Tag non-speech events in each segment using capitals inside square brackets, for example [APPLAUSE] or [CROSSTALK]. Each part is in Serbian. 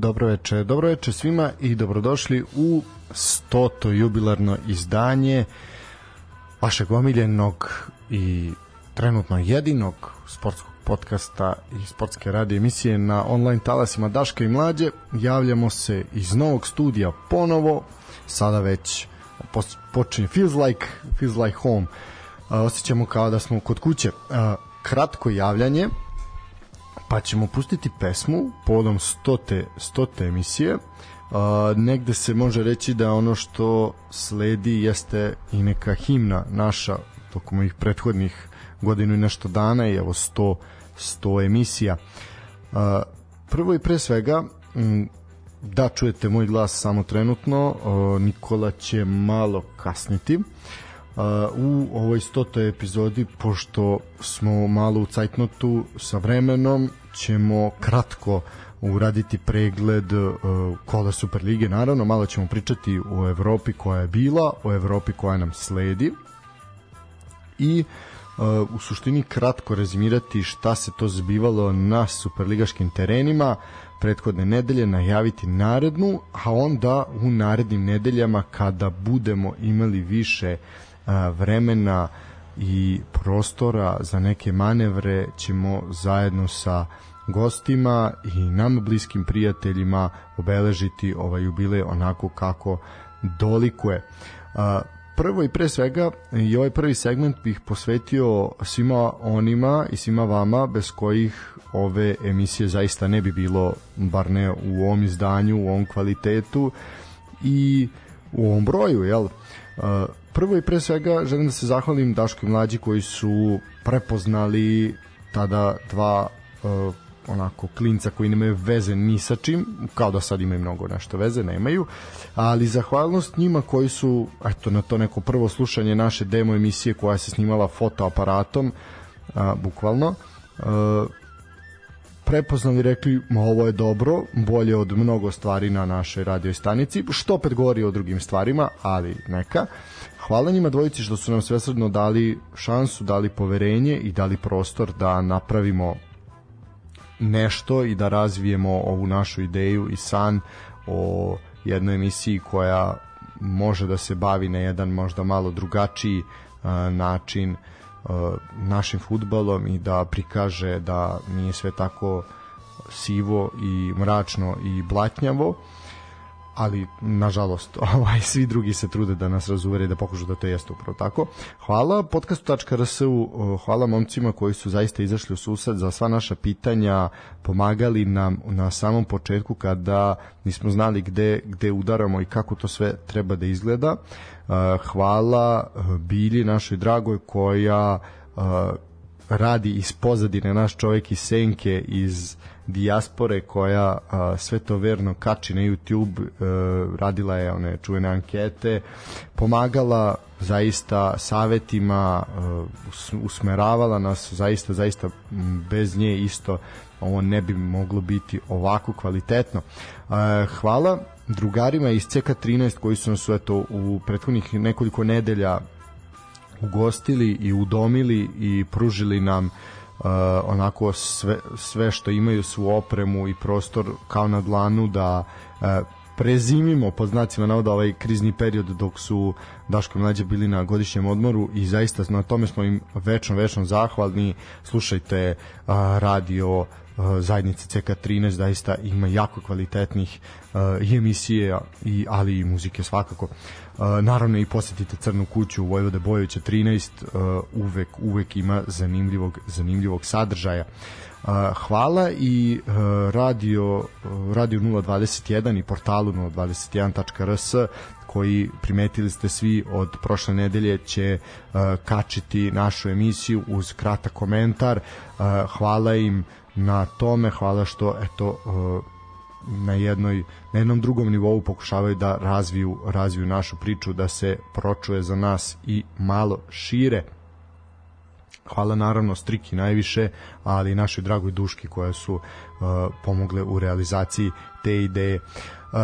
dobro veče. Dobro veče svima i dobrodošli u 100. jubilarno izdanje vašeg omiljenog i trenutno jedinog sportskog podcasta i sportske radio emisije na online talasima Daška i Mlađe. Javljamo se iz novog studija ponovo, sada već počinje Feels Like, Feels Like Home. osjećamo kao da smo kod kuće. kratko javljanje, pa ćemo pustiti pesmu povodom stote, stote emisije. Uh, negde se može reći da ono što sledi jeste i neka himna naša tokom ovih prethodnih godinu i nešto dana i evo 100, 100 emisija. Uh, prvo i pre svega m, da čujete moj glas samo trenutno, uh, Nikola će malo kasniti. Uh, u ovoj stotoj epizodi, pošto smo malo u cajtnotu sa vremenom, ćemo kratko uraditi pregled uh, kola Superlige, naravno malo ćemo pričati o Evropi koja je bila, o Evropi koja nam sledi. I uh, u suštini kratko rezimirati šta se to zbivalo na superligaškim terenima. Prethodne nedelje, najaviti narednu, a onda u narednim nedeljama kada budemo imali više uh, vremena i prostora za neke manevre ćemo zajedno sa gostima i nama bliskim prijateljima obeležiti ovaj jubilej onako kako dolikuje. Prvo i pre svega i ovaj prvi segment bih posvetio svima onima i svima vama bez kojih ove emisije zaista ne bi bilo bar ne u ovom izdanju, u ovom kvalitetu i u ovom broju, jel? Prvo i pre svega želim da se zahvalim Daško i Mlađi koji su prepoznali tada dva onako klinca koji nemaju veze ni sa čim, kao da sad imaju mnogo nešto veze, nemaju, ali zahvalnost njima koji su, eto, na to neko prvo slušanje naše demo emisije koja se snimala fotoaparatom, a, bukvalno, a, prepoznali rekli, ma ovo je dobro, bolje od mnogo stvari na našoj radio stanici, što opet govori o drugim stvarima, ali neka. Hvala njima dvojici što su nam svesredno dali šansu, dali poverenje i dali prostor da napravimo nešto i da razvijemo ovu našu ideju i san o jednoj emisiji koja može da se bavi na jedan možda malo drugačiji uh, način uh, našim futbalom i da prikaže da nije sve tako sivo i mračno i blatnjavo ali nažalost [LAUGHS] ovaj svi drugi se trude da nas razuvere da pokušaju da to jeste upravo tako. Hvala podcastu.rs hvala momcima koji su zaista izašli u susret za sva naša pitanja, pomagali nam na samom početku kada nismo znali gde, gde udaramo i kako to sve treba da izgleda. Hvala Bili našoj dragoj koja radi iz pozadine naš čovjek iz Senke iz dijaspore koja a, sve to verno kači na YouTube, a, e, radila je one čuvene ankete, pomagala zaista savetima, a, e, usmeravala nas zaista, zaista bez nje isto ovo ne bi moglo biti ovako kvalitetno. A, e, hvala drugarima iz CK13 koji su nas eto, u prethodnih nekoliko nedelja ugostili i udomili i pružili nam uh, uh, onako sve, sve što imaju su opremu i prostor kao na dlanu da uh, prezimimo pod znacima navoda ovaj krizni period dok su Daško i Mlađe bili na godišnjem odmoru i zaista na tome smo im večno, večno zahvalni. Slušajte uh, radio uh, zajednice CK13 zaista ima jako kvalitetnih uh, i emisije i ali i muzike svakako. Uh, naravno i posetite Crnu kuću Vojvode Bojovića 13 uh, uvek uvek ima zanimljivog zanimljivog sadržaja. Hvala i uh, radio radio 021 i portalu 021.rs koji primetili ste svi od prošle nedelje će uh, kačiti našu emisiju uz kratak komentar. Uh, hvala im na tome, hvala što eto na jednoj na jednom drugom nivou pokušavaju da razviju razviju našu priču da se pročuje za nas i malo šire. Hvala naravno Striki najviše ali i našoj dragoj Duški koja su uh, pomogle u realizaciji te ideje. Uh,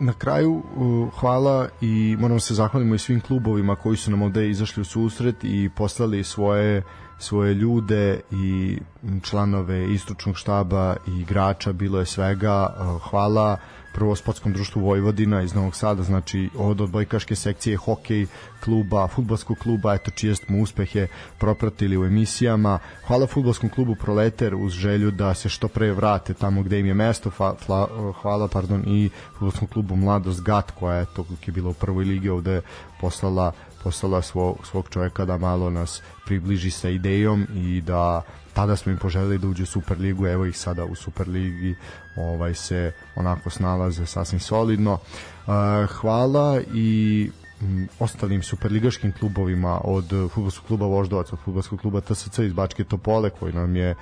na kraju uh, hvala i moramo se zahvalimo i svim klubovima koji su nam ovde izašli u susret i poslali svoje svoje ljude i članove istočnog štaba i igrača, bilo je svega. Hvala prvo sportskom društvu Vojvodina iz Novog Sada, znači od odbojkaške sekcije hokej kluba, futbolskog kluba, eto čije smo uspehe propratili u emisijama. Hvala futbolskom klubu Proleter uz želju da se što pre vrate tamo gde im je mesto. Hvala pardon i futbolskom klubu Mladost Gat koja je to je bila u prvoj ligi ovde poslala poslala svog, svog čoveka da malo nas približi sa idejom i da tada smo im poželeli da uđu u Superligu, evo ih sada u Superligi ovaj se onako snalaze sasvim solidno. Uh, hvala i ostalim superligaškim klubovima od fudbalskog kluba Voždovac, od fudbalskog kluba TSC iz Bačke Topole koji nam je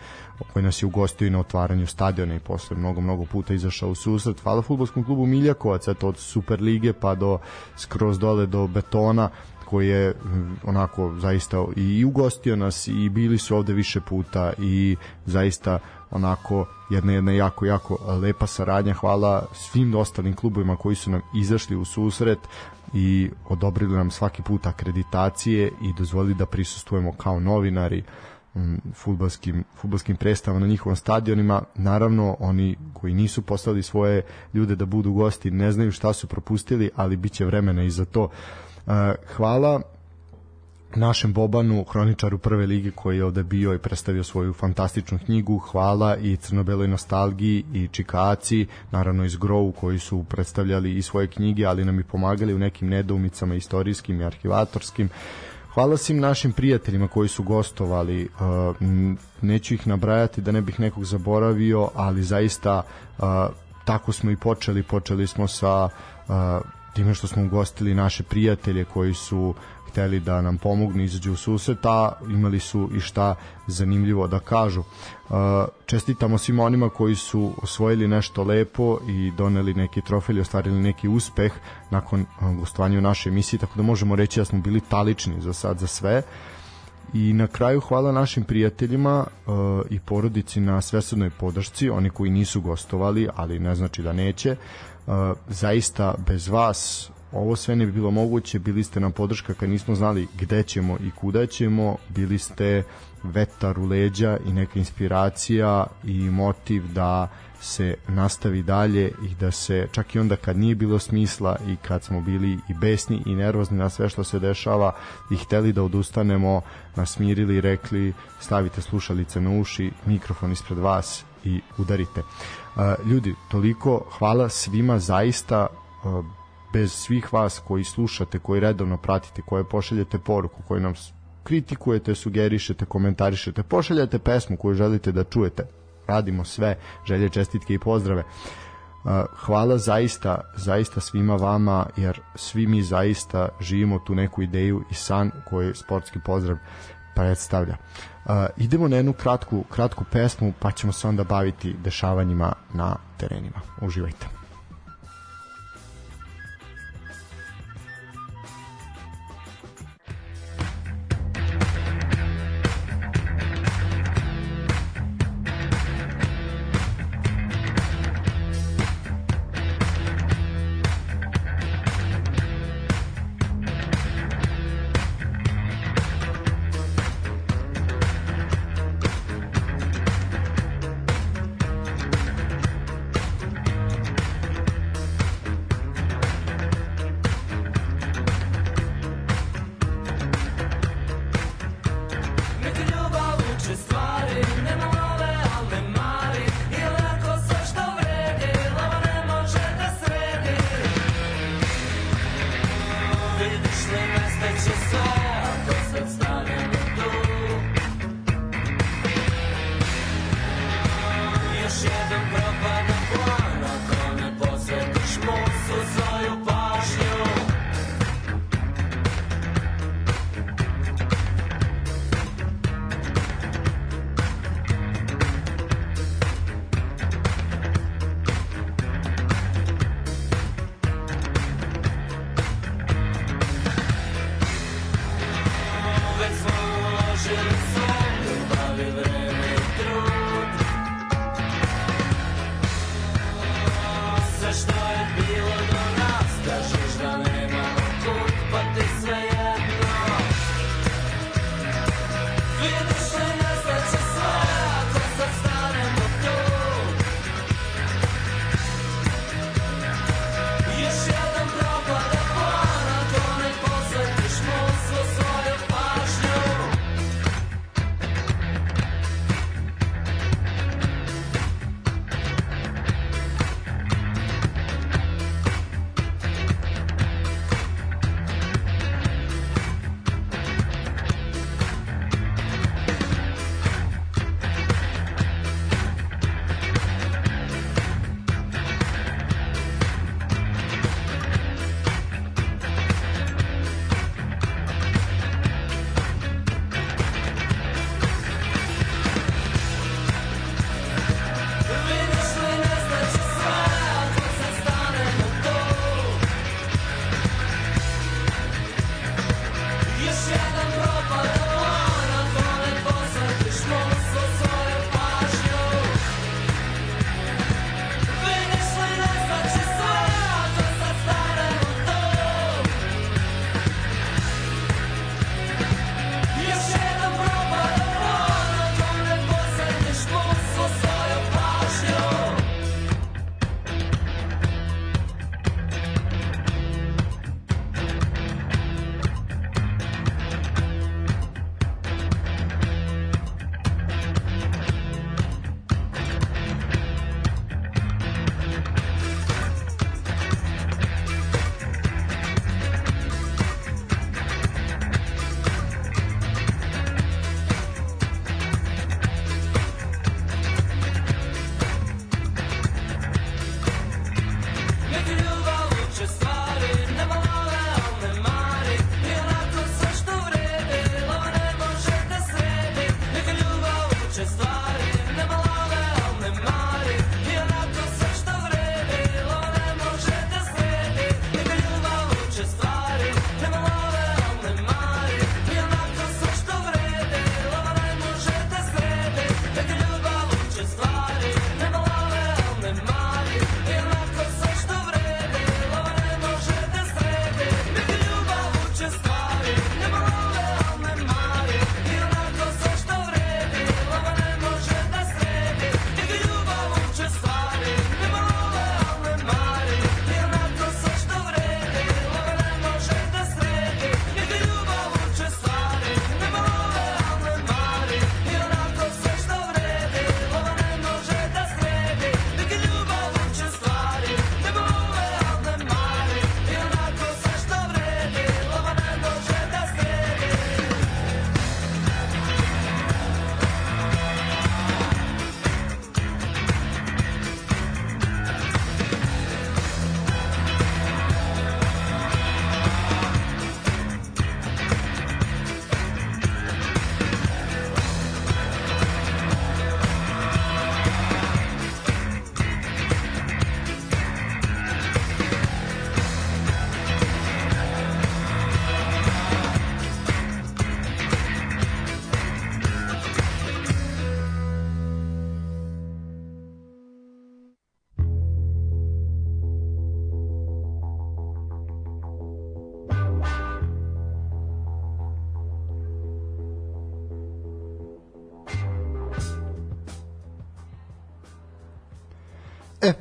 koji nas je ugostio i na otvaranju stadiona i posle mnogo mnogo puta izašao u susret. Hvala fudbalskom klubu Miljakovac, eto od Superlige pa do skroz dole do Betona koji je onako zaista i ugostio nas i bili su ovde više puta i zaista onako jedna jedna jako jako lepa saradnja hvala svim ostalim klubovima koji su nam izašli u susret i odobrili nam svaki put akreditacije i dozvolili da prisustujemo kao novinari futbalskim, futbalskim predstavama na njihovom stadionima. Naravno, oni koji nisu poslali svoje ljude da budu gosti ne znaju šta su propustili, ali biće vremena i za to. Hvala našem Bobanu, hroničaru prve lige koji je ovde bio i predstavio svoju fantastičnu knjigu. Hvala i Crnobeloj nostalgiji i Čikaci, naravno iz Grovu koji su predstavljali i svoje knjige, ali nam i pomagali u nekim nedoumicama istorijskim i arhivatorskim. Hvala svim našim prijateljima koji su gostovali. Neću ih nabrajati da ne bih nekog zaboravio, ali zaista tako smo i počeli. Počeli smo sa time što smo ugostili naše prijatelje koji su hteli da nam pomognu izađu u susret, a imali su i šta zanimljivo da kažu. Uh, čestitamo svima onima koji su osvojili nešto lepo i doneli neki trofej ostvarili neki uspeh nakon uh, gostovanja u našoj emisiji, tako da možemo reći da smo bili talični za sad za sve. I na kraju hvala našim prijateljima uh, i porodici na svesrednoj podršci, oni koji nisu gostovali, ali ne znači da neće. Uh, zaista bez vas ovo sve ne bi bilo moguće, bili ste nam podrška kad nismo znali gde ćemo i kuda ćemo, bili ste vetar u leđa i neka inspiracija i motiv da se nastavi dalje i da se čak i onda kad nije bilo smisla i kad smo bili i besni i nervozni na sve što se dešava i hteli da odustanemo nas smirili i rekli stavite slušalice na uši mikrofon ispred vas i udarite ljudi toliko hvala svima zaista bez svih vas koji slušate, koji redovno pratite, koje pošaljete poruku, koji nam kritikujete, sugerišete, komentarišete, pošaljate pesmu koju želite da čujete. Radimo sve, želje, čestitke i pozdrave. Hvala zaista, zaista svima vama, jer svi mi zaista živimo tu neku ideju i san koji sportski pozdrav predstavlja. Uh, idemo na jednu kratku, kratku pesmu, pa ćemo se onda baviti dešavanjima na terenima. Uživajte.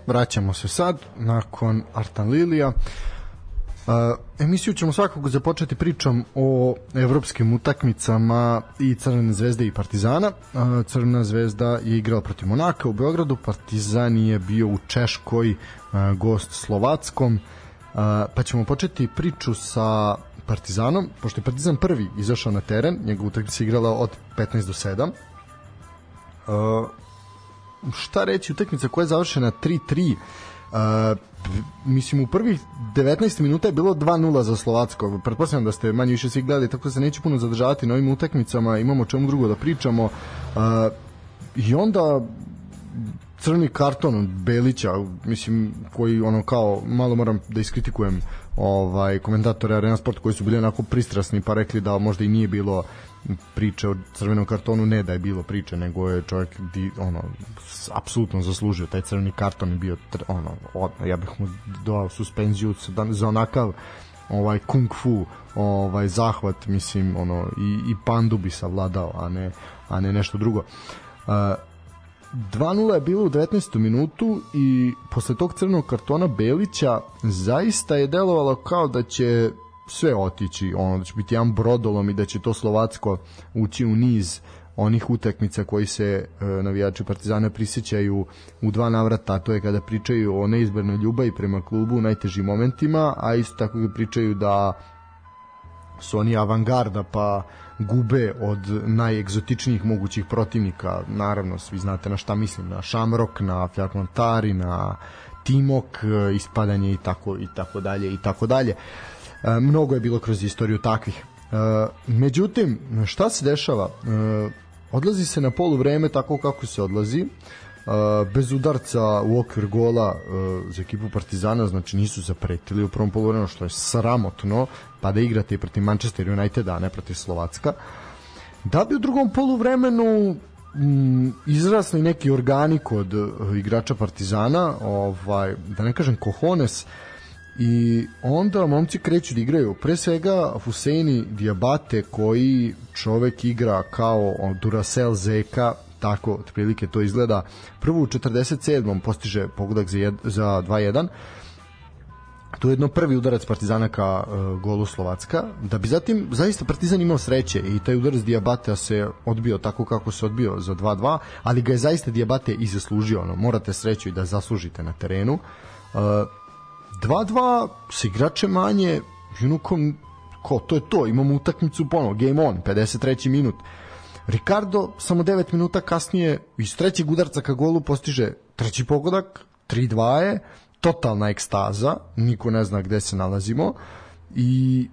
Vraćamo se sad, nakon Artan Lilija. Uh, emisiju ćemo svakako započeti pričom o evropskim utakmicama i Crvene zvezde i Partizana. Uh, Crvena zvezda je igrala protiv Monaka u Beogradu, Partizan je bio u Češkoj, uh, gost Slovackom. Uh, pa ćemo početi priču sa Partizanom, pošto je Partizan prvi izašao na teren, njegova utakmica igrala od 15 do 7. Uh, šta reći, utakmica koja je završena 3-3 Uh, mislim u prvih 19 minuta je bilo 2-0 za Slovacko. Pretpostavljam da ste manje više svi gledali, tako da se neću puno zadržavati na ovim utakmicama, imamo čemu drugo da pričamo. Uh, I onda crni karton od Belića, mislim, koji ono kao, malo moram da iskritikujem ovaj komentatore Arena Sport koji su bili onako pristrasni pa rekli da možda i nije bilo priče o crvenom kartonu ne da je bilo priče nego je čovjek di, ono apsolutno zaslužio taj crveni karton je bio ono od, ja bih mu dao suspenziju za onakav ovaj kung fu ovaj zahvat mislim ono i, i pandu bi savladao a ne a ne nešto drugo. Uh, 2-0 je bilo u 19. minutu i posle tog crvenog kartona Belića zaista je delovalo kao da će sve otići, ono da će biti jedan brodolom i da će to Slovacko ući u niz onih utakmica koji se e, navijači Partizana prisjećaju u dva navrata, to je kada pričaju o neizbernoj ljubavi prema klubu u najtežim momentima, a isto tako pričaju da su oni avangarda pa gube od najegzotičnijih mogućih protivnika. Naravno, svi znate na šta mislim, na Shamrock, na Fiat Montari, na Timok, e, ispadanje i tako i tako dalje i tako dalje. E, mnogo je bilo kroz istoriju takvih. E, međutim, šta se dešava? Odlazi se na polu vreme tako kako se odlazi. E, bez udarca u okvir gola e, za ekipu Partizana, znači nisu zapretili u prvom poluvremenu, što je sramotno, pa da igrate i protiv Manchester Uniteda, a ne protiv Slovacka. Da bi u drugom poluvremenu mm, izrasli neki organi kod uh, igrača Partizana, ovaj da ne kažem kohones, i onda momci kreću da igraju pre svega Huseini Diabate koji čovek igra kao Duracell Zeka tako otprilike to izgleda prvo u 47. postiže pogodak za, jed, za 2-1 to je jedno prvi udarac Partizana ka uh, golu Slovacka, da bi zatim zaista Partizan imao sreće i taj udarac Diabatea se odbio tako kako se odbio za 2-2, ali ga je zaista Diabate i zaslužio, ono, morate sreću i da zaslužite na terenu. Uh, 2-2 s igrače manje, junukom, ko, to je to, imamo utakmicu ponovo, game on, 53. minut. Ricardo samo 9 minuta kasnije iz trećeg udarca ka golu postiže treći pogodak, 3-2 je, totalna ekstaza, niko ne zna gde se nalazimo i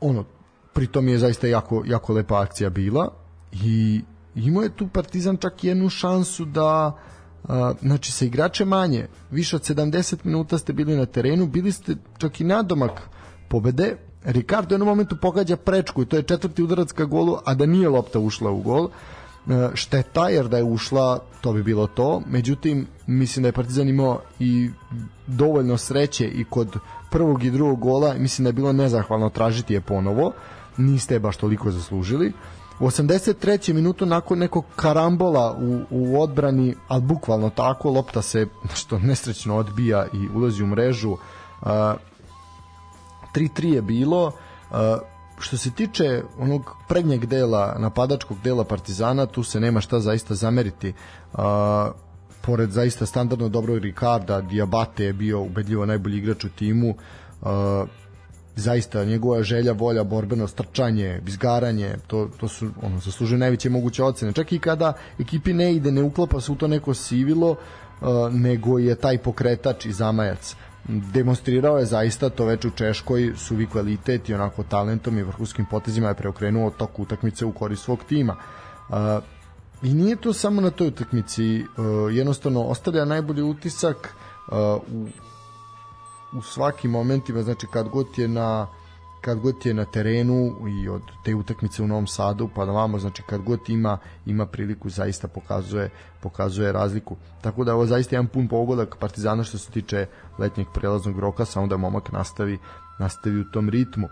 ono, pritom je zaista jako, jako lepa akcija bila i imao je tu Partizan čak jednu šansu da a, znači sa igrače manje, više od 70 minuta ste bili na terenu, bili ste čak i nadomak pobede, Ricardo u jednom momentu pogađa prečku i to je četvrti udarac ka golu, a da nije lopta ušla u gol. E, šteta jer da je ušla to bi bilo to međutim mislim da je Partizan imao i dovoljno sreće i kod prvog i drugog gola mislim da je bilo nezahvalno tražiti je ponovo niste je baš toliko zaslužili u 83. minutu nakon nekog karambola u, u odbrani ali bukvalno tako lopta se što nesrećno odbija i ulazi u mrežu uh, 3-3 je bilo uh, što se tiče onog prednjeg dela, napadačkog dela Partizana, tu se nema šta zaista zameriti. Uh, pored zaista standardno dobrog Ricarda, Diabate je bio ubedljivo najbolji igrač u timu. Uh, zaista njegova želja, volja, borbeno strčanje, izgaranje, to, to su ono, zaslužuje najveće moguće ocene. Čak i kada ekipi ne ide, ne uklapa se u to neko sivilo, uh, nego je taj pokretač i zamajac demonstrirao je zaista to već u Češkoj suvi kvalitet i onako talentom i vrhunskim potezima je preokrenuo tok utakmice u korist svog tima. I nije to samo na toj utakmici, uh, jednostavno ostavlja najbolji utisak uh, u, u svakim momentima, znači kad god je na kad god je na terenu i od te utakmice u Novom Sadu pa da vamo znači kad god ima ima priliku zaista pokazuje pokazuje razliku. Tako da ovo zaista jedan pun pogodak Partizana što se tiče letnjeg prelaznog roka samo da momak nastavi nastavi u tom ritmu.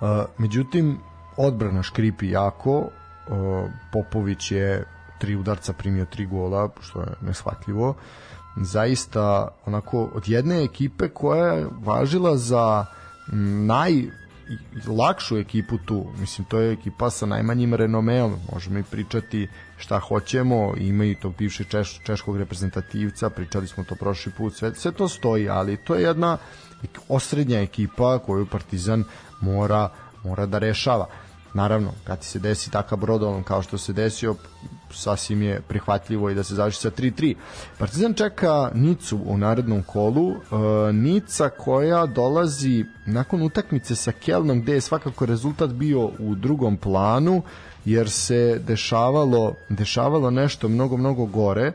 Uh, međutim odbrana škripi jako. Uh, Popović je tri udarca primio tri gola, što je neshvatljivo. Zaista onako od jedne ekipe koja je važila za naj lakšu ekipu tu. Mislim, to je ekipa sa najmanjim renomeom. Možemo i pričati šta hoćemo. Ima i to bivši češ, češkog reprezentativca, pričali smo to prošli put. Sve, sve to stoji, ali to je jedna osrednja ekipa koju Partizan mora, mora da rešava. Naravno, kad ti se desi takav brodolom kao što se desio, sasvim je prihvatljivo i da se završi sa 3-3. Partizan čeka Nicu u narednom kolu. E, Nica koja dolazi nakon utakmice sa Kelnom gde je svakako rezultat bio u drugom planu jer se dešavalo, dešavalo nešto mnogo, mnogo gore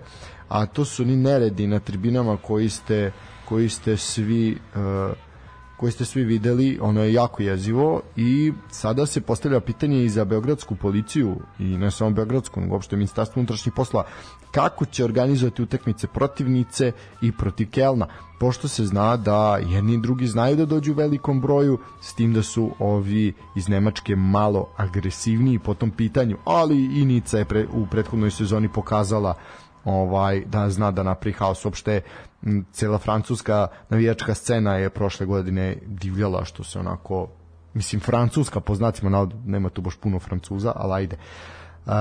a to su ni neredi na tribinama koji ste, koji ste svi uh, koje ste svi videli, ono je jako jezivo i sada se postavlja pitanje i za beogradsku policiju i ne samo beogradsku, nego uopšte ministarstvo unutrašnjih posla kako će organizovati utakmice protivnice i protiv Kelna, pošto se zna da jedni i drugi znaju da dođu u velikom broju, s tim da su ovi iz Nemačke malo agresivniji po tom pitanju, ali i Nica je pre, u prethodnoj sezoni pokazala ovaj da zna da napravi haos uopšte cela francuska navijačka scena je prošle godine divljala što se onako mislim francuska po znacima navod nema tu baš puno francuza ali ajde uh,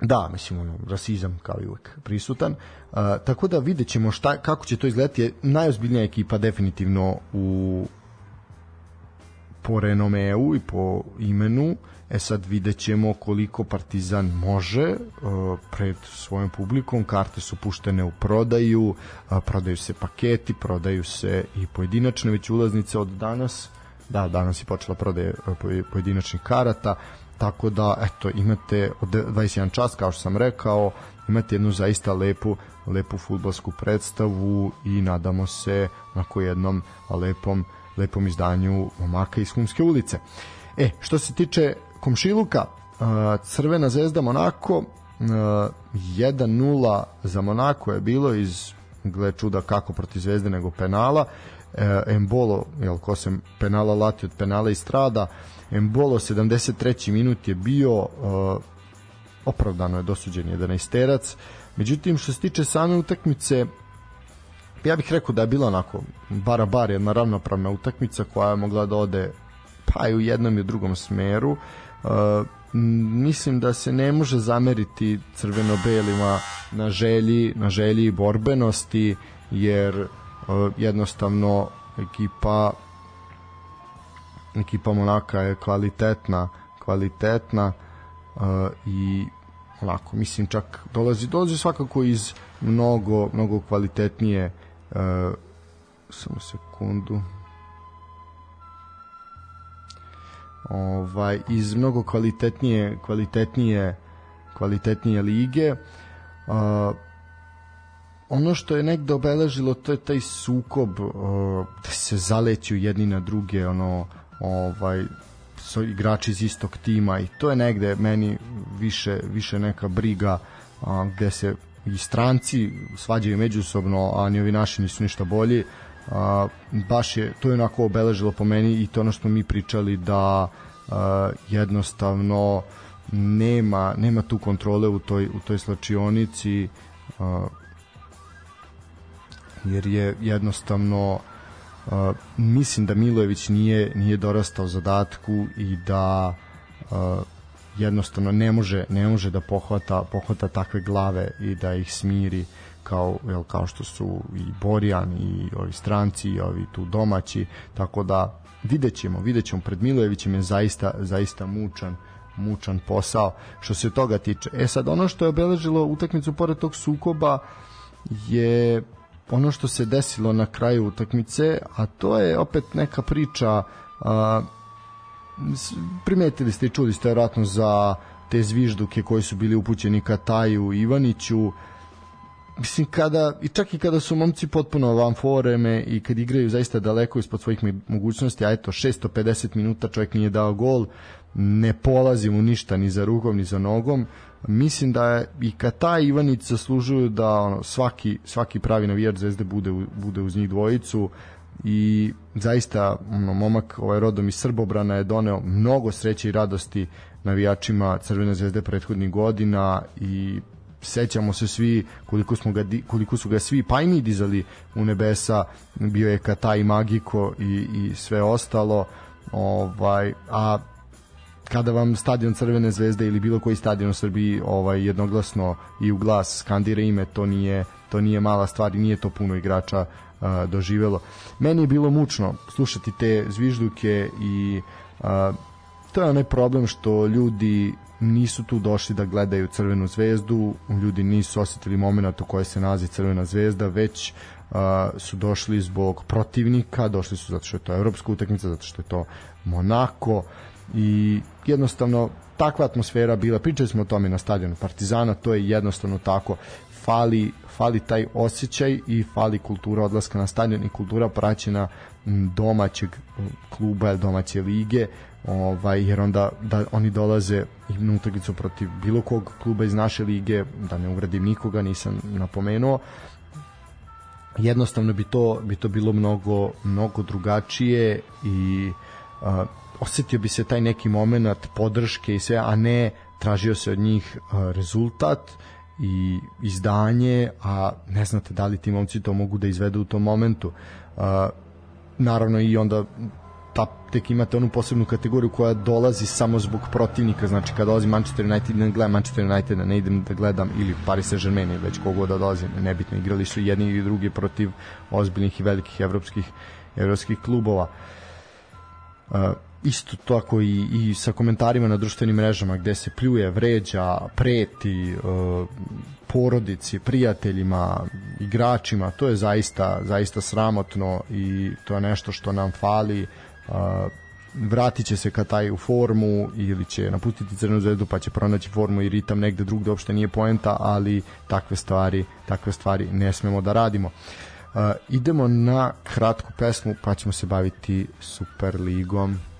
da, mislim, ono, rasizam kao i uvek prisutan. Uh, tako da vidjet ćemo šta, kako će to izgledati. Najozbiljnija ekipa definitivno u po renomeu i po imenu. E sad vidjet ćemo koliko Partizan može uh, pred svojom publikom. Karte su puštene u prodaju, prodaju se paketi, prodaju se i pojedinačne već ulaznice od danas. Da, danas je počela prodaje pojedinačnih karata tako da eto imate od 21 čas kao što sam rekao imate jednu zaista lepu lepu fudbalsku predstavu i nadamo se onako jednom lepom lepom izdanju momaka iz Humske ulice. E, što se tiče komšiluka, Crvena zvezda Monako 1-0 za Monako je bilo iz gle čuda kako protiv Zvezde nego penala. E, Embolo, jel, ko se penala lati od penala i strada. Embolo 73. minut je bio opravdano je dosuđen 11 terac međutim što se tiče same utakmice ja bih rekao da je bila onako bara bar jedna ravnopravna utakmica koja je mogla da ode pa i u jednom i u drugom smeru. uh, mislim da se ne može zameriti crveno-belima na želji, na želji i borbenosti jer uh, jednostavno ekipa ekipa Monaka je kvalitetna kvalitetna uh, i onako mislim čak dolazi dolazi svakako iz mnogo mnogo kvalitetnije Uh, samo sekundu. Ovaj iz mnogo kvalitetnije kvalitetnije kvalitetnije lige. Uh, ono što je negde obeležilo to je taj sukob uh, da se zaleću jedni na druge ono ovaj su igrači iz istog tima i to je negde meni više više neka briga uh, gde se i stranci svađaju međusobno, a ni ovi naši nisu ništa bolji. A, baš je, to je onako obeležilo po meni i to ono što mi pričali da a, jednostavno nema, nema tu kontrole u toj, u toj slačionici a, jer je jednostavno a, mislim da Milojević nije, nije dorastao zadatku i da a, jednostavno ne može ne može da pohvata pohvata takve glave i da ih smiri kao jel, kao što su i Borjan i ovi stranci i ovi tu domaći tako da videćemo videćemo pred Milojevićem je zaista zaista mučan mučan posao što se toga tiče. E sad ono što je obeležilo utakmicu pored tog sukoba je ono što se desilo na kraju utakmice, a to je opet neka priča a, primetili ste i čuli ste vjerojatno za te zvižduke koji su bili upućeni ka Taju Ivaniću mislim kada i čak i kada su momci potpuno van foreme i kad igraju zaista daleko ispod svojih mogućnosti a eto 650 minuta čovjek nije dao gol ne polazi mu ništa ni za rukom ni za nogom. Mislim da je i Kata i Ivanić zaslužuju da ono, svaki, svaki pravi navijač Zvezde bude, bude uz njih dvojicu i zaista ono, momak ovaj rodom iz Srbobrana je doneo mnogo sreće i radosti navijačima Crvene zvezde prethodnih godina i sećamo se svi koliko smo ga koliko su ga svi pa i mi dizali u nebesa bio je Kata i Magiko i, i sve ostalo ovaj a kada vam stadion Crvene zvezde ili bilo koji stadion u Srbiji ovaj jednoglasno i u glas skandira ime to nije to nije mala stvar i nije to puno igrača a, doživelo. Meni je bilo mučno slušati te zvižduke i a, to je onaj problem što ljudi nisu tu došli da gledaju Crvenu zvezdu, ljudi nisu osetili moment u kojoj se nalazi Crvena zvezda, već uh, su došli zbog protivnika, došli su zato što je to evropska utakmica, zato što je to Monako i jednostavno takva atmosfera bila, pričali smo o tome na stadionu Partizana, to je jednostavno tako. Fali, fali taj osjećaj i fali kultura odlaska na stadion i kultura praćena domaćeg kluba domaće lige ovaj, jer onda da oni dolaze na utakmicu protiv bilo kog kluba iz naše lige, da ne uvredim nikoga, nisam napomenuo, jednostavno bi to bi to bilo mnogo mnogo drugačije i uh, osetio bi se taj neki moment podrške i sve, a ne tražio se od njih rezultat i izdanje, a ne znate da li ti momci to mogu da izvedu u tom momentu. Naravno i onda ta, tek imate onu posebnu kategoriju koja dolazi samo zbog protivnika, znači kada dolazi Manchester United, ne gledam Manchester United, ne idem da gledam ili Paris Saint-Germain već kogo da dolazi, nebitno, igrali su jedni i drugi protiv ozbiljnih i velikih evropskih, evropskih klubova. Uh, isto tako i, i sa komentarima na društvenim mrežama gde se pljuje, vređa, preti uh, porodici, prijateljima, igračima, to je zaista zaista sramotno i to je nešto što nam fali. Uh, vratit će se ka taj u formu ili će napustiti Crvenu zvezdu pa će pronaći formu i ritam negde drugde uopšte nije poenta, ali takve stvari, takve stvari ne smemo da radimo. Uh, idemo na kratku pesmu pa ćemo se baviti Superligom. E,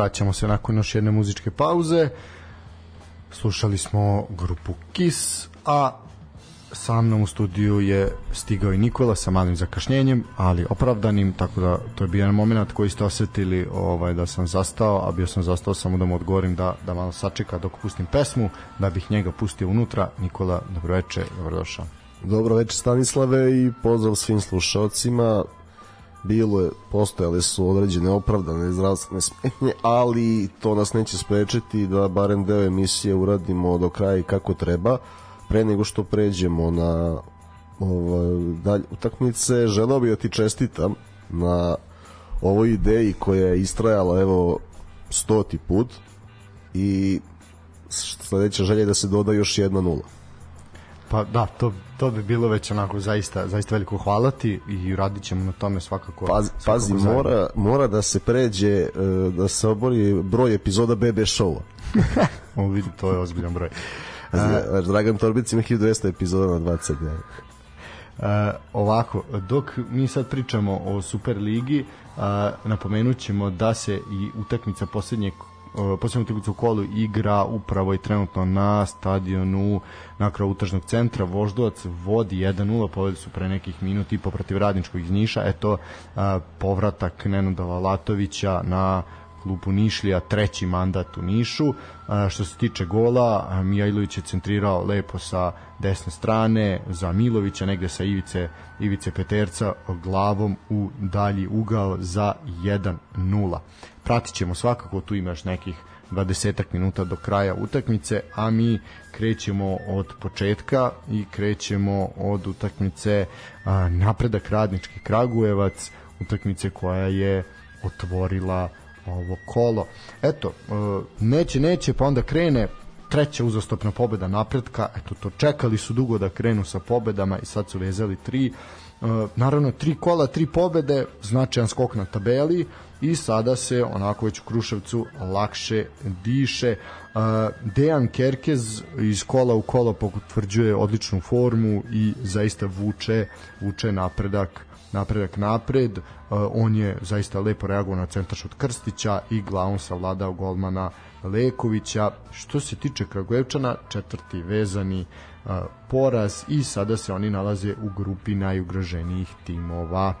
vraćamo se nakon još jedne muzičke pauze. Slušali smo grupu Kiss, a sa mnom u studiju je stigao i Nikola sa malim zakašnjenjem, ali opravdanim, tako da to je bio jedan moment koji ste osetili ovaj, da sam zastao, a bio sam zastao samo da mu odgovorim da, da malo sačeka dok pustim pesmu, da bih njega pustio unutra. Nikola, dobroveče, dobrodošao. Dobro večer Stanislave i pozdrav svim slušalcima bilo je, postojale su određene opravdane zdravstvene smetnje, ali to nas neće sprečiti da barem deo emisije uradimo do kraja i kako treba. Pre nego što pređemo na ovaj, dalje utakmice, želeo bih da ti čestitam na ovoj ideji koja je istrajala evo stoti put i sledeća želja je da se doda još jedna nula. Pa da, to, to bi bilo već onako zaista, zaista veliko hvala ti i radit ćemo na tome svakako. Pazi, svakako pazi mora, mora da se pređe, e, da se obori broj epizoda BB showa. [LAUGHS] o, vidi, to je ozbiljan broj. A, Dragan Torbic ima 1200 epizoda na 20 dana. Uh, ovako, dok mi sad pričamo o Superligi, uh, napomenut ćemo da se i utakmica poslednjeg poslednju utakmicu u kolu igra upravo i trenutno na stadionu na kraju utažnog centra. Voždovac vodi 1-0 povedali su pre nekih minuta i po protiv Radničkog iz Niša. Eto povratak Nenada Latovića na klubu Nišlija, treći mandat u Nišu. Što se tiče gola, Mijajlović je centrirao lepo sa desne strane za Milovića, negde sa Ivice, Ivice Peterca glavom u dalji ugao za 1-0. Pratit ćemo svakako, tu imaš nekih 20 minuta do kraja utakmice, a mi krećemo od početka i krećemo od utakmice napredak radnički Kragujevac, utakmice koja je otvorila ovo kolo. Eto, e, neće, neće, pa onda krene treća uzastopna pobeda napretka, eto to čekali su dugo da krenu sa pobedama i sad su vezali tri. E, naravno, tri kola, tri pobede, značajan skok na tabeli i sada se onako već u Kruševcu lakše diše. E, Dejan Kerkez iz kola u kolo potvrđuje odličnu formu i zaista vuče, vuče napredak napredak napred, uh, on je zaista lepo reagovao na centaršut Krstića i glavom savladao golmana Lekovića. Što se tiče Kragujevčana, četvrti vezani uh, poraz i sada se oni nalaze u grupi najugroženijih timova.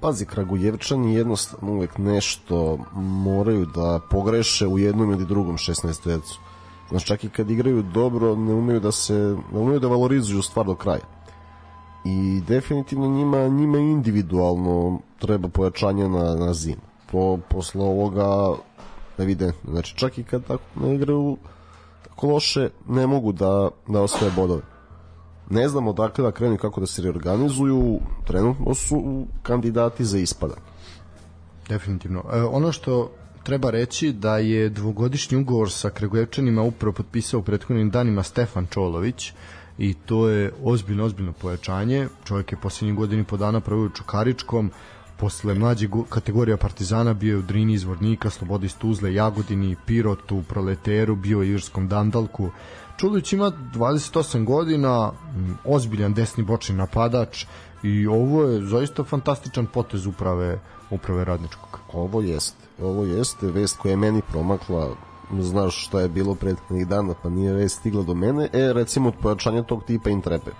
Pazi, Kragujevčani jednostavno uvek nešto moraju da pogreše u jednom ili drugom 16 vecu. Znači, čak i kad igraju dobro, ne umeju da se, ne umeju da valorizuju stvar do kraja i definitivno njima, njima individualno treba pojačanje na, na zim. Po, posle ovoga evidentno. Znači čak i kad tako ne igraju tako loše, ne mogu da, da osvoje bodove. Ne znamo dakle da krenu kako da se reorganizuju, trenutno su kandidati za ispada. Definitivno. E, ono što treba reći da je dvogodišnji ugovor sa Kragujevčanima upravo potpisao u prethodnim danima Stefan Čolović, i to je ozbiljno, ozbiljno pojačanje. Čovjek je posljednjih godini po dana pravio u Čukaričkom, posle mlađe kategorija Partizana bio je u Drini iz Vornika, Slobodi iz Tuzle, Jagodini, Pirotu, Proleteru, bio je u Irskom Dandalku. Čulić ima 28 godina, ozbiljan desni bočni napadač i ovo je zaista fantastičan potez uprave uprave radničkog. Ovo jeste, ovo jeste vest koja je meni promakla znaš šta je bilo prethodnih dana, pa nije već stigla do mene, e, recimo, pojačanje tog tipa intrepe.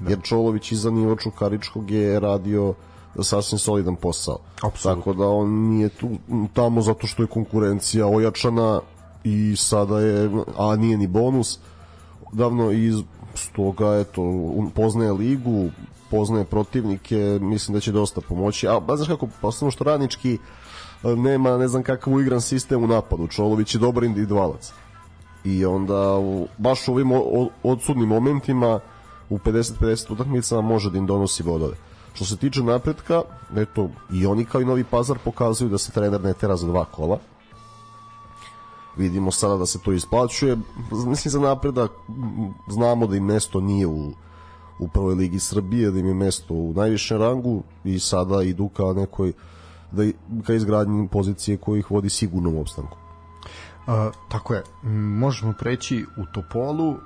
Da. Jer Čolović iza nivo Čukaričkog je radio sasvim solidan posao. Absolutno. Tako da on nije tu tamo zato što je konkurencija ojačana i sada je, a nije ni bonus, davno iz stoga eto, poznaje ligu, poznaje protivnike, mislim da će dosta pomoći. A, ba, znaš kako, posledno što radnički uh, nema ne znam kakav uigran sistem u napadu. Čolović je dobar individualac. I onda u, baš u ovim odsudnim momentima u 50-50 utakmicama može da im donosi bodove. Što se tiče napretka, eto, i oni kao i Novi Pazar pokazuju da se trener ne tera za dva kola. Vidimo sada da se to isplaćuje. Mislim za napredak, znamo da im mesto nije u, u prvoj ligi Srbije, da im je mesto u najvišem rangu i sada idu ka nekoj da ka izgradnji pozicije koji ih vodi sigurnom opstanku. Uh, tako je, možemo preći u Topolu, uh,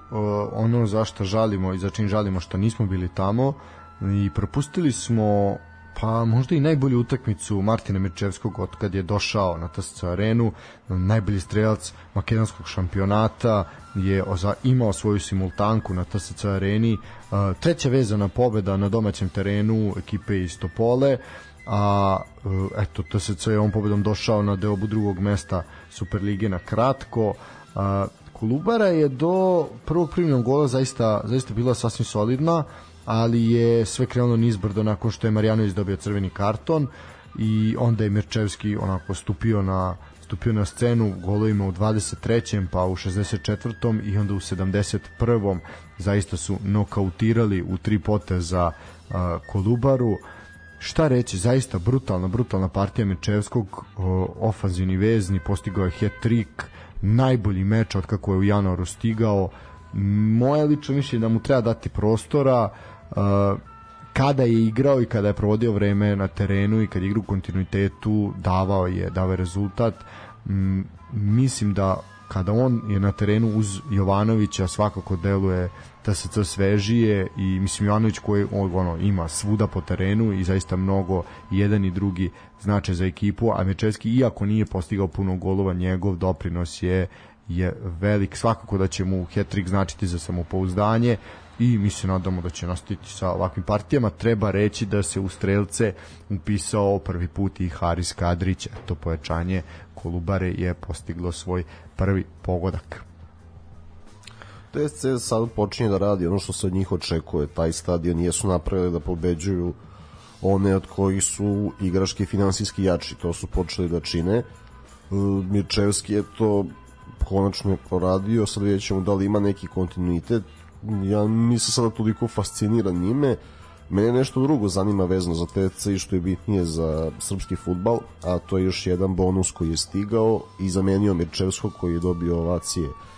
ono za što žalimo i za čim žalimo što nismo bili tamo i propustili smo pa možda i najbolju utakmicu Martina Mirčevskog od kad je došao na TSC arenu, najbolji strelac makedonskog šampionata je imao svoju simultanku na TSC areni, treća vezana pobeda na domaćem terenu ekipe iz Topole, a eto TSC je on pobedom došao na deobu drugog mesta Superlige na kratko Kolubara je do prvog primljenog gola zaista, zaista bila sasvim solidna ali je sve krenulo nizbrdo nakon što je Marjanović dobio crveni karton i onda je Mirčevski onako stupio na stupio na scenu golovima u 23. pa u 64. i onda u 71. zaista su nokautirali u tri poteza uh, Kolubaru šta reći, zaista brutalna, brutalna partija Mirčevskog, uh, ofanzivni vezni, postigao je hat-trick, najbolji meč od kako je u januaru stigao. Moje lično mišljenje da mu treba dati prostora, Uh, kada je igrao i kada je provodio vreme na terenu i kad je igra u kontinuitetu davao je davao je rezultat mm, mislim da kada on je na terenu uz Jovanovića svakako deluje da se to svežije i mislim Jovanović koji ono, ima svuda po terenu i zaista mnogo jedan i drugi znače za ekipu, a Mečevski iako nije postigao puno golova, njegov doprinos je je velik, svakako da će mu hat-trick značiti za samopouzdanje, i mi se nadamo da će nastaviti sa ovakvim partijama. Treba reći da se u strelce upisao prvi put i Haris Kadrić, to pojačanje Kolubare je postiglo svoj prvi pogodak. TSC sad počinje da radi ono što se od njih očekuje. Taj stadion nijesu napravili da pobeđuju one od kojih su igrački finansijski jači. To su počeli da čine. E, Mirčevski je to konačno poradio, sad vidjet ćemo da li ima neki kontinuitet ja nisam sada toliko fasciniran njime mene nešto drugo zanima vezano za TC i što je bitnije za srpski futbal a to je još jedan bonus koji je stigao i zamenio Mirčevskog koji je dobio ovacije e,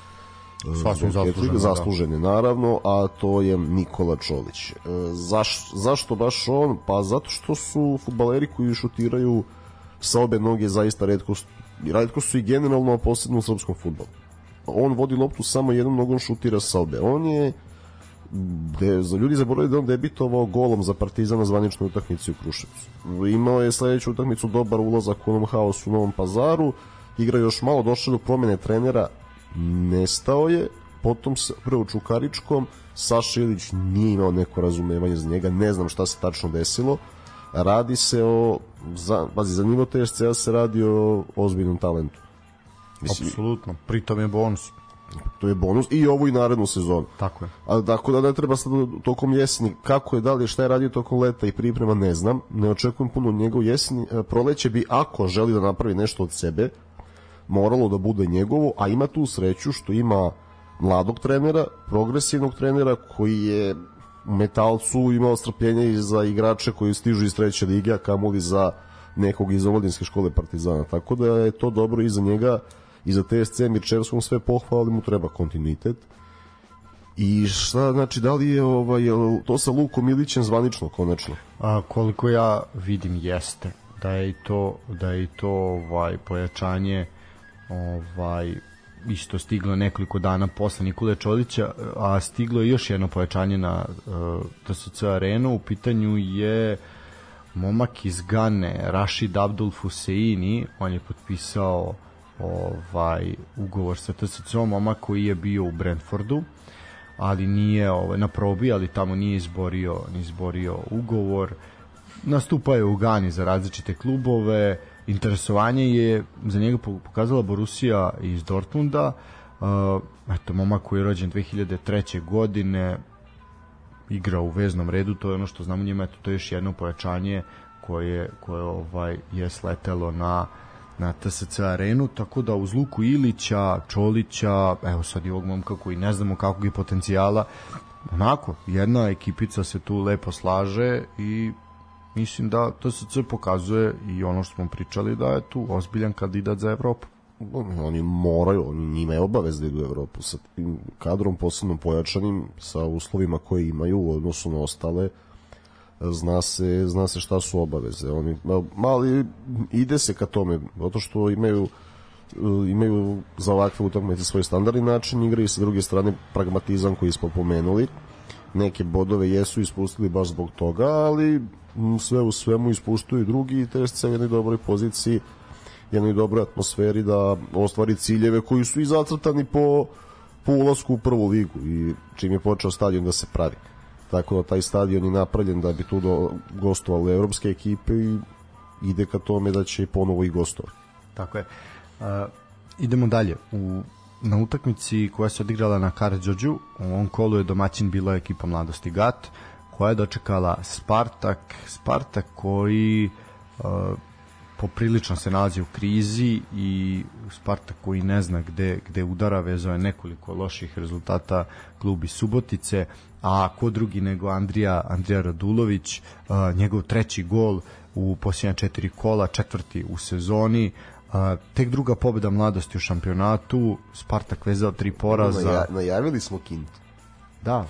Sasvim zaslužene, zaslužene da. naravno, a to je Nikola Čolić. E, zaš, zašto baš on? Pa zato što su futbaleri koji šutiraju sa obe noge zaista redko, redko su i generalno, posebno u srpskom futbolu on vodi loptu samo jednom nogom šutira sa obe. On je de, za ljudi zaboravili da on debitovao golom za Partizan na zvaničnoj utakmici u Kruševcu. Imao je sledeću utakmicu dobar ulazak u onom haosu u Novom pazaru, igra još malo došao do promene trenera, nestao je, potom se prvo Čukaričkom, Saša Ilić nije imao neko razumevanje za njega, ne znam šta se tačno desilo, radi se o, za, pazi, za nivo TSC se radi o ozbiljnom talentu. Mislim, Apsolutno, pritom je bonus. To je bonus i ovu i narednu sezonu. Tako je. A tako da ne treba sad tokom jeseni, kako je, da li šta je radio tokom leta i priprema, ne znam. Ne očekujem puno njega u jeseni. E, proleće bi, ako želi da napravi nešto od sebe, moralo da bude njegovo, a ima tu sreću što ima mladog trenera, progresivnog trenera koji je u metalcu imao strpljenje i za igrače koji stižu iz treće lige, a kamoli za nekog iz omladinske škole Partizana. Tako da je to dobro i za njega i za TSC Mirčevskom sve pohvali mu treba kontinuitet. I šta znači da li je ovaj to sa Lukom Ilićem zvanično konačno? A koliko ja vidim jeste da je i to da je i to ovaj pojačanje ovaj isto stiglo nekoliko dana posle Nikole Čolića, a stiglo je još jedno pojačanje na uh, TSC arenu. U pitanju je momak iz Gane, Rashid Abdul Fuseini, on je potpisao ovaj ugovor sa TSC-om, momak koji je bio u Brentfordu, ali nije ovaj, na probi, ali tamo nije izborio, nije izborio ugovor. Nastupao je u Gani za različite klubove, interesovanje je za njega pokazala Borussia iz Dortmunda, uh, eto, momak koji je rođen 2003. godine, igra u veznom redu, to je ono što znamo njima, eto, to je još jedno pojačanje koje, koje ovaj je sletelo na na TSC arenu, tako da uz Luku Ilića, Čolića, evo sad i ovog momka koji ne znamo kakvog je potencijala, onako, jedna ekipica se tu lepo slaže i mislim da TSC pokazuje i ono što smo pričali da je tu ozbiljan kandidat za Evropu. Oni moraju, oni njima je obavez da idu u Evropu sa tim kadrom posebno pojačanim, sa uslovima koje imaju u odnosu na ostale, zna se, zna se šta su obaveze. Oni, mali ide se ka tome, zato što imaju imaju za ovakve utakmice svoj standardni način igre i sa druge strane pragmatizam koji smo pomenuli neke bodove jesu ispustili baš zbog toga, ali sve u svemu ispuštuju drugi i tešće se u jednoj dobroj poziciji jednoj dobroj atmosferi da ostvari ciljeve koji su i zacrtani po, po ulasku u prvu ligu i čim je počeo stadion da se pravi. Tako da taj stadion je napravljen da bi tu do, gostovali evropske ekipe i ide ka tome da će ponovo i gostovati. Tako je. Uh, idemo dalje. U, na utakmici koja se odigrala na Karadžođu, u ovom kolu je domaćin bila ekipa Mladosti Gat, koja je dočekala Spartak, Spartak koji uh, poprilično se nalazi u krizi i Spartak koji ne zna gde, gde udara vezao je nekoliko loših rezultata klubi Subotice, a ko drugi nego Andrija, Andrija Radulović, uh, njegov treći gol u posljednja četiri kola, četvrti u sezoni, uh, tek druga pobeda mladosti u šampionatu, Spartak vezao tri poraza. Naja, najavili smo Kintu. Da,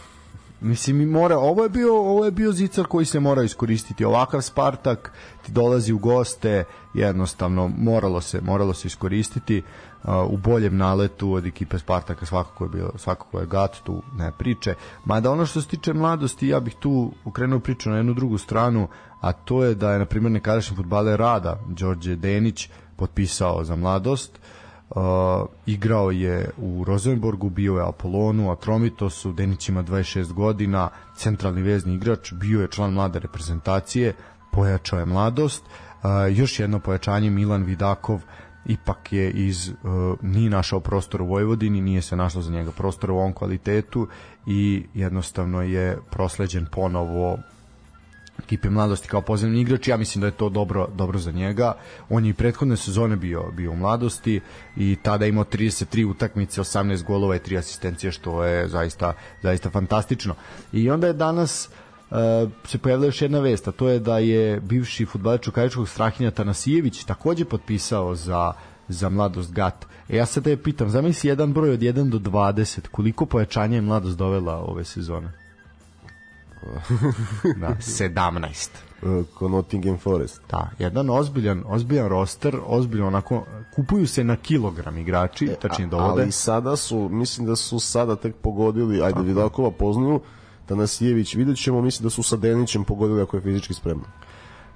Mislim i mora, ovo je bio ovo je bio zicar koji se mora iskoristiti. Ovakav Spartak ti dolazi u goste, jednostavno moralo se moralo se iskoristiti uh, u boljem naletu od ekipe Spartaka svakako je bilo svakako je gat tu ne priče. Mada ono što se tiče mladosti, ja bih tu ukrenuo priču na jednu drugu stranu, a to je da je na primjer nekadašnji fudbaler Rada Đorđe Denić potpisao za mladost Uh, igrao je u Rosenborgu, bio je Apolonu, Atromitosu, Denić ima 26 godina, centralni vezni igrač, bio je član mlade reprezentacije, pojačao je mladost. Uh, još jedno pojačanje Milan Vidakov ipak je iz uh, nije našao prostor u Vojvodini, nije se našlo za njega prostor u ovom kvalitetu i jednostavno je prosleđen ponovo ekipe mladosti kao pozivni igrač, ja mislim da je to dobro dobro za njega. On je i prethodne sezone bio bio u mladosti i tada imao 33 utakmice, 18 golova i 3 asistencije što je zaista zaista fantastično. I onda je danas uh, se pojavila još jedna vest, a to je da je bivši fudbaler Čukaričkog Strahinja Tanasijević takođe potpisao za za mladost GAT. E ja sad te pitam, zamisli jedan broj od 1 do 20, koliko pojačanja je mladost dovela ove sezone? Da, [LAUGHS] 17 ko Nottingham Forest. Da, jedan ozbiljan, ozbiljan roster, ozbiljan onako, kupuju se na kilogram igrači, e, tačnije dovode. Ali sada su, mislim da su sada tek pogodili, ajde Aha. Vidakova poznaju, Tanasijević, vidjet ćemo, mislim da su sa Denićem pogodili ako je fizički spreman.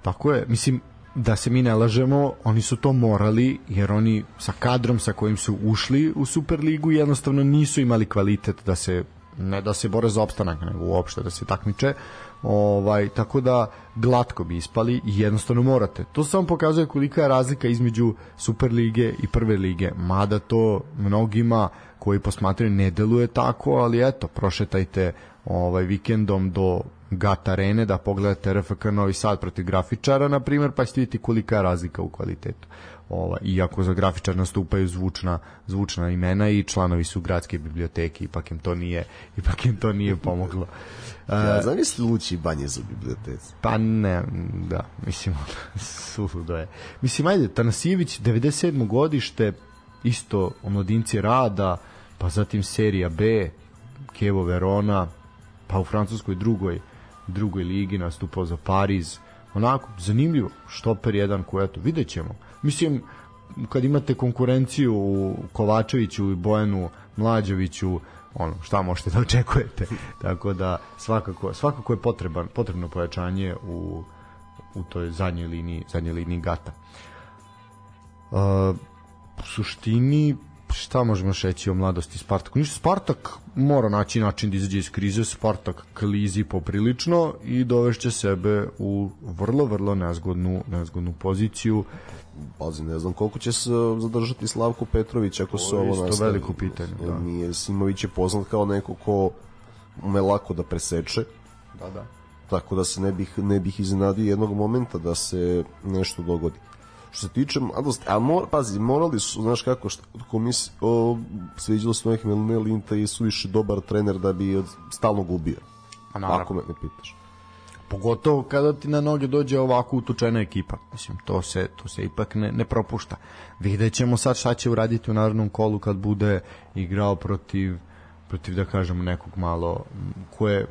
Tako je, mislim, da se mi ne lažemo, oni su to morali, jer oni sa kadrom sa kojim su ušli u Superligu jednostavno nisu imali kvalitet da se ne da se bore za opstanak, nego uopšte da se takmiče. Ovaj, tako da glatko bi ispali i jednostavno morate. To samo pokazuje kolika je razlika između Superlige i Prve lige. Mada to mnogima koji posmatraju ne deluje tako, ali eto, prošetajte ovaj vikendom do GAT arene da pogledate RFK Novi Sad protiv grafičara, na primjer, pa ćete vidjeti kolika je razlika u kvalitetu ova, iako za grafičar nastupaju zvučna, zvučna imena i članovi su gradske biblioteke, ipak im to nije, ipak im to nije pomoglo. [LAUGHS] Ja, zamisli Lući banje za biblioteci. Pa ne, da, mislim, [LAUGHS] suludo je. Mislim, ajde, Tanasijević, 97. godište, isto omladinci rada, pa zatim serija B, Kevo Verona, pa u francuskoj drugoj, drugoj ligi nastupao za Pariz, onako, zanimljivo, štoper jedan koji, eto, vidjet ćemo mislim kad imate konkurenciju u Kovačeviću i Bojanu Mlađeviću ono šta možete da očekujete? [LAUGHS] Tako da svakako svakako je potreban potrebno pojačanje u u toj zadnjoj liniji zadnjoj liniji gata. Uh, u suštini šta možemo šeći o mladosti Spartaku? Ništa, Spartak mora naći način da izađe iz krize, Spartak klizi poprilično i dovešće sebe u vrlo, vrlo nezgodnu, nezgodnu poziciju. Pazi, ne znam koliko će se zadržati Slavko Petrović ako se ovo nastavi. To je veliko pitanje, da. Nije, Simović je poznat kao neko ko ume lako da preseče. Da, da. Tako da se ne bih, ne bih iznenadio jednog momenta da se nešto dogodi. Što se tiče mladosti, a mor, pazi, morali su, znaš kako, šta, komis, o, sviđalo se nekih Linta i su više dobar trener da bi od, stalno gubio. A naravno. Ako me ne pitaš. Pogotovo kada ti na noge dođe ovako utučena ekipa. Mislim, to se, to se ipak ne, ne propušta. Vidjet ćemo sad šta će uraditi u narodnom kolu kad bude igrao protiv protiv da kažemo nekog malo ko je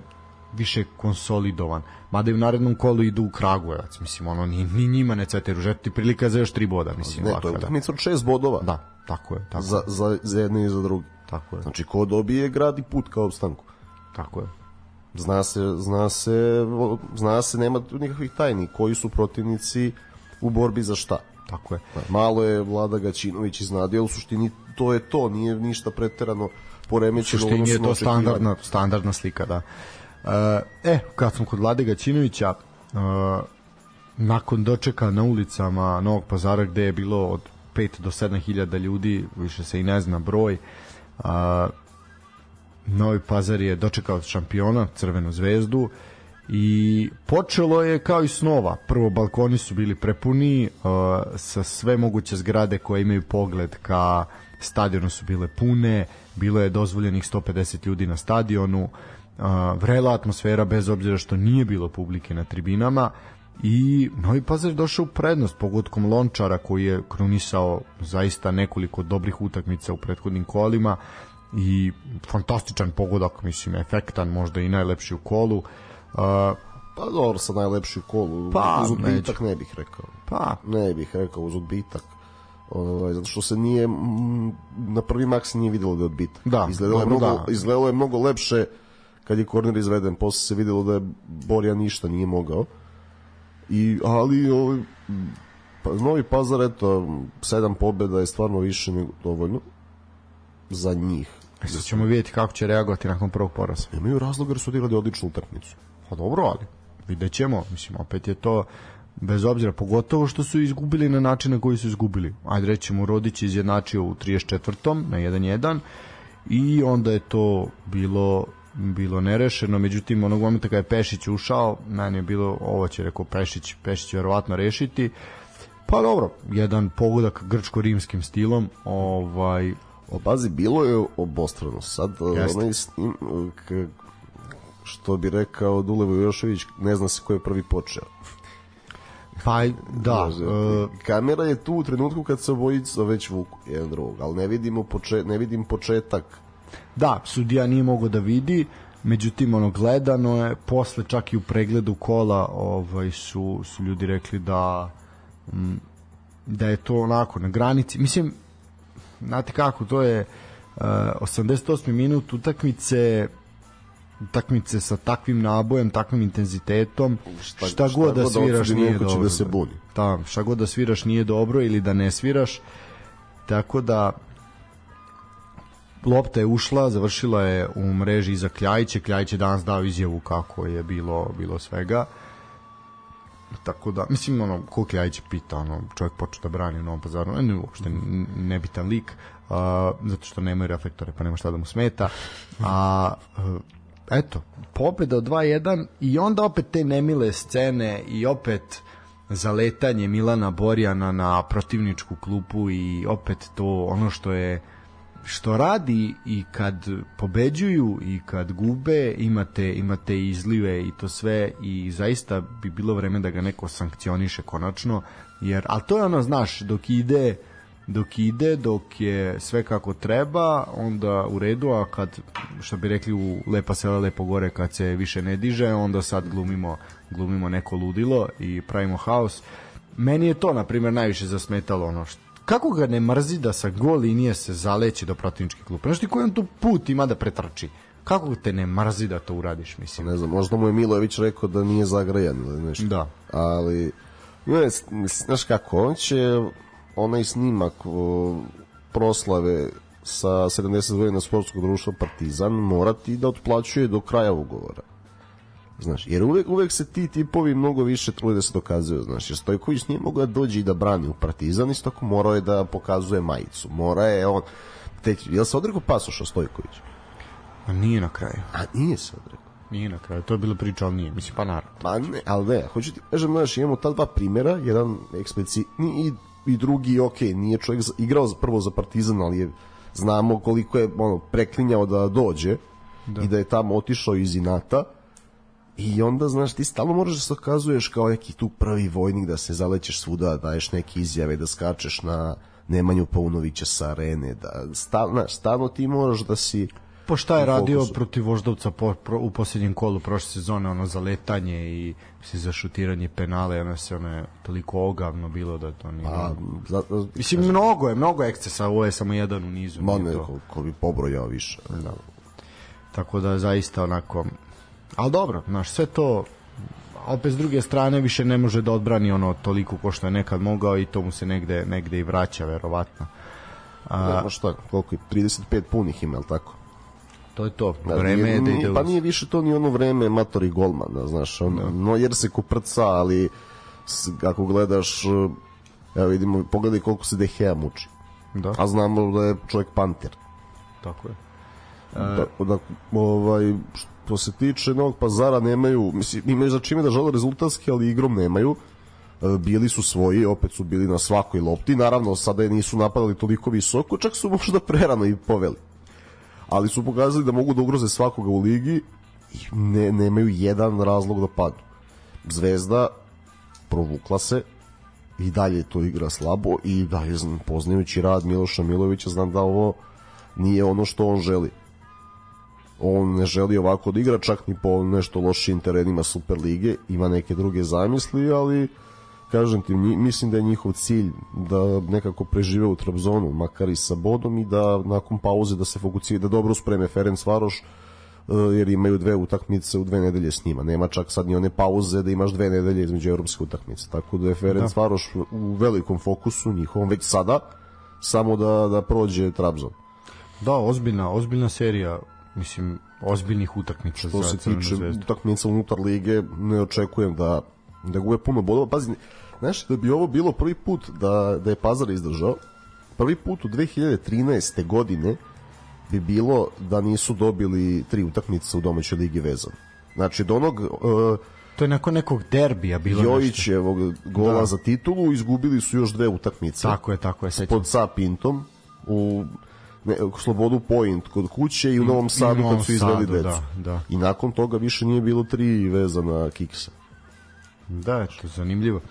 više konsolidovan. Mada i u narednom kolu idu u Kragujevac, mislim, ono, ni, ni njima ne cvete ružeti, prilika za još tri boda, mislim. Ne, to je utakmica od šest bodova. Da, tako je. Tako za, za, za jedne i za drugi. Tako je. Znači, ko dobije, gradi put kao opstanku. Tako je. Zna se, zna se, zna se, nema tu nikakvih tajni koji su protivnici u borbi za šta. Tako je. Malo je Vlada Gaćinović iznadio, u suštini to je to, nije ništa preterano poremećeno. U suštini je to standardna, standardna slika, da. E, kad smo kod Vlade Gaćinovića, e, nakon dočeka na ulicama Novog pazara gde je bilo od 5 do 7 hiljada ljudi, više se i ne zna broj, Novi Pazar je dočekao šampiona, Crvenu zvezdu, i počelo je kao i snova. Prvo, balkoni su bili prepuni, sa sve moguće zgrade koje imaju pogled ka stadionu su bile pune, bilo je dozvoljenih 150 ljudi na stadionu, vrela atmosfera bez obzira što nije bilo publike na tribinama i Novi Pazar je došao u prednost pogodkom Lončara koji je krunisao zaista nekoliko dobrih utakmica u prethodnim kolima i fantastičan pogodak, mislim, efektan, možda i najlepši u kolu. Uh, Pa dobro, sa najlepši kolu. Pa, uz odbitak ne bih rekao. pa, Ne bih rekao uz odbitak. Ovaj, zato što se nije na prvi mak se nije videlo da je odbitak. Da, izgledalo je dobro, mnogo, da. izgledalo je mnogo lepše kad je korner izveden, posle se videlo da je Borja ništa nije mogao. I ali ovaj pa Novi Pazar eto sedam pobeda je stvarno više nego dovoljno za njih. E, sad ćemo vidjeti kako će reagovati nakon prvog poraza. Nemaju razloga jer su odigrali odličnu utakmicu. Pa dobro, ali vidjet ćemo. Mislim, opet je to bez obzira, pogotovo što su izgubili na način na koji su izgubili. Ajde rećemo, Rodić je izjednačio u 34. na 1-1 i onda je to bilo bilo nerešeno, međutim onog momenta kada je Pešić ušao, meni je bilo ovo će rekao Pešić, Pešić će verovatno rešiti. Pa dobro, jedan pogodak grčko-rimskim stilom, ovaj O bazi bilo je obostrano. Sad Jeste. onaj snim, k, što bi rekao Dule Vojošević, ne zna se ko je prvi počeo. pa da, e, kamera je tu u trenutku kad se obojica već vuku jedan drugog, ali ne vidimo poče, ne vidim početak. Da, sudija nije mogao da vidi, međutim ono gledano je posle čak i u pregledu kola ovaj su su ljudi rekli da mm, da je to onako na granici mislim znate kako to je uh, 88. minut utakmice utakmice sa takvim nabojem, takvim intenzitetom, šta, šta, god da sviraš odsudi, nije će dobro. da se buni. Da, šta god da sviraš nije dobro ili da ne sviraš. Tako da lopta je ušla, završila je u mreži iza Kljajiće. Kljajić je danas dao izjavu kako je bilo bilo svega. Tako da, mislim, ono, ko Kljajić pita, ono, čovjek počeo da brani u Novom pazaru, ne, uopšte nebitan lik, a, zato što nemaju reflektore, pa nema šta da mu smeta. A, eto, pobeda od 2-1 i onda opet te nemile scene i opet zaletanje Milana Borjana na protivničku klupu i opet to ono što je što radi i kad pobeđuju i kad gube imate imate izlive i to sve i zaista bi bilo vreme da ga neko sankcioniše konačno jer al to je ono znaš dok ide dok ide, dok je sve kako treba, onda u redu, a kad, što bi rekli u Lepa sela, Lepo gore, kad se više ne diže, onda sad glumimo, glumimo neko ludilo i pravimo haos. Meni je to, na primjer, najviše zasmetalo ono što kako ga ne mrzi da sa gol linije se zaleće do protivničke klupe? Znaš ti koji on tu put ima da pretrči? Kako te ne mrzi da to uradiš, mislim? Ne znam, možda mu je Milojević rekao da nije zagrajan ili nešto. Da. Ali, ne, znaš kako, on će onaj snimak o, proslave sa 70 godina sportskog društva Partizan morati da otplaćuje do kraja ugovora. Znaš, jer uvek, uvek se ti tipovi mnogo više trude da se dokazuju, znaš, jer Stojković nije mogao da dođe i da brani u Partizan, isto tako morao je da pokazuje majicu, mora je on, te, jel se odrekao pasoša Stojković? A nije na kraju. A nije se odrekao. Nije na kraju. To je bila priča, ali nije. Mislim, pa naravno. Pa ne, ali ne, hoću ti kažem, znaš, imamo ta dva primjera, jedan eksplicitni i, i drugi, ok, nije čovjek za- igrao za, prvo za Partizan, ali je, znamo koliko je ono, preklinjao da dođe da. i da je tamo otišao iz inata i onda, znaš, ti stalno moraš da se okazuješ kao neki tu prvi vojnik, da se zalećeš svuda, da daješ neke izjave, da skačeš na Nemanju Paunovića sa arene, da stal, znaš, stalno ti moraš da si Po šta je radio fokusu. protiv Voždovca po, pro, u posljednjem kolu prošle sezone, ono zaletanje i mislim, za šutiranje penale, ono se ono je toliko ogavno bilo da to nije... a, za, za, Mislim, mnogo je, mnogo ekscesa, ovo je samo jedan u nizu. Ma ne, ko, ko bi pobrojao više. Da. Tako da zaista onako ali dobro, znaš, sve to opet s druge strane više ne može da odbrani ono toliko ko što je nekad mogao i to mu se negde, negde i vraća verovatno. A, da, šta, koliko je, 35 punih ima, tako? To je to, da, vreme je da ide Pa nije više to ni ono vreme matori golmana, znaš, on, da. no jer se kuprca, ali ako gledaš, evo vidimo, pogledaj koliko se Dehea muči. Da. A znamo da je čovjek panter. Tako je. Da, da, ovaj, što se tiče Novog pazara nemaju, mislim, imaju za čime da žele rezultatski, ali igrom nemaju. E, bili su svoji, opet su bili na svakoj lopti. Naravno, sada je nisu napadali toliko visoko, čak su možda prerano i poveli. Ali su pokazali da mogu da ugroze svakoga u ligi i ne, nemaju jedan razlog da padu. Zvezda provukla se i dalje to igra slabo i da je poznajući rad Miloša Milovića znam da ovo nije ono što on želi on ne želi ovako da igra čak ni po nešto lošim terenima Super lige, ima neke druge zamisli, ali kažem ti, mislim da je njihov cilj da nekako prežive u Trabzonu, makar i sa bodom i da nakon pauze da se fokusira, da dobro spreme Ferenc Varoš, eh, jer imaju dve utakmice u dve nedelje s njima. Nema čak sad ni one pauze da imaš dve nedelje između evropske utakmice. Tako da je Ferenc da. Varoš u velikom fokusu njihovom već sada, samo da, da prođe Trabzon. Da, ozbiljna, ozbiljna serija mislim, ozbiljnih utakmica što se tiče utakmica unutar lige ne očekujem da da gube puno bodova pazi znaš da bi ovo bilo prvi put da, da je Pazar izdržao prvi put u 2013. godine bi bilo da nisu dobili tri utakmice u domaćoj ligi vezano znači do onog uh, to je nakon nekog derbija bilo Jojićevog gola da. za titulu izgubili su još dve utakmice tako je, tako je, sećam. pod Sapintom u ne, Slobodu Point kod kuće i u Novom Sadu kad su izveli decu. Da, da. I nakon toga više nije bilo tri vezana kiksa. Da, to je zanimljivo.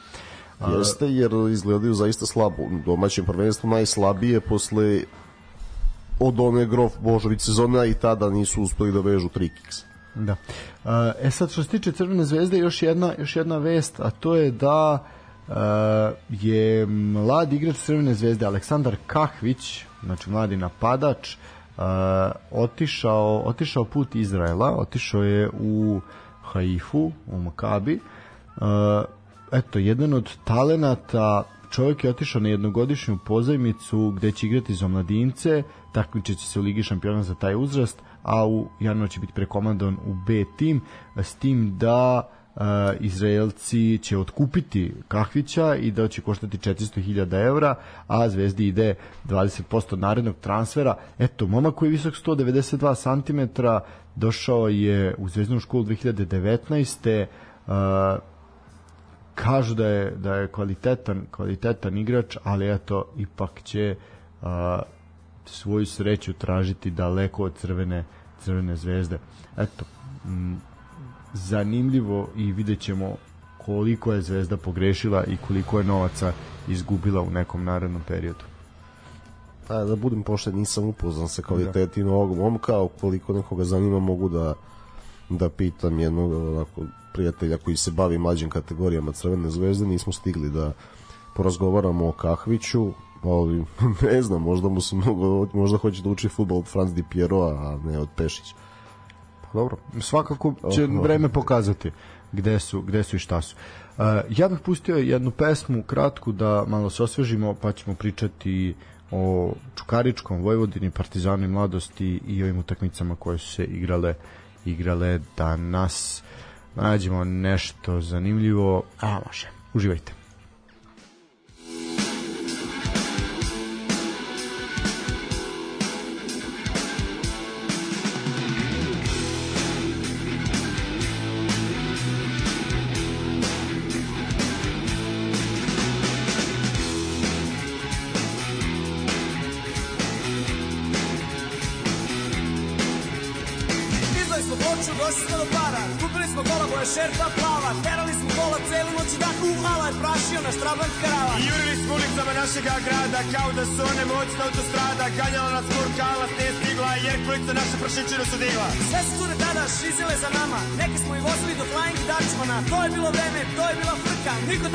A... Jeste, jer izgledaju zaista slabo. U domaćem prvenstvu najslabije posle od one Grof Božović sezona i tada nisu uspeli da vežu tri kiksa. Da. E sad što se tiče Crvene zvezde još jedna još jedna vest, a to je da uh, je mlad igrač Crvene zvezde Aleksandar Kahvić znači mladi napadač, uh, otišao, otišao put Izraela, otišao je u Haifu, u Makabi. Uh, eto, jedan od talenata čovjek je otišao na jednogodišnju pozajmicu gde će igrati za mladince, takmičeći se u Ligi šampiona za taj uzrast, a u januar će biti prekomandovan u B tim, s tim da uh, Izraelci će otkupiti Kahvića i da će koštati 400.000 evra, a Zvezdi ide 20% narednog transfera. Eto, momak koji je visok 192 cm, došao je u Zvezdnu školu 2019. Uh, kažu da je da je kvalitetan kvalitetan igrač, ali eto ipak će uh, svoju sreću tražiti daleko od crvene crvene zvezde. Eto, zanimljivo i vidjet ćemo koliko je Zvezda pogrešila i koliko je novaca izgubila u nekom narednom periodu. Pa da budem pošten, nisam upoznan sa kvalitetima da. ovog momka, koliko nekoga zanima mogu da da pitam jednog onako prijatelja koji se bavi mlađim kategorijama Crvene zvezde, nismo stigli da porazgovaramo o Kahviću, ali [LAUGHS] ne znam, možda mu se mnogo, možda hoće da uči futbol od Franz Di Piero, a ne od Pešića. Dobro, svakako će oh, vreme pokazati gde su, gde su i šta su. Uh, ja bih pustio jednu pesmu kratku da malo se osvežimo, pa ćemo pričati o Čukaričkom, Vojvodini, Partizanu i Mladosti i ovim utakmicama koje su se igrale igrale danas. Nađemo nešto zanimljivo. A, može. Uživajte.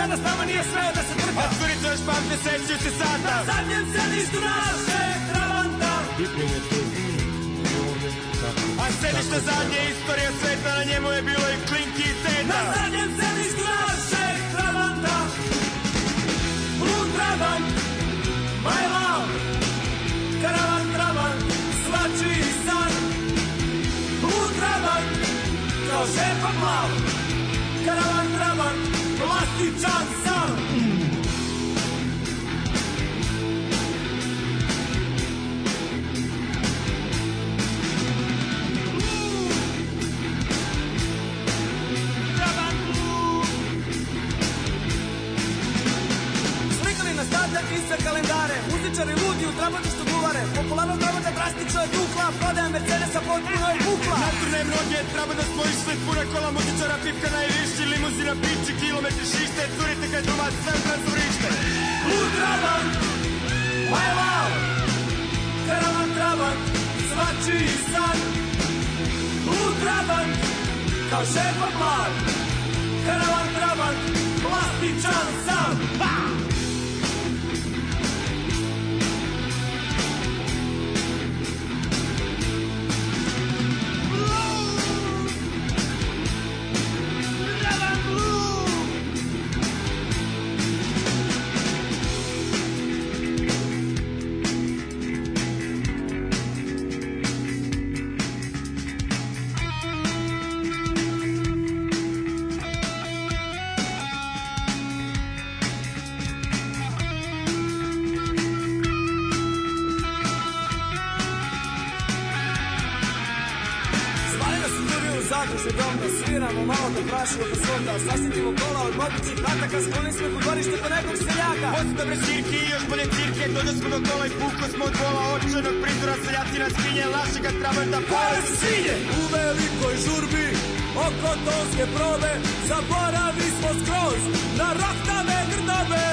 danas nama nije sve da se trka Otkurica još par meseci se sata. Na zadnjem sedištu naše travanta I primetu A sedište zadnje istorije sveta Na njemu je bilo i klinki i teta. Na zadnjem sedištu naše travanta Blue travant My love. Karavan travant Svačiji san. Blue travant Kao šepa plav. Karavan travant Plastičan san Slikali na stade i sve kalendare. Muzičari ludi u trabati guvare Popularno trabata drastično je dukla Prodaja Mercedesa potpuno je bukla Naturne mnoge treba da smo išli Puna kola muzičara, pipka najviši Limuzina, piči, kilometri šište Curite kaj domaći, sve brzo vrište U traban, my love Karavan traban, svačiji san U traban, kao šefa plav Karavan traban, plastičan sam. Ha! Spinje Našega trabanta pale su svinje U velikoj žurbi oko tonske probe Zaboravi smo skroz na grdobe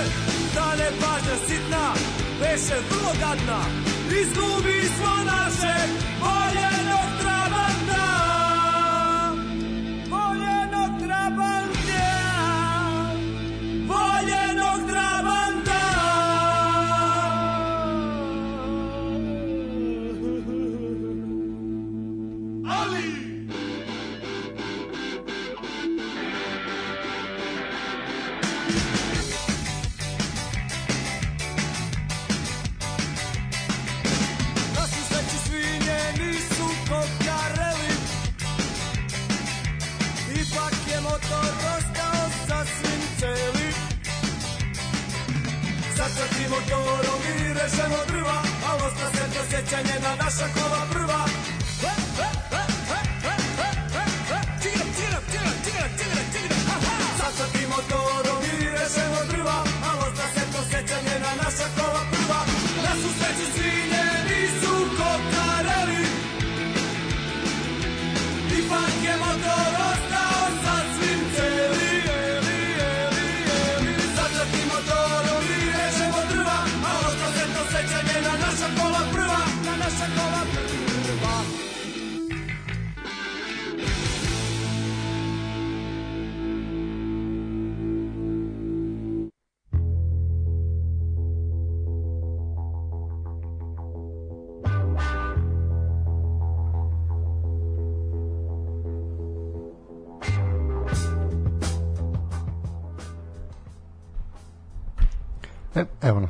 Da ne pažnja sitna Beše vrlo gadna. Izgubi smo našeg voljenog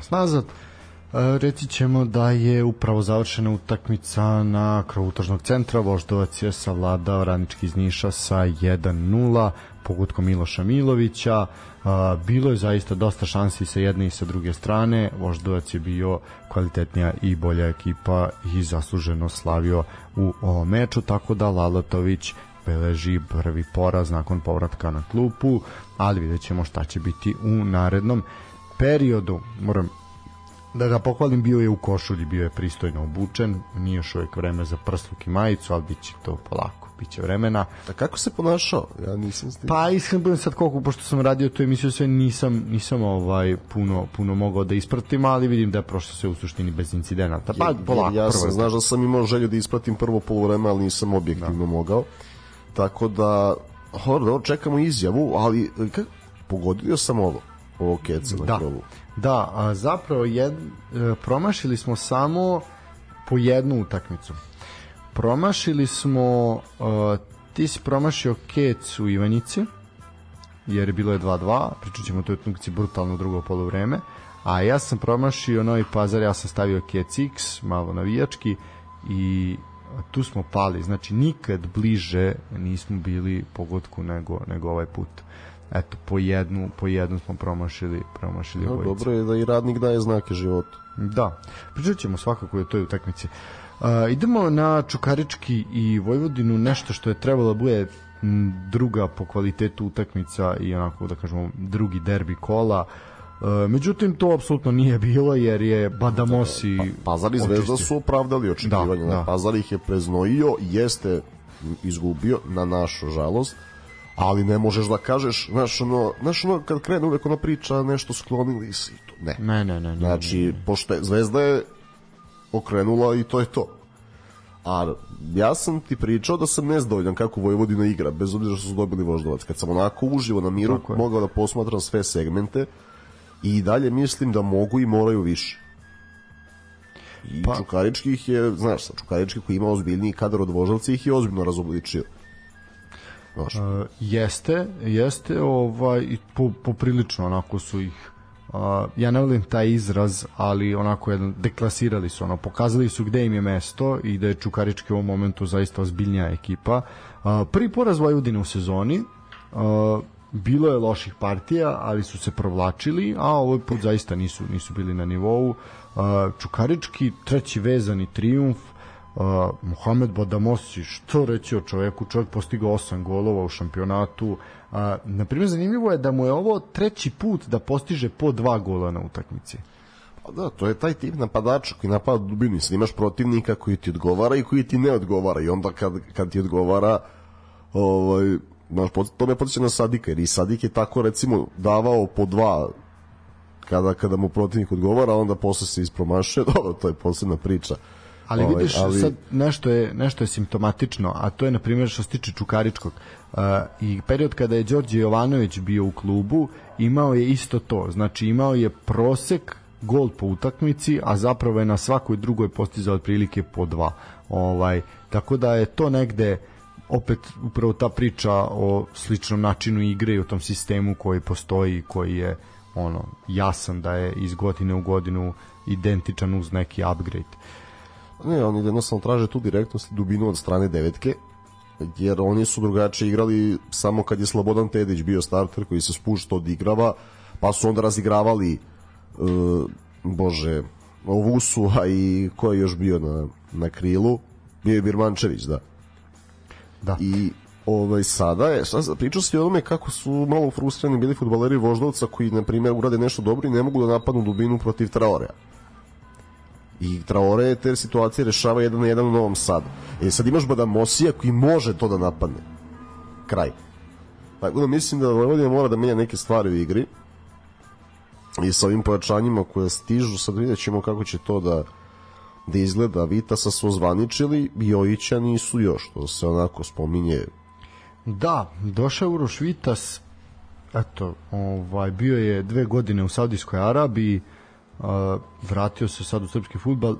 nazad. E, reći ćemo da je upravo završena utakmica na krovu tržnog centra. Voždovac je savladao radnički iz Niša sa 1-0 pogutkom Miloša Milovića. E, bilo je zaista dosta šansi sa jedne i sa druge strane. Voždovac je bio kvalitetnija i bolja ekipa i zasluženo slavio u ovom meču, tako da Lalatović beleži prvi poraz nakon povratka na klupu, ali vidjet ćemo šta će biti u narednom periodu. Moram da ga pohvalim, bio je u košulji, bio je pristojno obučen, nije još uvek vreme za prsluk i majicu, ali bit će to polako, bit će vremena. A kako se ponašao? Ja nisam stigao. Pa iskreno budem sad koliko, pošto sam radio tu emisiju, sve nisam, nisam ovaj puno, puno mogao da ispratim, ali vidim da je prošlo sve u suštini bez incidenata. Pa Jer- polako, ja sam, je znaš da sam imao želju da ispratim prvo polovreme, ali nisam objektivno mogao. Tako da, dobro, čekamo izjavu, ali kak, pogodio sam ovo, ovo keca na Da. krovu. Da, a zapravo jed, e, promašili smo samo po jednu utakmicu. promašili smo uh, ti si promašio Kec u Ivanjici jer je bilo je 2-2 pričat ćemo toj utakmici brutalno drugo polovreme a ja sam promašio Novi Pazar ja sam stavio Kec X malo navijački i tu smo pali znači nikad bliže nismo bili pogodku nego, nego ovaj put eto po jednu po jednu smo promašili promašili No, obojica. dobro je da i radnik daje znake života. Da, pričat ćemo svakako o toj utakmici. Uh, idemo na Čukarički i Vojvodinu, nešto što je trebalo da bude druga po kvalitetu utakmica i onako da kažemo drugi derbi kola. Uh, međutim, to apsolutno nije bilo jer je Badamosi Pa, Pazar i Zvezda su opravdali očekivanja. Da, da. Da, Pazar ih je preznojio, jeste izgubio, na našu žalost, ali ne možeš da kažeš, znaš ono, znaš ono kad krene uvek ona priča nešto sklonili si to. Ne. Ne, ne, ne. ne, Znači, pošto je, Zvezda je okrenula i to je to. A ja sam ti pričao da sam nezadovoljan kako Vojvodina igra, bez obzira što su dobili voždovac. Kad sam onako uživo na miru, Tako je. mogao da posmatram sve segmente i dalje mislim da mogu i moraju više. I Pa- Čukarički ih je, znaš, sa Čukarički koji ima ozbiljniji kadar od Voždovca ih je ozbiljno razobličio. Znaš, Uh, jeste, jeste, ovaj, i po, poprilično onako su ih Uh, ja ne volim taj izraz, ali onako jedan, deklasirali su, ono, pokazali su gde im je mesto i da je Čukarički u ovom momentu zaista ozbiljnija ekipa. Uh, prvi poraz Vojvodine u sezoni, uh, bilo je loših partija, ali su se provlačili, a ovaj put zaista nisu nisu bili na nivou. Uh, Čukarički treći vezani trijumf, Uh, Mohamed Badamosi, što reći o čoveku, čovjek postigao 8 golova u šampionatu. Uh, na primjer, zanimljivo je da mu je ovo treći put da postiže po dva gola na utakmici. Pa da, to je taj tip napadača koji napada dubinu sad imaš protivnika koji ti odgovara i koji ti ne odgovara. I onda kad, kad ti odgovara ovaj, znaš, to me potiče na Sadika jer i Sadik je tako recimo davao po dva kada, kada mu protivnik odgovara onda posle se ispromašuje, [LAUGHS] dobro, to je posebna priča Ali Ovaj, vidiš, ali- sad nešto je, nešto je simptomatično, a to je, na primjer, što se tiče Čukaričkog. Uh, I period kada je Đorđe Jovanović bio u klubu, imao je isto to. Znači, imao je prosek gol po utakmici, a zapravo je na svakoj drugoj postizao otprilike po dva. Ovaj, tako da je to negde opet upravo ta priča o sličnom načinu igre i o tom sistemu koji postoji koji je ono jasan da je iz godine u godinu identičan uz neki upgrade. Ne, oni jednostavno traže tu direktnost i dubinu od strane devetke, jer oni su drugačije igrali samo kad je Slobodan Tedić bio starter koji se spušta odigrava, pa su onda razigravali uh, bože, Ovusu, a i ko je još bio na, na krilu? Bio je Birmančević, da. Da. I ovaj sada je sad pričao se i o tome kako su malo frustrirani bili fudbaleri Voždovca koji na primjer urade nešto dobro i ne mogu da napadnu dubinu protiv Traorea. I Traore te situacije rešava jedan na jedan u Novom Sadu. E sad imaš Badamosija koji može to da napadne. Kraj. Tako da mislim da Vojvodina mora da menja neke stvari u igri i sa ovim pojačanjima koje stižu, sad vidjet ćemo kako će to da da izgleda Vitasa su ozvaničili Jojića nisu još, to se onako spominje Da, došao je Uroš Vitas, eto, ovaj, bio je dve godine u Saudijskoj Arabiji, vratio se sad u srpski futbal,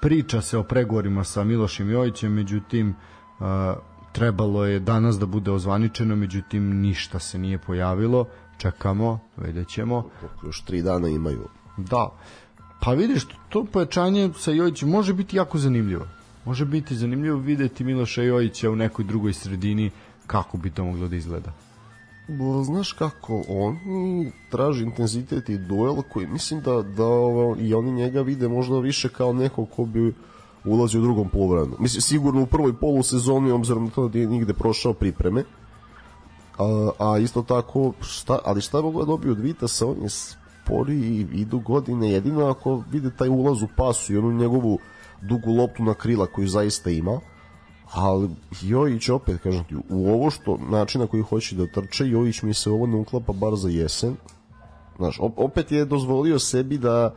priča se o pregovorima sa Milošem Jojićem, međutim, trebalo je danas da bude ozvaničeno, međutim, ništa se nije pojavilo, čekamo, vidjet ćemo. još tri dana imaju Da. Pa vidiš, to pojačanje sa Jojićem može biti jako zanimljivo. Može biti zanimljivo videti Miloša Jojića u nekoj drugoj sredini kako bi to moglo da izgleda. Znaš kako, on traži intenzitet i duel koji mislim da, da ovo, i oni njega vide možda više kao neko ko bi ulazio u drugom poluvremenu. Mislim, sigurno u prvoj polusezoni, obzirom na to da je nigde prošao pripreme, a, a isto tako, šta, ali šta mogu da dobiju od Vitasa, on je spori i idu godine, jedino ako vide taj ulaz u pasu i onu njegovu dugu loptu na krila koju zaista ima, ali Jojić opet kažem ti u ovo što način na koji hoće da trče Jojić mi se ovo ne uklapa bar za jesen. Znaš, op- opet je dozvolio sebi da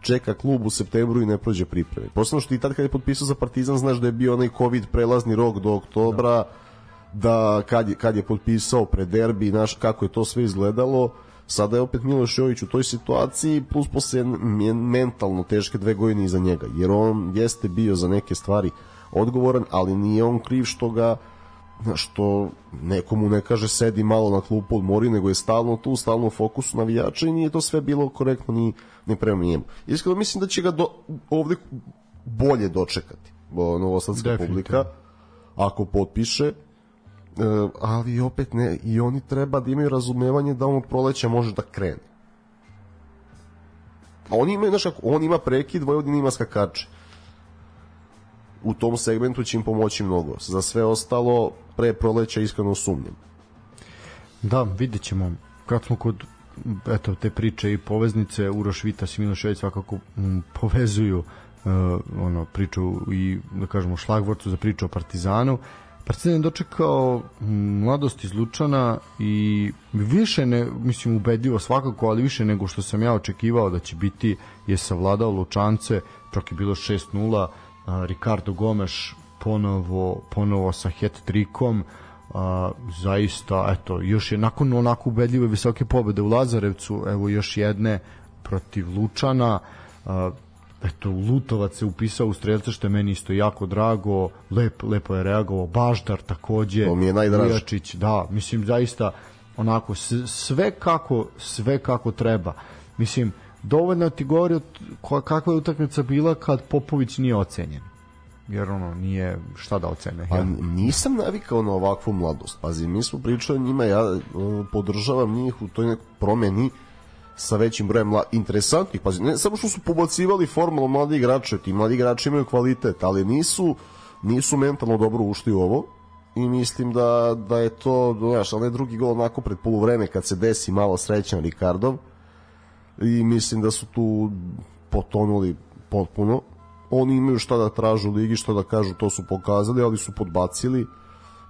čeka klub u septembru i ne prođe pripreme. Posebno što i tad kad je potpisao za Partizan znaš da je bio onaj covid prelazni rok do oktobra da kad je, kad je potpisao pre derbi znaš kako je to sve izgledalo. Sada je opet Miloš Jović u toj situaciji plus posle men- mentalno teške dve godine iza njega jer on jeste bio za neke stvari odgovoran, ali nije on kriv što ga što nekomu ne kaže sedi malo na klupu odmori, nego je stalno tu, stalno u fokusu navijača i nije to sve bilo korektno ni, ni prema njemu. Iskreno mislim da će ga do, ovde bolje dočekati novosadska publika ako potpiše e, ali opet ne i oni treba da imaju razumevanje da on od proleća može da krene. A oni imaju, znaš kako, on ima prekid, Vojvodina ima skakače u tom segmentu će im pomoći mnogo za sve ostalo pre proleća iskreno sumnjam Da, vidjet ćemo. Kad smo kod eto, te priče i poveznice, Uroš Vitas i Milošević svakako m, povezuju uh, ono, priču i, da kažemo, šlagvorcu za priču o Partizanu. Partizan je dočekao m, mladost iz Lučana i više, ne, mislim, ubedljivo svakako, ali više nego što sam ja očekivao da će biti, je savladao Lučance, čak je bilo 6-0, a, Ricardo Gomes ponovo, ponovo sa hat-trikom, a, zaista, eto, još je nakon onako ubedljive visoke pobede u Lazarevcu, evo još jedne protiv Lučana, a, eto, Lutovac se upisao u strelce, što je meni isto jako drago, lep, lepo je reagovao, Baždar takođe, To mi je. Vujačić, da, mislim, zaista, onako, sve kako, sve kako treba. Mislim, dovoljno ti govori kakva je utakmica bila kad Popović nije ocenjen. Jer ono, nije šta da ocene. Pa nisam navikao na ovakvu mladost. Pazi, mi smo pričali njima, ja uh, podržavam njih u toj nekoj promeni sa većim brojem mla... interesantnih. Pazi, ne samo što su pobacivali formalno mladi igrače, ti mladi igrači imaju kvalitet, ali nisu nisu mentalno dobro ušli u ovo i mislim da, da je to, znaš, onaj drugi gol onako pred poluvreme kad se desi malo srećan Rikardov i mislim da su tu potonuli potpuno oni imaju šta da tražu u ligi, šta da kažu, to su pokazali, ali su podbacili,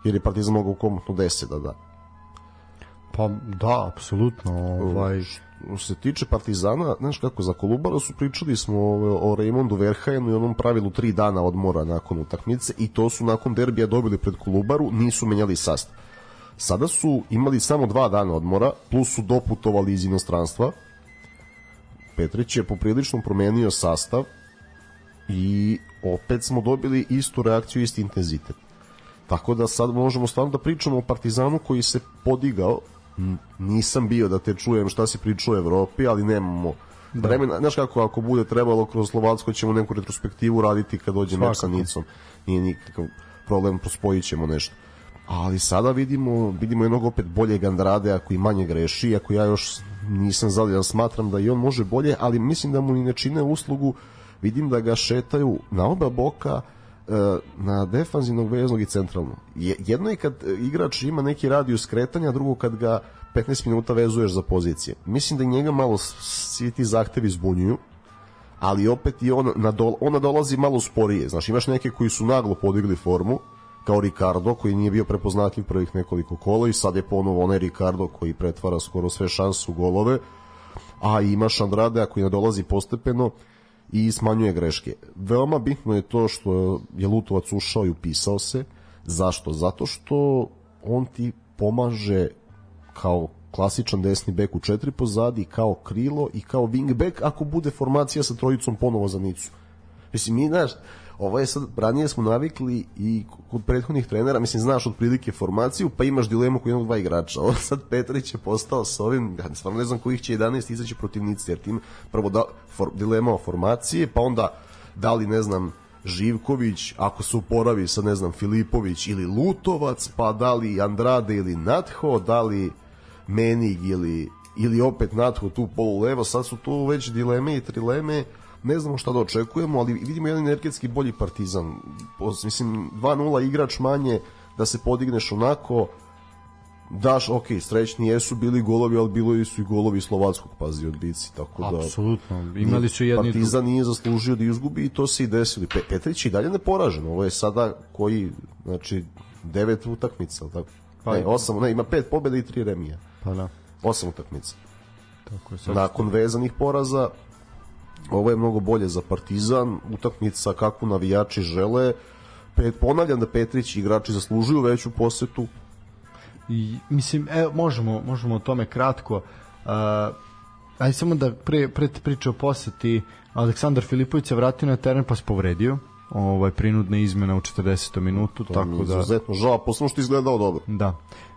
jer je Partizan mogao komotno 10 da da. Pa da, apsolutno. Ovaj, Što se tiče Partizana, znaš kako, za Kolubara su pričali smo o, o Raymondu Verhajenu i onom pravilu tri dana odmora nakon utakmice i to su nakon derbija dobili pred Kolubaru, nisu menjali sastav. Sada su imali samo dva dana odmora, plus su doputovali iz inostranstva. Petrić je poprilično promenio sastav i opet smo dobili istu reakciju, isti intenzitet. Tako da sad možemo stvarno da pričamo o Partizanu koji se podigao. Nisam bio da te čujem šta si pričao u Evropi, ali nemamo vremena. Znaš kako, ako bude trebalo kroz Slovacko ćemo neku retrospektivu raditi kad dođe meč sa Svakako. Nicom. Nije nikakav problem, pospojit ćemo nešto. Ali sada vidimo, vidimo jednog opet boljeg Andrade ako i manje greši, ako ja još nisam zadljan, smatram da i on može bolje, ali mislim da mu ni ne čine uslugu, vidim da ga šetaju na oba boka, e, na defanzivnog veznog i centralno. Je- Jedno je kad igrač ima neki radijus kretanja, drugo kad ga 15 minuta vezuješ za pozicije. Mislim da i njega malo svi ti zahtevi zbunjuju, ali opet i on, ona dolazi malo sporije. Znaš, imaš neke koji su naglo podigli formu, kao Ricardo, koji nije bio prepoznatljiv prvih nekoliko kola i sad je ponovo onaj Ricardo koji pretvara skoro sve šanse u golove, a imaš Andrade koji nadolazi postepeno i smanjuje greške. Veoma bitno je to što je Lutovac ušao i upisao se. Zašto? Zato što on ti pomaže kao klasičan desni bek u četiri pozadi, kao krilo i kao wing back ako bude formacija sa trojicom ponovo za Nicu. Mislim, mi, znaš, ovo je sad, ranije smo navikli i kod prethodnih trenera, mislim, znaš otprilike formaciju, pa imaš dilemu kod jednog dva igrača. Ovo sad Petrić je postao sa ovim, ja stvarno ne znam kojih će 11 izaći protiv Nice, jer tim prvo da, for, dilema o formacije, pa onda da li, ne znam, Živković, ako se uporavi sa, ne znam, Filipović ili Lutovac, pa da li Andrade ili Natho, da li Menig ili, ili opet Natho tu polu levo, sad su tu već dileme i trileme, ne znamo šta da očekujemo, ali vidimo jedan energetski bolji partizan. Mislim, 2-0 igrač manje, da se podigneš onako, daš, ok, srećni jesu bili golovi, ali bilo su i golovi slovackog, pazi, odbici, tako da... apsolutno. Imali su jedni. Partizan nije zaslužio da izgubi i to se i desilo. Pe Petrić i dalje neporažen. Ovo je sada koji, znači, devet utakmica, tako? Pa- ne, osam, ne, ima pet pobjeda i tri remija. Pa da, Osam utakmica. tako je. Sad, Nakon vezanih poraza, ovo je mnogo bolje za Partizan, utakmica kakvu navijači žele. Pet, ponavljam da Petrić i igrači zaslužuju veću posetu. I, mislim, evo, možemo, možemo o tome kratko. Uh, ajde samo da pre, pre priče o poseti, Aleksandar Filipović se vratio na teren pa se povredio. ovaj prinudne izmena u 40. minutu, To tako da Izuzetno žao, posebno što izgledao dobro. da.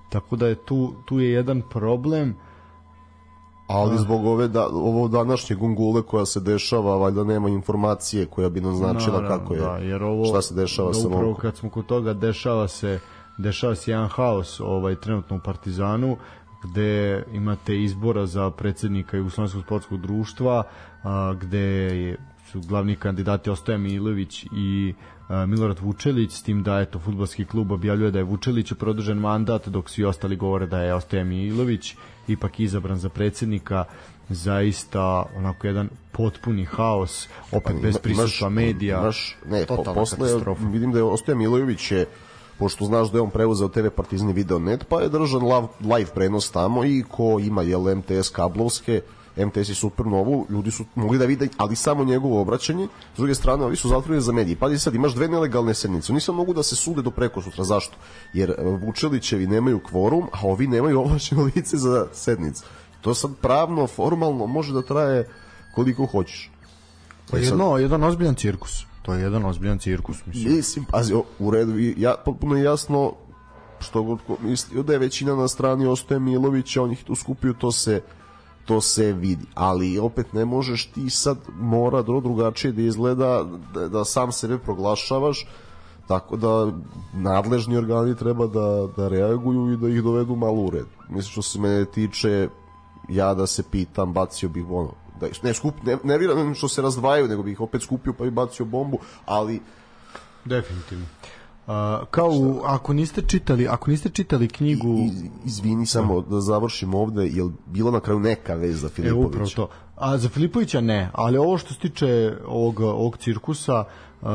Tako da je tu tu je jedan problem. Ali zbog ove da, ovo današnje gungule koja se dešava, valjda nema informacije koja bi nam značila Naravno, kako je, da, jer ovo, šta se dešava da sa upravo momkom. kad smo kod toga dešava se dešava se jedan haos ovaj trenutno u Partizanu gde imate izbora za predsednika Jugoslovenskog sportskog društva a, gde je, su glavni kandidati Ostoja Milović i a, Milorad Vučelić s tim da eto fudbalski klub objavljuje da je Vučelić produžen mandat dok svi ostali govore da je Ostoja Milović ipak izabran za predsednika zaista onako jedan potpuni haos opet bez Ima- prisustva medija Imaš, ne, po, totalna posle katastrofa. vidim da je Ostoja Milojević je pošto znaš da je on preuzeo TV Partizan i Video Net, pa je držan live prenos tamo i ko ima jel MTS kablovske, MTS i Supernovu, ljudi su mogli da vide, ali samo njegovo obraćanje. S druge strane, ovi su zatvoreni za mediji. Pazi sad, imaš dve nelegalne sednice. Oni sad mogu da se sude do preko sutra. Zašto? Jer e, Vučelićevi nemaju kvorum, a ovi nemaju [LAUGHS] ovlašćeno lice za sednicu. To sad pravno, formalno može da traje koliko hoćeš. Pa sad- jedno, jedan ozbiljan cirkus. To je jedan ozbiljan cirkus, mislim. Mislim, pazi, u redu, ja, potpuno jasno što god mislio da je većina na strani Ostoje Milovića, on ih tu skupio, to se to se vidi, ali opet ne možeš ti sad mora dro drugačije da izgleda da, da sam sebe proglašavaš tako da nadležni organi treba da, da reaguju i da ih dovedu malo u red. Mislim što se mene tiče ja da se pitam, bacio bih ono da, ne, skup, ne, ne vjerujem što se razdvajaju, nego bih ih opet skupio pa bi bacio bombu, ali Definitivno. Uh, kao u, ako niste čitali, ako niste čitali knjigu Iz, izvini samo da završim ovde, jel bilo na kraju neka vez za E, Filipovića? upravo to. A za Filipovića ne, ali ovo što se tiče ovog, ovog cirkusa, uh,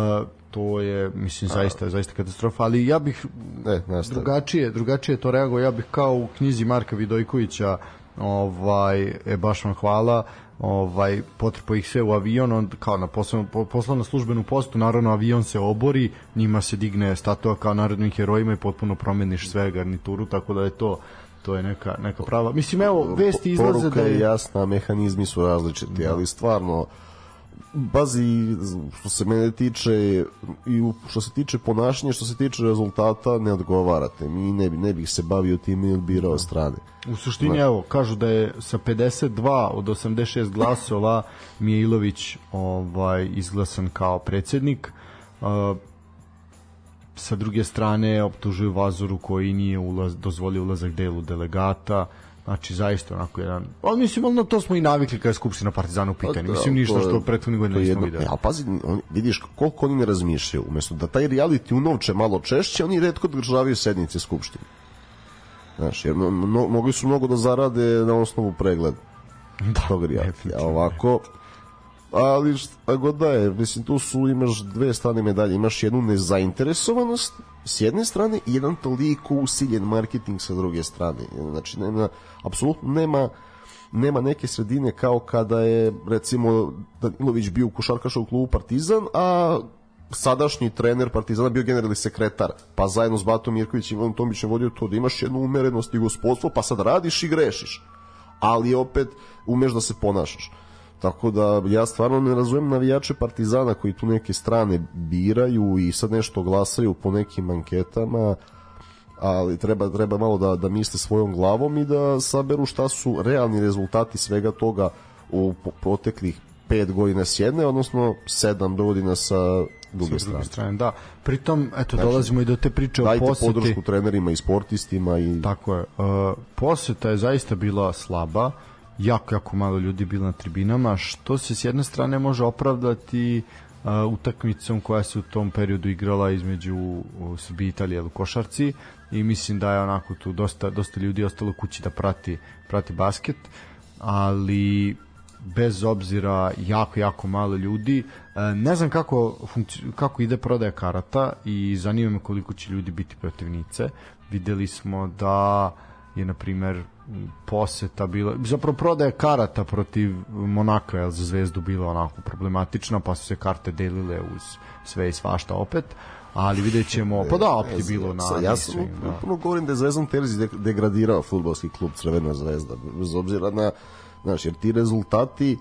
to je, mislim, zaista, zaista katastrofa, ali ja bih Ne, nastavi. drugačije, drugačije to reago, ja bih kao u knjizi Marka Vidojkovića, ovaj, e, baš vam hvala, ovaj potrpo ih sve u avion on kao na poslovnu, po- poslovnu službenu postu naravno avion se obori njima se digne statua kao narodnim herojima i potpuno promeniš sve garnituru tako da je to to je neka neka prava. Mislim evo vesti izlaze Poruka da je je jasna, mehanizmi su različiti, ali stvarno bazi što se mene tiče i što se tiče ponašanja, što se tiče rezultata ne odgovarate. Mi ne bi ne bih se bavio time i odbirao strane. U suštini, evo, kažu da je sa 52 od 86 glasova Mijailović ovaj, izglasan kao predsednik. Uh, sa druge strane, optužuju Vazoru koji nije ulaz, dozvolio ulazak delu delegata. Znači, zaista onako jedan... Ali mislim, ono, to smo i navikli kada je Skupština Partizana u pitanju. Pa da, Mislim, ništa što prethodnih to godina je nismo jedno- videli. Ja, pazi, on, vidiš koliko oni ne razmišljaju. Umesto da taj reality unovče malo češće, oni redko održavaju sednice Skupštine. Znaš, jer no, no, mogli su mnogo da zarade na osnovu pregleda da, tog reality. A ovako, ali šta god da je, mislim, tu su, imaš dve strane medalje, imaš jednu nezainteresovanost s jedne strane i jedan toliko usiljen marketing sa druge strane. Znači, nema, apsolutno nema nema neke sredine kao kada je recimo Danilović bio u košarkaškom klubu Partizan, a sadašnji trener Partizana bio generalni sekretar, pa zajedno s Batom Mirkovićem i Ivanom Tomićem vodio to da imaš jednu umerenost i gospodstvo, pa sad radiš i grešiš. Ali opet umeš da se ponašaš. Tako da ja stvarno ne razumem navijače Partizana koji tu neke strane biraju i sad nešto glasaju po nekim anketama, ali treba, treba malo da, da misle svojom glavom i da saberu šta su realni rezultati svega toga u proteklih pet godina s jedne, odnosno sedam godina sa druge Sa strane. strane, da. Pritom, eto, dolazimo i do te priče o Dajte poseti. podršku trenerima i sportistima i Tako je. Uh, poseta je zaista bila slaba, jako, jako malo ljudi bilo na tribinama, što se s jedne strane može opravdati uh, utakmicom koja se u tom periodu igrala između uh, Srbije i Italije u košarci i mislim da je onako tu dosta, dosta ljudi ostalo kući da prati, prati basket, ali bez obzira jako, jako malo ljudi. E, ne znam kako, kako ide prodaja karata i zanima me koliko će ljudi biti protivnice. Videli smo da je, na primer, poseta bila, zapravo prodaja karata protiv Monaka je za zvezdu bila onako problematična, pa su se karte delile uz sve i svašta opet, ali vidjet ćemo, pa da, opet je bilo na ja sam da. upravo govorim da je Zvezdan Terzi de- degradirao futbolski klub Crvena zvezda bez obzira na znaš, jer ti rezultati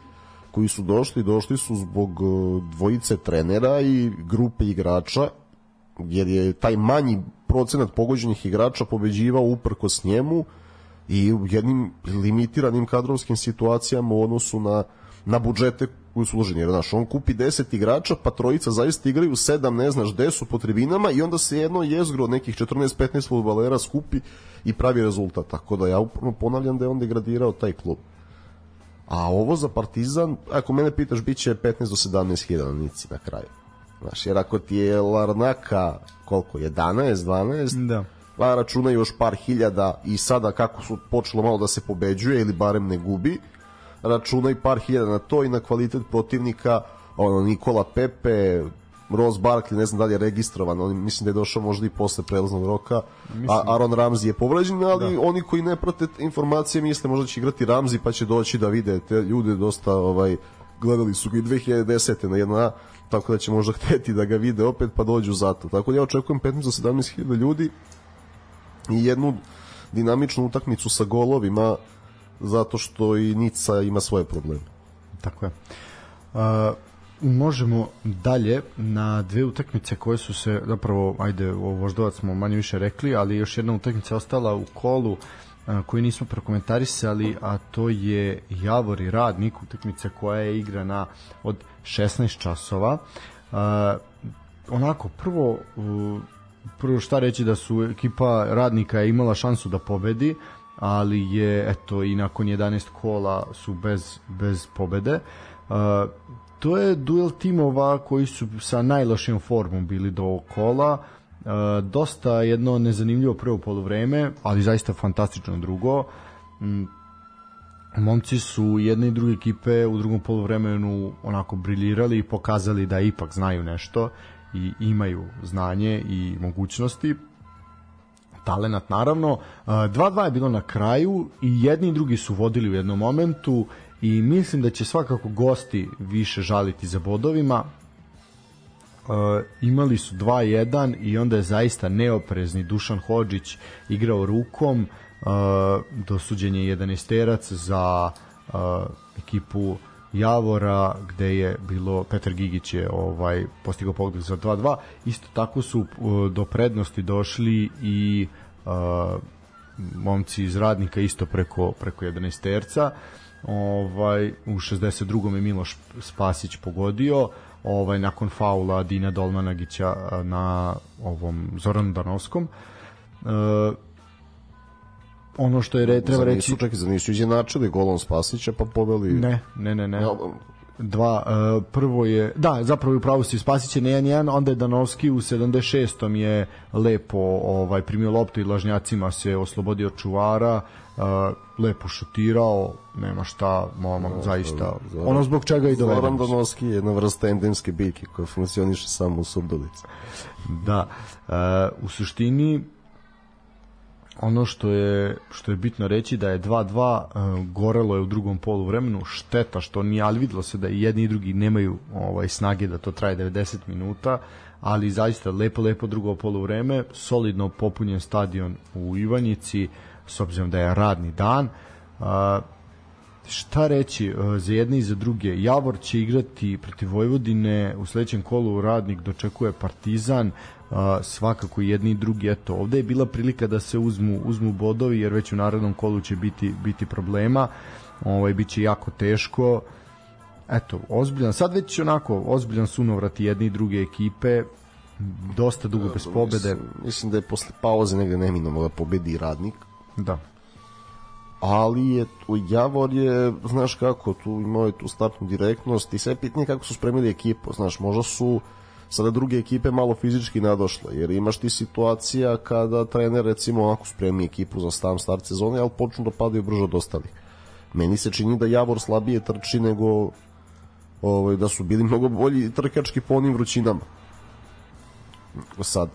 koji su došli, došli su zbog e, dvojice trenera i grupe igrača, jer je taj manji procenat pogođenih igrača pobeđivao uprkos njemu i u jednim limitiranim kadrovskim situacijama u odnosu na, na budžete koji su uloženi. Jer, znaš, on kupi 10 igrača, pa trojica zaista igraju, sedam ne znaš gde su po tribinama i onda se jedno jezgro od nekih 14-15 futbalera skupi i pravi rezultat. Tako da ja upravo ponavljam da je on degradirao taj klub. A ovo za Partizan, ako mene pitaš, bit će 15 do 17 hiljada na kraju. Znaš, jer ako ti je Larnaka, koliko, 11, 12, Da. pa računa još par hiljada i sada kako su počelo malo da se pobeđuje ili barem ne gubi, računaj par hiljada na to i na kvalitet protivnika, ono, Nikola Pepe, Ross Barkley, ne znam da li je registrovan, on, mislim da je došao možda i posle prelaznog roka, a Aaron Ramsey je povređen, ali da. oni koji ne prate informacije misle možda će igrati Ramsey pa će doći da vide te ljude dosta ovaj, gledali su ga i 2010. na jedna tako da će možda [LAUGHS] hteti da ga vide opet pa dođu zato. Tako da ja očekujem 15 do 17 hiljada ljudi i jednu dinamičnu utakmicu sa golovima zato što i Nica ima svoje probleme. Tako je. Uh, možemo dalje na dve utakmice koje su se zapravo ajde o Voždovac smo manje više rekli ali još jedna utakmica ostala u kolu a, koju nismo prokomentarisali a to je Javor i Radnik utakmica koja je igrana od 16 časova a, onako prvo prvo šta reći da su ekipa Radnika imala šansu da pobedi ali je eto i nakon 11 kola su bez bez pobede Uh, to je duel timova koji su sa najlošijom formom bili do kola. Uh, dosta jedno nezanimljivo prvo polovreme, ali zaista fantastično drugo. Momci su jedne i druge ekipe u drugom polovremenu onako briljirali i pokazali da ipak znaju nešto i imaju znanje i mogućnosti. Talenat naravno. 2-2 je bilo na kraju i jedni i drugi su vodili u jednom momentu i mislim da će svakako gosti više žaliti za bodovima. Imali su 2-1 i onda je zaista neoprezni Dušan Hođić igrao rukom dosuđen je 11 za uh, ekipu Javora gde je bilo Petar Gigić je ovaj postigao pogodak za 2-2 isto tako su uh, do prednosti došli i uh, momci iz radnika isto preko preko 11 terca ovaj u 62. je Miloš Spasić pogodio. Ovaj nakon faula Dina Dolmanagića na ovom Zoranu Danovskom e, ono što je re, treba reći nisu, čekaj, zar nisu izjednačili golom Spasića pa poveli... ne ne ne ne Ja, dva uh, prvo je da zapravo je upravo si Spasić je 1-1 onda je Danovski u 76. je lepo ovaj primio loptu i lažnjacima se oslobodio čuvara uh, lepo šutirao nema šta momak zaista Zoran- ono zbog čega i Zoran doveden Donovski je jedna vrsta endemske biljke koja funkcioniše samo u Surdulici. Da, uh, u suštini ono što je što je bitno reći da je 2-2 uh, gorelo je u drugom polu vremenu šteta što nije ali videlo se da i jedni i drugi nemaju ovaj snage da to traje 90 minuta ali zaista lepo lepo drugo polu vreme solidno popunjen stadion u Ivanjici s obzirom da je radni dan. Uh, šta reći uh, za jedne i za druge? Javor će igrati protiv Vojvodine u sledećem kolu radnik dočekuje Partizan uh, svakako i jedni i drugi eto ovde je bila prilika da se uzmu uzmu bodovi jer već u narednom kolu će biti biti problema. Ovaj biće jako teško. Eto ozbiljan sad već onako ozbiljan sunovrat jedne i druge ekipe dosta dugo bez pobede. Mislim, mislim da je posle pauze negde neminovno da pobedi radnik, da. Ali je tu Javor je, znaš kako, tu imao je tu startnu direktnost i sve pitanje kako su spremili ekipu, znaš, možda su sada druge ekipe malo fizički nadošle, jer imaš ti situacija kada trener recimo onako spremi ekipu za sam start sezone, ali počnu da padaju brže od ostalih. Meni se čini da Javor slabije trči nego ovaj, da su bili mnogo bolji trkački po onim vrućinama. Sad,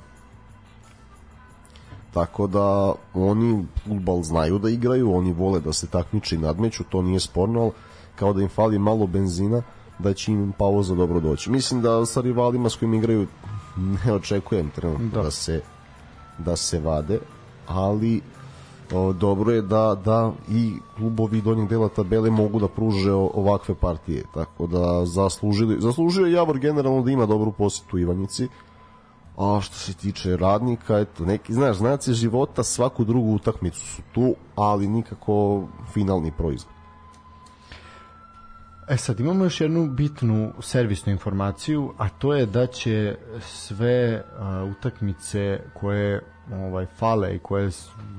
Tako da oni futbal znaju da igraju, oni vole da se takmiče i nadmeću, to nije sporno, ali kao da im fali malo benzina, da će im pauza dobro doći. Mislim da sa rivalima s kojim igraju ne očekujem trenutno Da. da. se da se vade, ali o, dobro je da da i klubovi donjeg dela tabele mogu da pruže ovakve partije tako da zaslužili zaslužio je Javor generalno da ima dobru posetu Ivanjici a što se tiče radnika eto neki znaš znaci života svaku drugu utakmicu su tu ali nikako finalni proizvod E sad imamo još jednu bitnu servisnu informaciju, a to je da će sve uh, utakmice koje ovaj fale i koje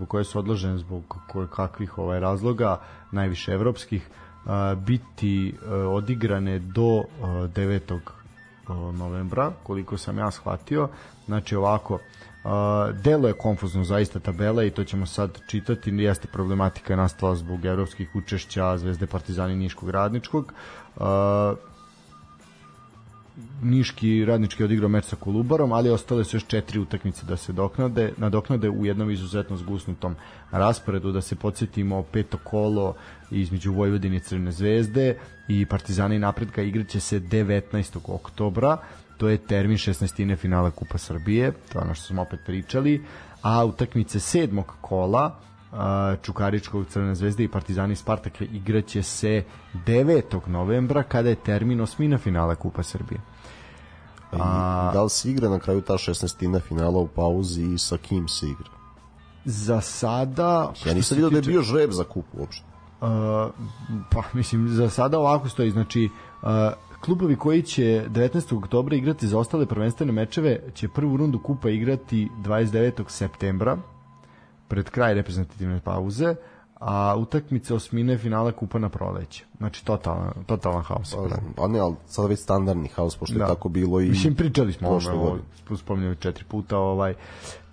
koje su odložene zbog kakvih ovaj razloga najviše evropskih uh, biti uh, odigrane do uh, 9. novembra koliko sam ja shvatio znači ovako Uh, delo je konfuzno zaista tabela i to ćemo sad čitati. Jeste problematika je nastala zbog evropskih učešća Zvezde Partizani Niškog radničkog. Uh, Niški radnički odigrao meč sa Kolubarom, ali ostale su još četiri utakmice da se doknade, nadoknade u jednom izuzetno zgusnutom rasporedu, da se podsjetimo peto kolo između Vojvodine i Crvene zvezde i Partizani napredka igraće se 19. oktobra to je termin 16. finala Kupa Srbije, to je ono što smo opet pričali, a utakmice sedmog kola Čukaričkog Crvene zvezde i Partizani Spartaka igraće se 9. novembra kada je termin osmina finala Kupa Srbije. A, da li se igra na kraju ta 16. finala u pauzi i sa kim se igra? Za sada... Ja nisam vidio da je bio žreb za kupu uopšte. Uh, pa mislim za sada ovako stoji znači uh, klubovi koji će 19. oktobra igrati za ostale prvenstvene mečeve će prvu rundu kupa igrati 29. septembra pred kraj reprezentativne pauze a utakmice osmine finala kupa na proleće. Znači totalan, totalan haos. Pa, pa ne, ali sad već standardni haos, pošto da. je tako bilo i... Mislim, pričali smo o ovo, spominjali četiri puta, ovaj,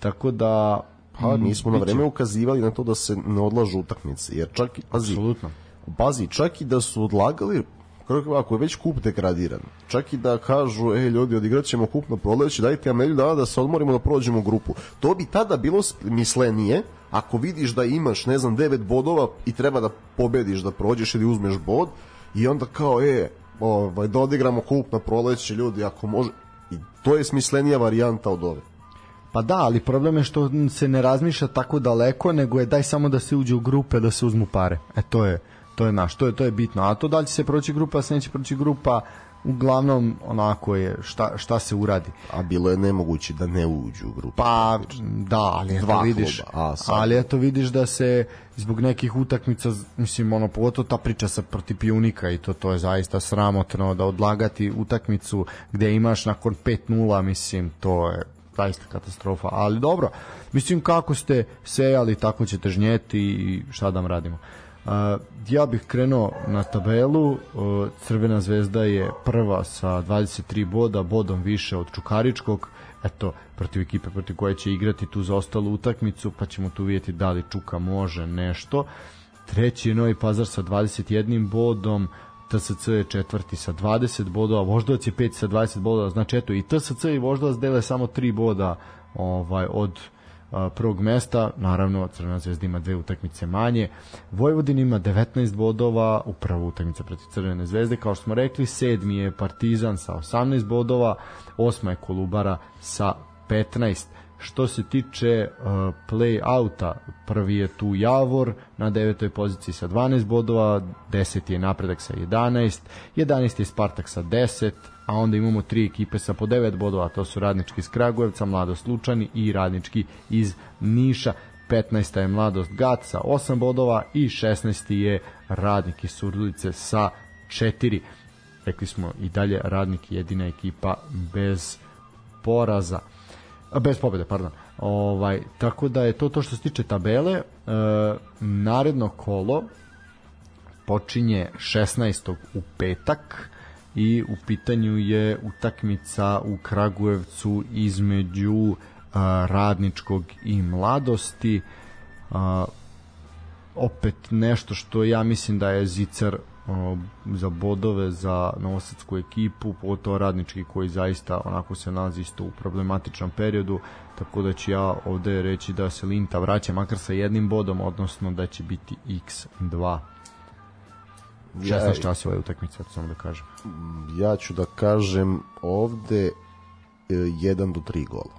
tako da... Pa, mi smo na vreme ukazivali na to da se ne odlažu utakmice, jer čak i, pazi, Absolutno. pazi, čak i da su odlagali, ako je već kup degradiran, čak i da kažu, ej ljudi, odigrat ćemo kup na proleće, dajte nam nedelju dana da se odmorimo da prođemo grupu. To bi tada bilo mislenije, ako vidiš da imaš, ne znam, 9 bodova i treba da pobediš, da prođeš ili uzmeš bod, i onda kao, e, ovaj, da odigramo kup na proleće, ljudi, ako može, i to je smislenija varijanta od ove. Pa da, ali problem je što se ne razmišlja tako daleko, nego je daj samo da se uđe u grupe, da se uzmu pare. E to je, to je naš, to je to je bitno. A to da li će se proći grupa, se neće proći grupa, uglavnom onako je šta, šta se uradi. A bilo je nemoguće da ne uđu u grupu. Pa da, ali eto vidiš, kluba, a, sad. ali eto vidiš da se zbog nekih utakmica, mislim ono pogotovo ta priča sa protiv Pjunika i to to je zaista sramotno da odlagati utakmicu gde imaš nakon 5:0, mislim to je zaista katastrofa, ali dobro. Mislim kako ste sejali, tako ćete žnjeti i šta da radimo. Ja bih krenuo na tabelu. Crvena zvezda je prva sa 23 boda, bodom više od Čukaričkog. Eto, protiv ekipe protiv koje će igrati tu za ostalu utakmicu, pa ćemo tu vidjeti da li Čuka može nešto. Treći je Novi Pazar sa 21 bodom, TSC je četvrti sa 20 bodova, Voždovac je peti sa 20 bodova, znači eto i TSC i Voždovac dele samo 3 boda ovaj od uh, prvog mesta, naravno Crvena zvezda ima dve utakmice manje. Vojvodin ima 19 bodova, upravo utakmica protiv Crvene zvezde, kao što smo rekli, sedmi je Partizan sa 18 bodova, osma je Kolubara sa 15. Što se tiče uh, play-outa, prvi je tu Javor na devetoj poziciji sa 12 bodova, 10 je Napredak sa 11, 11 je Spartak sa 10, a onda imamo tri ekipe sa po 9 bodova, to su Radnički iz Kragujevca, Mladost Lučani i Radnički iz Niša. 15. je Mladost Gat sa 8 bodova i 16. je Radnik iz Surdulice sa 4. Rekli smo i dalje Radnik jedina ekipa bez poraza bez pobede, pardon. Ovaj, tako da je to to što se tiče tabele. E, naredno kolo počinje 16. u petak i u pitanju je utakmica u Kragujevcu između a, radničkog i mladosti a, opet nešto što ja mislim da je Zicar za bodove za novosadsku ekipu, pogotovo radnički koji zaista onako se nalazi isto u problematičnom periodu, tako da ću ja ovde reći da se Linta vraća makar sa jednim bodom, odnosno da će biti x2 16 časova je utakmica, samo da kažem. Ja ću da kažem ovde 1 e, do 3 gola.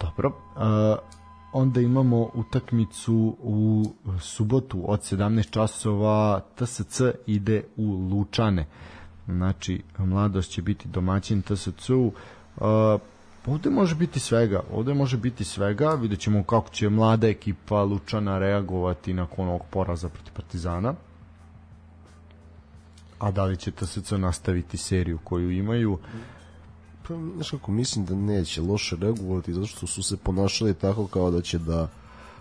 Dobro. Uh, onda imamo utakmicu u subotu od 17 časova TSC ide u Lučane. Znači mladost će biti domaćin TSC-u uh, ovde može biti svega ovde može biti svega. Vidjet ćemo kako će mlada ekipa Lučana reagovati nakon ovog poraza protiv Partizana. A da li će TSC nastaviti seriju koju imaju Pa, znaš kako, mislim da neće loše reagovati zato što su se ponašali tako kao da će da,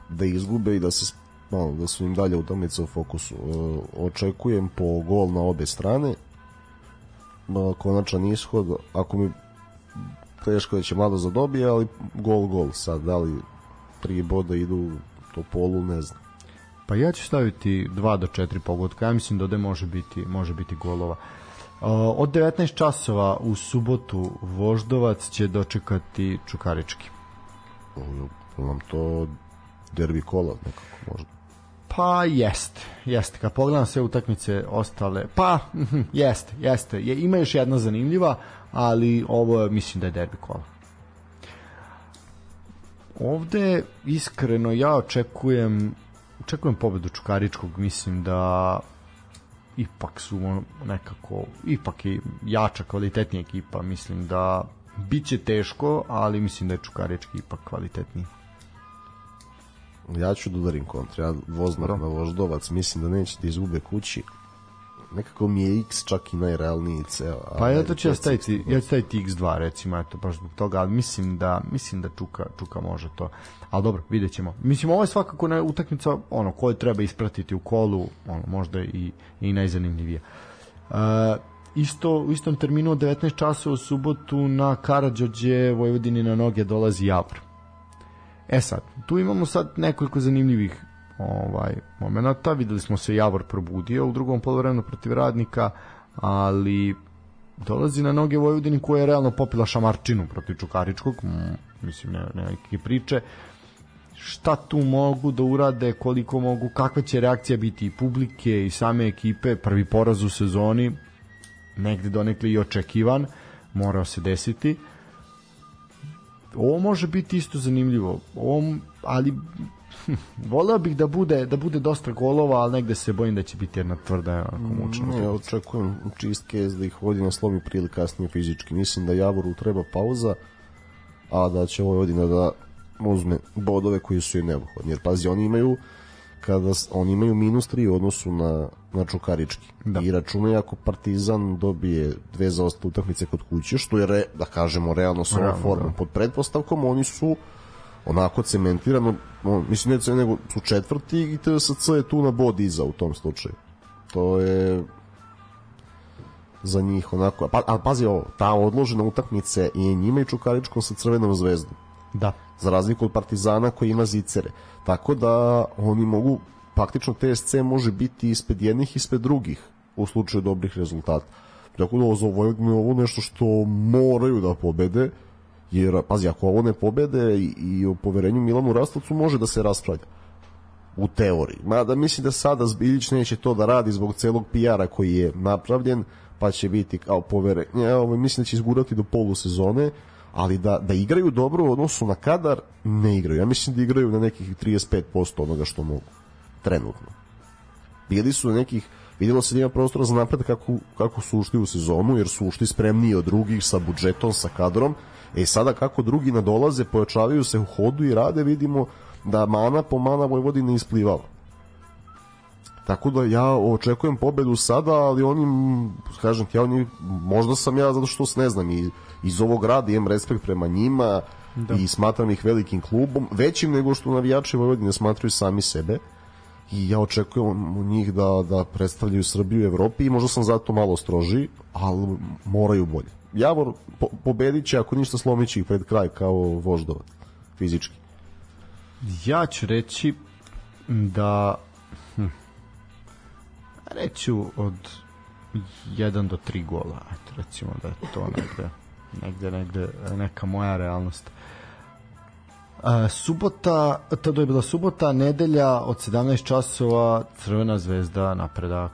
da izgube i da se malo, da su im dalje utakmice u fokusu. E, očekujem po gol na obe strane, konačan ishod, ako mi teško da će malo zadobije, ali gol, gol. Sad, da li tri boda idu to polu, ne znam. Pa ja ću staviti 2 do 4 pogotka. Ja mislim da ovde može biti, može biti golova. Uh, Od 19 časova u subotu Voždovac će dočekati Čukarički. Nam to derbi kola nekako možda. Pa jeste, jeste. Kad pogledam sve utakmice ostale, pa [LAUGHS] jeste, jeste. Je, ima još jedna zanimljiva, ali ovo je, mislim da je derbi kola. Ovde iskreno ja očekujem očekujem pobedu Čukaričkog, mislim da ipak su nekako ipak je jača, kvalitetnija ekipa, mislim da biće teško, ali mislim da je Čukarički ipak kvalitetniji. Ja ću da udarim kontra, ja voznak na voždovac, mislim da neće da izgube kući. Nekako mi je X čak i najrealniji ceo. Pa ja to ću ja staviti, ja ću staviti X2 recimo, eto, baš zbog toga, ali mislim da, mislim da Čuka, Čuka može to. Ali dobro, vidjet ćemo. Mislim, ovo je svakako na utakmica, ono, koju treba ispratiti u kolu, ono, možda i, i najzanimljivije. Uh, isto, u istom terminu od 19 časa u subotu na Karadžođe Vojvodini na noge dolazi Javor. E sad, tu imamo sad nekoliko zanimljivih ovaj momenata. Videli smo se Javor probudio u drugom poluvremenu protiv radnika, ali dolazi na noge Vojvodini koja je realno popila šamarčinu protiv Čukaričkog, mislim ne, ne neke priče. Šta tu mogu da urade, koliko mogu, kakva će reakcija biti i publike i same ekipe, prvi poraz u sezoni, negde donekle i očekivan, morao se desiti. Ovo može biti isto zanimljivo. Ovo, ali [LAUGHS] voleo bih da bude da bude dosta golova, ali negde se bojim da će biti jedna tvrda mučna. Ne, ja očekujem čist kez da ih vodi na slomi prije ili kasnije fizički. Mislim da Javoru treba pauza, a da će Vojvodina da uzme bodove koji su i neophodni. Jer pazi, oni imaju kada oni imaju minus 3 u odnosu na, na Čukarički. Da. I računaj ako Partizan dobije dve zaostale utakmice kod kuće, što je, re, da kažemo, realno sa ovom formom da. pod pretpostavkom, oni su onako cementirano, no, mislim ne nego su četvrti i TSC je tu na bod iza u tom slučaju. To je za njih onako, pa, ali pazi ovo, ta odložena utakmice je njima i Čukaričkom sa Crvenom zvezdom Da. Za razliku od Partizana koji ima zicere. Tako da oni mogu, praktično TSC može biti ispred jednih ispred drugih u slučaju dobrih rezultata. Tako da ovo za Vojvodinu je ovo nešto što moraju da pobede, jer, pazi, ako ovo ne pobede i, i o poverenju Milanu Rastovcu može da se raspravlja u teoriji. Mada mislim da sada Zbiljić neće to da radi zbog celog PR-a koji je napravljen, pa će biti kao poverenje. Evo, mislim da će izgurati do polusezone, ali da, da igraju dobro u odnosu na kadar, ne igraju. Ja mislim da igraju na nekih 35% onoga što mogu. Trenutno. Bili su nekih vidjelo se da ima prostora za napred kako, kako su ušli u sezonu, jer su ušli spremniji od drugih sa budžetom, sa kadrom. E sada kako drugi nadolaze, pojačavaju se u hodu i rade, vidimo da mana po mana Vojvodina isplivava. Tako da ja očekujem pobedu sada, ali oni, kažem ti, ja oni, možda sam ja zato što ne znam, i iz ovog rada imam respekt prema njima da. i smatram ih velikim klubom, većim nego što navijači Vojvodine smatraju sami sebe i ja očekujem od njih da, da predstavljaju Srbiju u Evropi i možda sam zato malo stroži, ali moraju bolje. Javor po, pobedit će, ako ništa slomit će ih pred kraj kao voždovac, fizički. Ja ću reći da reću od 1 do 3 gola. Eto, recimo da je to negde, negde, negde neka moja realnost. A, subota, tada je bila subota, nedelja od 17 časova Crvena zvezda napredak.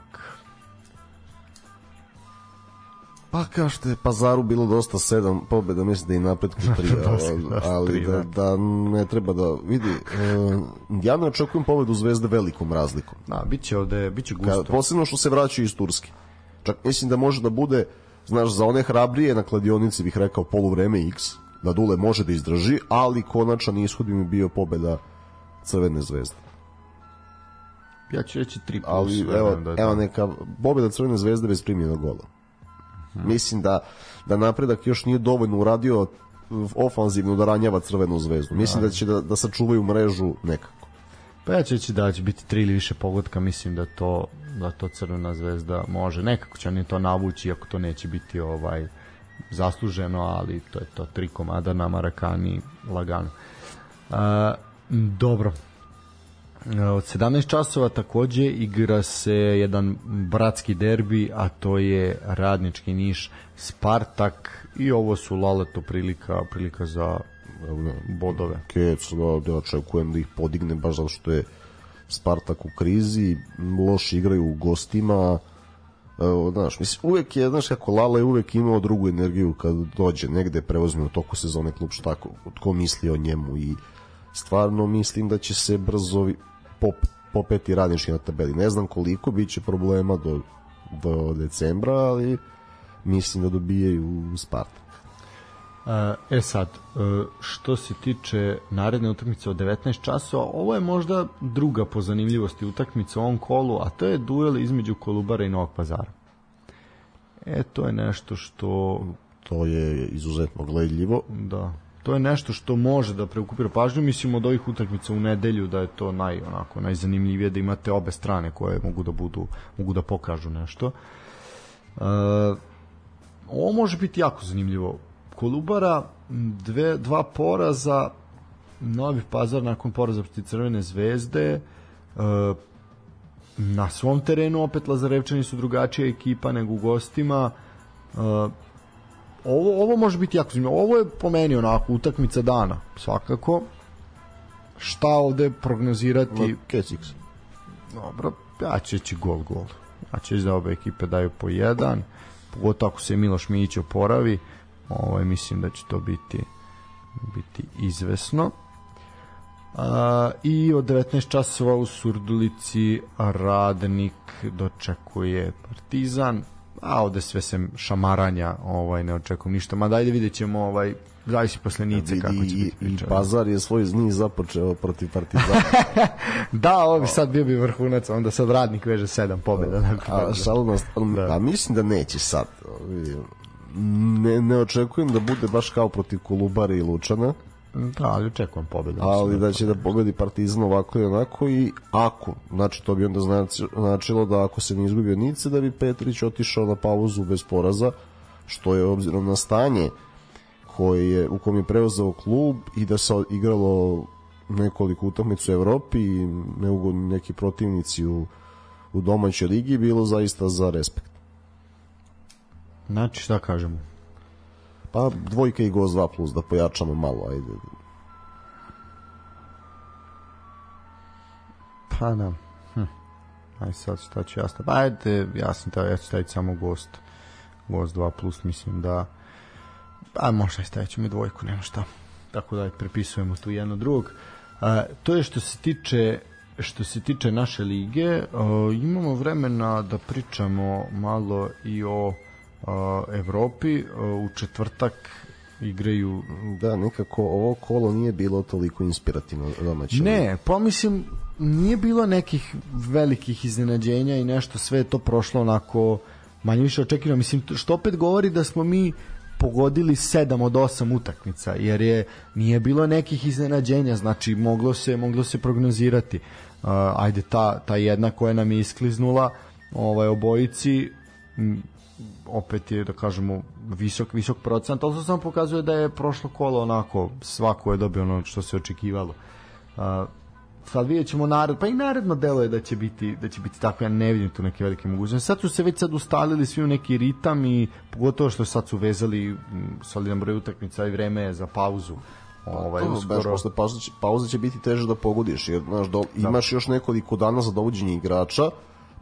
Pa kao što je Pazaru bilo dosta sedam pobjeda, mislim da i napretku [LAUGHS] tri, Dosta, ali, dosta, ali da, da ne treba da vidi. Uh, ja ne očekujem pobedu Zvezde velikom razlikom. Da, biće ovde, biće Ka, gusto. posebno što se vraćaju iz Turske. Čak mislim da može da bude, znaš, za one hrabrije na kladionici bih rekao poluvreme X, da Dule može da izdrži, ali konačan ishod bi mi bio pobeda Crvene zvezde. Ja ću reći 3 plus. ali evo, da je evo neka pobjeda Crvene zvezde bez primljenog gola. Mislim da da napredak još nije dovoljno uradio ofanzivno da ranjava Crvenu zvezdu. Mislim da će da, da sačuvaju mrežu nekako. Pa ja ću reći da će biti tri ili više pogotka, mislim da to da to Crvena zvezda može. Nekako će oni to navući, iako to neće biti ovaj zasluženo, ali to je to tri komada na Marakani lagano. A, dobro. Od 17 časova takođe igra se jedan bratski derbi, a to je Radnički Niš Spartak i ovo su Laleto prilika, prilika za bodove. Kec, da, da očekujem da ih podigne baš zato što je Spartak u krizi, loše igraju u gostima, Evo, znaš, mislim, uvek je, znaš kako Lala je uvek imao drugu energiju kad dođe negde, preuzme u toku sezone klub šta ko, ko misli o njemu i stvarno mislim da će se brzo pop, popeti radnički na tabeli. Ne znam koliko, bit će problema do, do decembra, ali mislim da dobijaju Spartak. E sad, e, što se tiče naredne utakmice od 19 časova, ovo je možda druga po zanimljivosti utakmica u ovom kolu, a to je duel između Kolubara i Novog Pazara. E, to je nešto što To je izuzetno gledljivo. da, to je nešto što može da preokupira pažnju, mislim od ovih utakmica u nedelju da je to naj onako najzanimljivije da imate obe strane koje mogu da budu mogu da pokažu nešto. E, ovo može biti jako zanimljivo. Kolubara dve, dva poraza Novi Pazar nakon poraza protiv Crvene zvezde e, na svom terenu opet Lazarevčani su drugačija ekipa nego u gostima e, ovo, ovo može biti jako zanimljivo. Ovo je po meni onako utakmica dana, svakako. Šta ovde prognozirati? Keciks. Dobro, ja ću reći gol, gol. Ja ću da obe ekipe daju po jedan, pogotovo ako se Miloš Mijić oporavi, ovaj, mislim da će to biti biti izvesno. A, I od 19 časova u Surdulici Radnik dočekuje Partizan, a ovde sve se šamaranja ovaj ne očekujem ništa ma dajde vidjet ćemo ovaj zavisi posle Nice kako će i, biti i priča. Pazar je svoj niz započeo protiv Partizana. [LAUGHS] da, ovo bi sad bio bi vrhunac, onda sad radnik veže sedam pobjeda. nakon A, stranu, Da. a mislim da neće sad. Ne, ne očekujem da bude baš kao protiv Kolubara i Lučana, Da, ali očekujem pobedu. ali mislim da će da pobedi Partizan ovako i onako i ako, znači to bi onda znači, značilo da ako se ne izgubi od Nice da bi Petrić otišao na pauzu bez poraza, što je obzirom na stanje koje je, u kom je preuzeo klub i da se igralo nekoliko utakmica u Evropi i neugodni neki protivnici u, u domaćoj ligi bilo zaista za respekt. Znači, šta kažemo? Pa dvojka i gost 2 plus da pojačamo malo, ajde. Pa da. Hm. Aj sad šta ću ja staviti? Ajde, ja sam ta, ja ću staviti samo gost. Gost 2 plus, mislim da a možda i stavit ćemo i dvojku, nema šta. Tako da prepisujemo tu jedno drugog. A, to je što se tiče što se tiče naše lige, a, imamo vremena da pričamo malo i o Evropi. A, u četvrtak igraju Da, nekako ovo kolo nije bilo toliko inspirativno domaće. Ne, pa mislim nije bilo nekih velikih iznenađenja i nešto sve je to prošlo onako manje više očekivano. Mislim, što opet govori da smo mi pogodili 7 od 8 utakmica, jer je nije bilo nekih iznenađenja, znači moglo se moglo se prognozirati. Uh, ajde ta ta jedna koja nam je iskliznula, ovaj obojici opet je da kažemo visok visok procent, ali to samo pokazuje da je prošlo kolo onako svako je dobio ono što se očekivalo. Uh, sad vidjet ćemo nared, pa i naredno delo je da će biti da će biti tako, ja ne vidim tu neke velike mogućnosti. Sad su se već sad ustalili svi u neki ritam i pogotovo što sad su vezali solidan broj utakmica i vreme je za pauzu. Ovaj, To, baš uskoro. posle pauze će, pauze će biti teže da pogodiš, jer znaš, do, imaš još nekoliko dana za dovođenje igrača,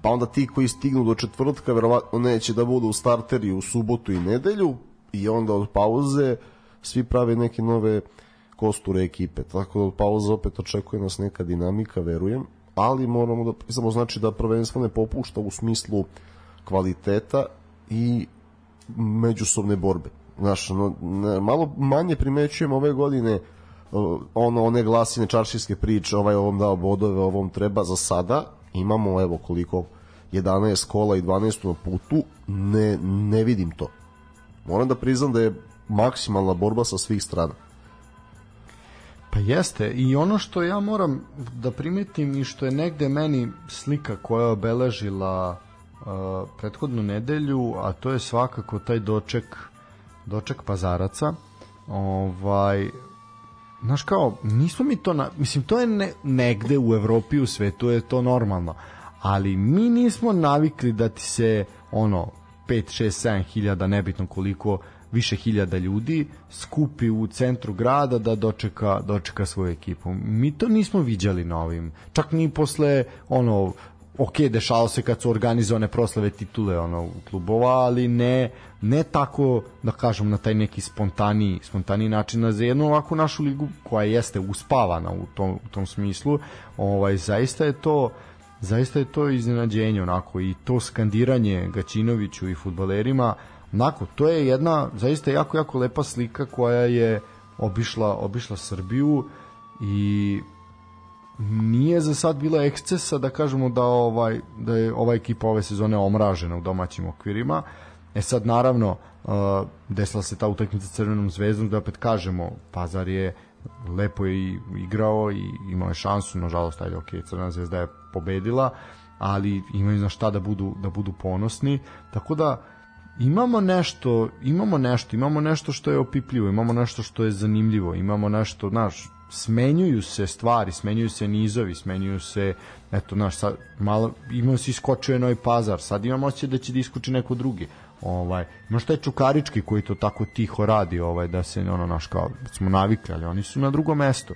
pa onda ti koji stignu do četvrtka verovatno neće da budu starteri u subotu i nedelju i onda od pauze svi prave neke nove kosture ekipe. Tako da od pauze opet očekuje nas neka dinamika, verujem, ali moramo da pisamo znači da prvenstvo ne popušta u smislu kvaliteta i međusobne borbe. Znaš, no, ne, malo manje primećujem ove godine ono one glasine čaršijske priče, ovaj ovom dao bodove, ovom treba za sada. Imamo evo koliko 11 kola i 12 na putu, ne, ne vidim to. Moram da priznam da je maksimalna borba sa svih strana. Pa jeste, i ono što ja moram da primetim i što je negde meni slika koja je obeležila uh, prethodnu nedelju, a to je svakako taj doček doček pazaraca. Ovaj znaš kao, nismo mi to na, mislim to je ne, negde u Evropi u svetu je to normalno, ali mi nismo navikli da ti se ono 5, 6, 7 hiljada, nebitno koliko više hiljada ljudi skupi u centru grada da dočeka dočeka svoju ekipu. Mi to nismo viđali na ovim. Čak ni posle ono ok, dešalo se kad su organizovane proslave titule ono klubova, ali ne ne tako da kažem na taj neki spontani spontani način na za jednu ovakvu našu ligu koja jeste uspavana u tom u tom smislu. Ovaj zaista je to zaista je to iznenađenje onako i to skandiranje Gaćinoviću i fudbalerima onako to je jedna zaista jako jako lepa slika koja je obišla obišla Srbiju i nije za sad bila ekscesa da kažemo da ovaj da je ova ekipa ove sezone omražena u domaćim okvirima. E sad naravno uh, desila se ta utakmica Crvenom zvezdom da opet kažemo Pazar je lepo je igrao i imao je šansu, nažalost ajde ok, Crvena zvezda je pobedila, ali imaju na šta da budu da budu ponosni. Tako da imamo nešto, imamo nešto, imamo nešto što je opipljivo, imamo nešto što je zanimljivo, imamo nešto, znaš, smenjuju se stvari, smenjuju se nizovi, smenjuju se, eto, znaš, sad, malo, imamo se iskočio Novi Pazar, sad imamo osjećaj da će da iskoči neko drugi. Ovaj, imaš taj Čukarički koji to tako tiho radi, ovaj, da se, ono, naš, kao, da smo navikli, ali oni su na drugom mestu.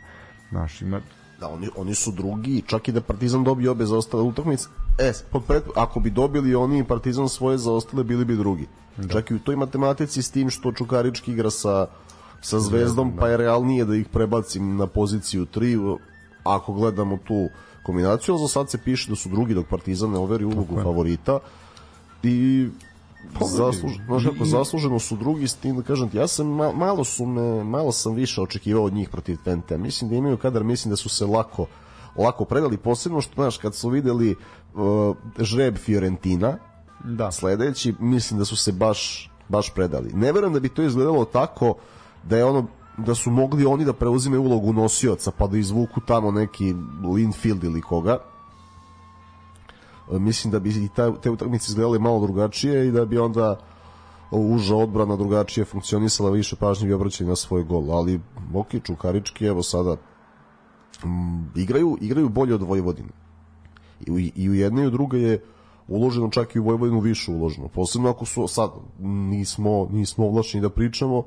Znaš, ima, Da, oni, oni su drugi, čak i da Partizan dobije obe zaostale utakmice. E, pod pred, ako bi dobili oni i Partizan svoje zaostale, bili bi drugi. Da. Čak i u toj matematici s tim što Čukarički igra sa, sa Zvezdom, da. pa je realnije da ih prebacim na poziciju 3, ako gledamo tu kombinaciju, ali za sad se piše da su drugi dok Partizan ne overi ulogu favorita i zasluženo, znaš kako, zasluženo su drugi s tim da kažem ti, ja sam ma, malo su me, malo sam više očekivao od njih protiv Twente. Mislim da imaju kadar, mislim da su se lako lako predali, posebno što, znaš, kad su videli uh, žreb Fiorentina, da. sledeći, mislim da su se baš, baš predali. Ne verujem da bi to izgledalo tako da je ono da su mogli oni da preuzime ulogu nosioca pa da izvuku tamo neki Linfield ili koga mislim da bi i ta, te utakmice izgledale malo drugačije i da bi onda uža odbrana drugačije funkcionisala, više pažnje bi obraćali na svoj gol, ali ok, Čukarički, evo sada m, igraju, igraju bolje od Vojvodine. I, I u jedne i u druge je uloženo čak i u Vojvodinu više uloženo. Posebno ako su sad nismo, nismo ovlačeni da pričamo,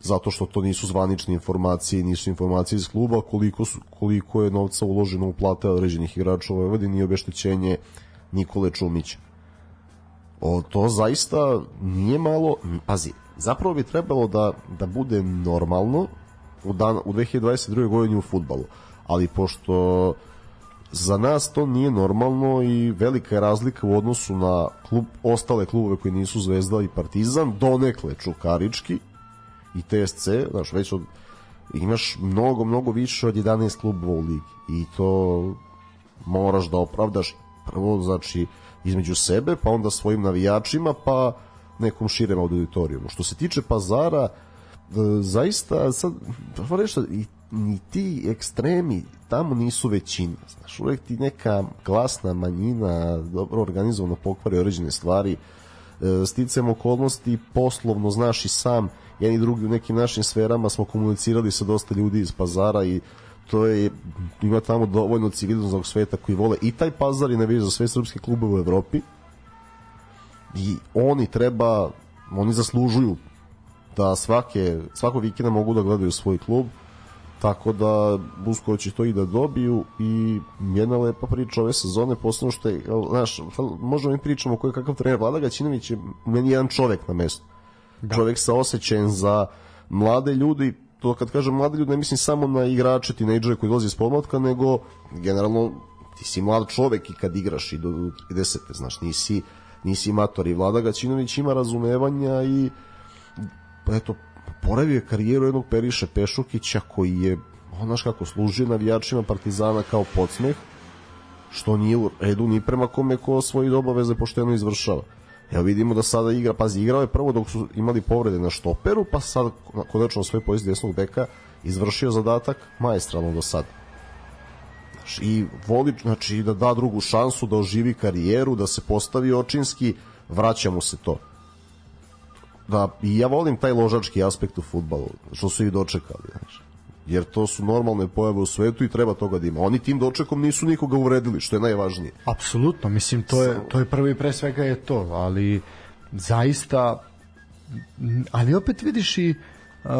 zato što to nisu zvanične informacije, nisu informacije iz kluba, koliko, su, koliko je novca uloženo u plate određenih igrača u Vojvodini i obeštećenje Nikole Čumića. O, to zaista nije malo, pazi, zapravo bi trebalo da, da bude normalno u, dan, u 2022. godini u futbalu, ali pošto za nas to nije normalno i velika je razlika u odnosu na klub, ostale klubove koji nisu Zvezda i Partizan, donekle Čukarički, i TSC, znaš, već od, imaš mnogo, mnogo više od 11 klubova u ligi i to moraš da opravdaš prvo, znači, između sebe, pa onda svojim navijačima, pa nekom širem auditorijumu. Što se tiče pazara, e, zaista sad, prvo reći, i, ni ti ekstremi tamo nisu većina, znaš, uvek ti neka glasna manjina dobro organizovano pokvari određene stvari, e, sticam okolnosti poslovno, znaš i sam, jedan i drugi u nekim našim sferama smo komunicirali sa dosta ljudi iz pazara i to je, ima tamo dovoljno civilizovanog sveta koji vole i taj pazar i navijaju za sve srpske klube u Evropi. I oni treba oni zaslužuju da svake, svako vikenda mogu da gledaju svoj klub tako da Busko će to i da dobiju i jedna lepa priča ove sezone posebno što je, znaš, možemo mi pričamo koji kakav trener Vlada Gaćinović je meni jedan čovek na mestu da. čovek sa osjećajem za mlade ljudi to kad kažem mlade ljudi ne mislim samo na igrače, tinejdžere koji dolaze iz podmlatka, nego generalno ti si mlad čovek i kad igraš i do 30. znaš, nisi, nisi mator i Vlada Gaćinović ima razumevanja i eto, poravio je karijeru jednog Periše Pešukića koji je, znaš kako, služio navijačima Partizana kao podsmeh, što nije u redu ni prema kome ko svoje obaveze pošteno izvršava. Evo vidimo da sada igra, pazi, igrao je prvo dok su imali povrede na štoperu, pa sad konačno svoj poziciji desnog beka izvršio zadatak maestralno do sada. Znači, I voli znači, da da drugu šansu, da oživi karijeru, da se postavi očinski, vraća mu se to. Da, I ja volim taj ložački aspekt u futbalu, što su i dočekali. Znači jer to su normalne pojave u svetu i treba toga da ima. Oni tim dočekom nisu nikoga uvredili, što je najvažnije. Apsolutno, mislim to je to je prvi pre svega je to, ali zaista ali opet vidiš i Uh,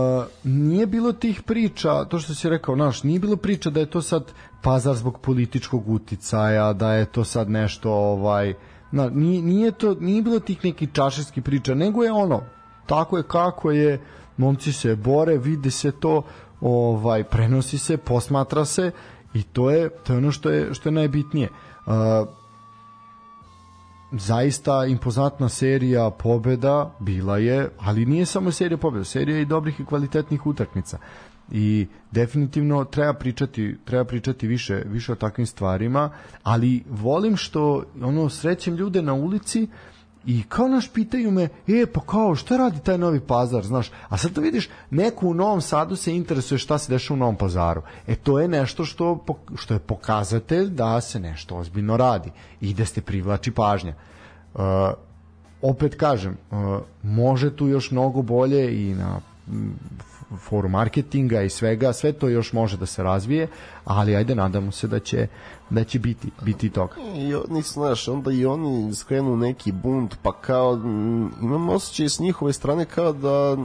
nije bilo tih priča, to što si rekao, naš, nije bilo priča da je to sad pazar zbog političkog uticaja, da je to sad nešto ovaj na, nije, nije to nije bilo tih nekih čašeskih priča, nego je ono tako je kako je, momci se bore, vidi se to, ovaj prenosi se, posmatra se i to je to je ono što je što je najbitnije. Uh, zaista impozantna serija pobeda bila je, ali nije samo serija pobeda, serija i dobrih i kvalitetnih utakmica. I definitivno treba pričati, treba pričati više, više o takvim stvarima, ali volim što ono srećem ljude na ulici uh, I kao naš pitaju me, e pa kao šta radi taj novi pazar, znaš, a sad da vidiš, neko u Novom Sadu se interesuje šta se dešava u Novom pazaru. E to je nešto što, što je pokazatelj da se nešto ozbiljno radi i da ste privlači pažnja. Uh, opet kažem, uh, može tu još mnogo bolje i na foru marketinga i svega, sve to još može da se razvije, ali ajde nadamo se da će da će biti biti toga. I oni znaš, onda i oni skrenu neki bunt, pa kao imam osjećaj s njihove strane kao da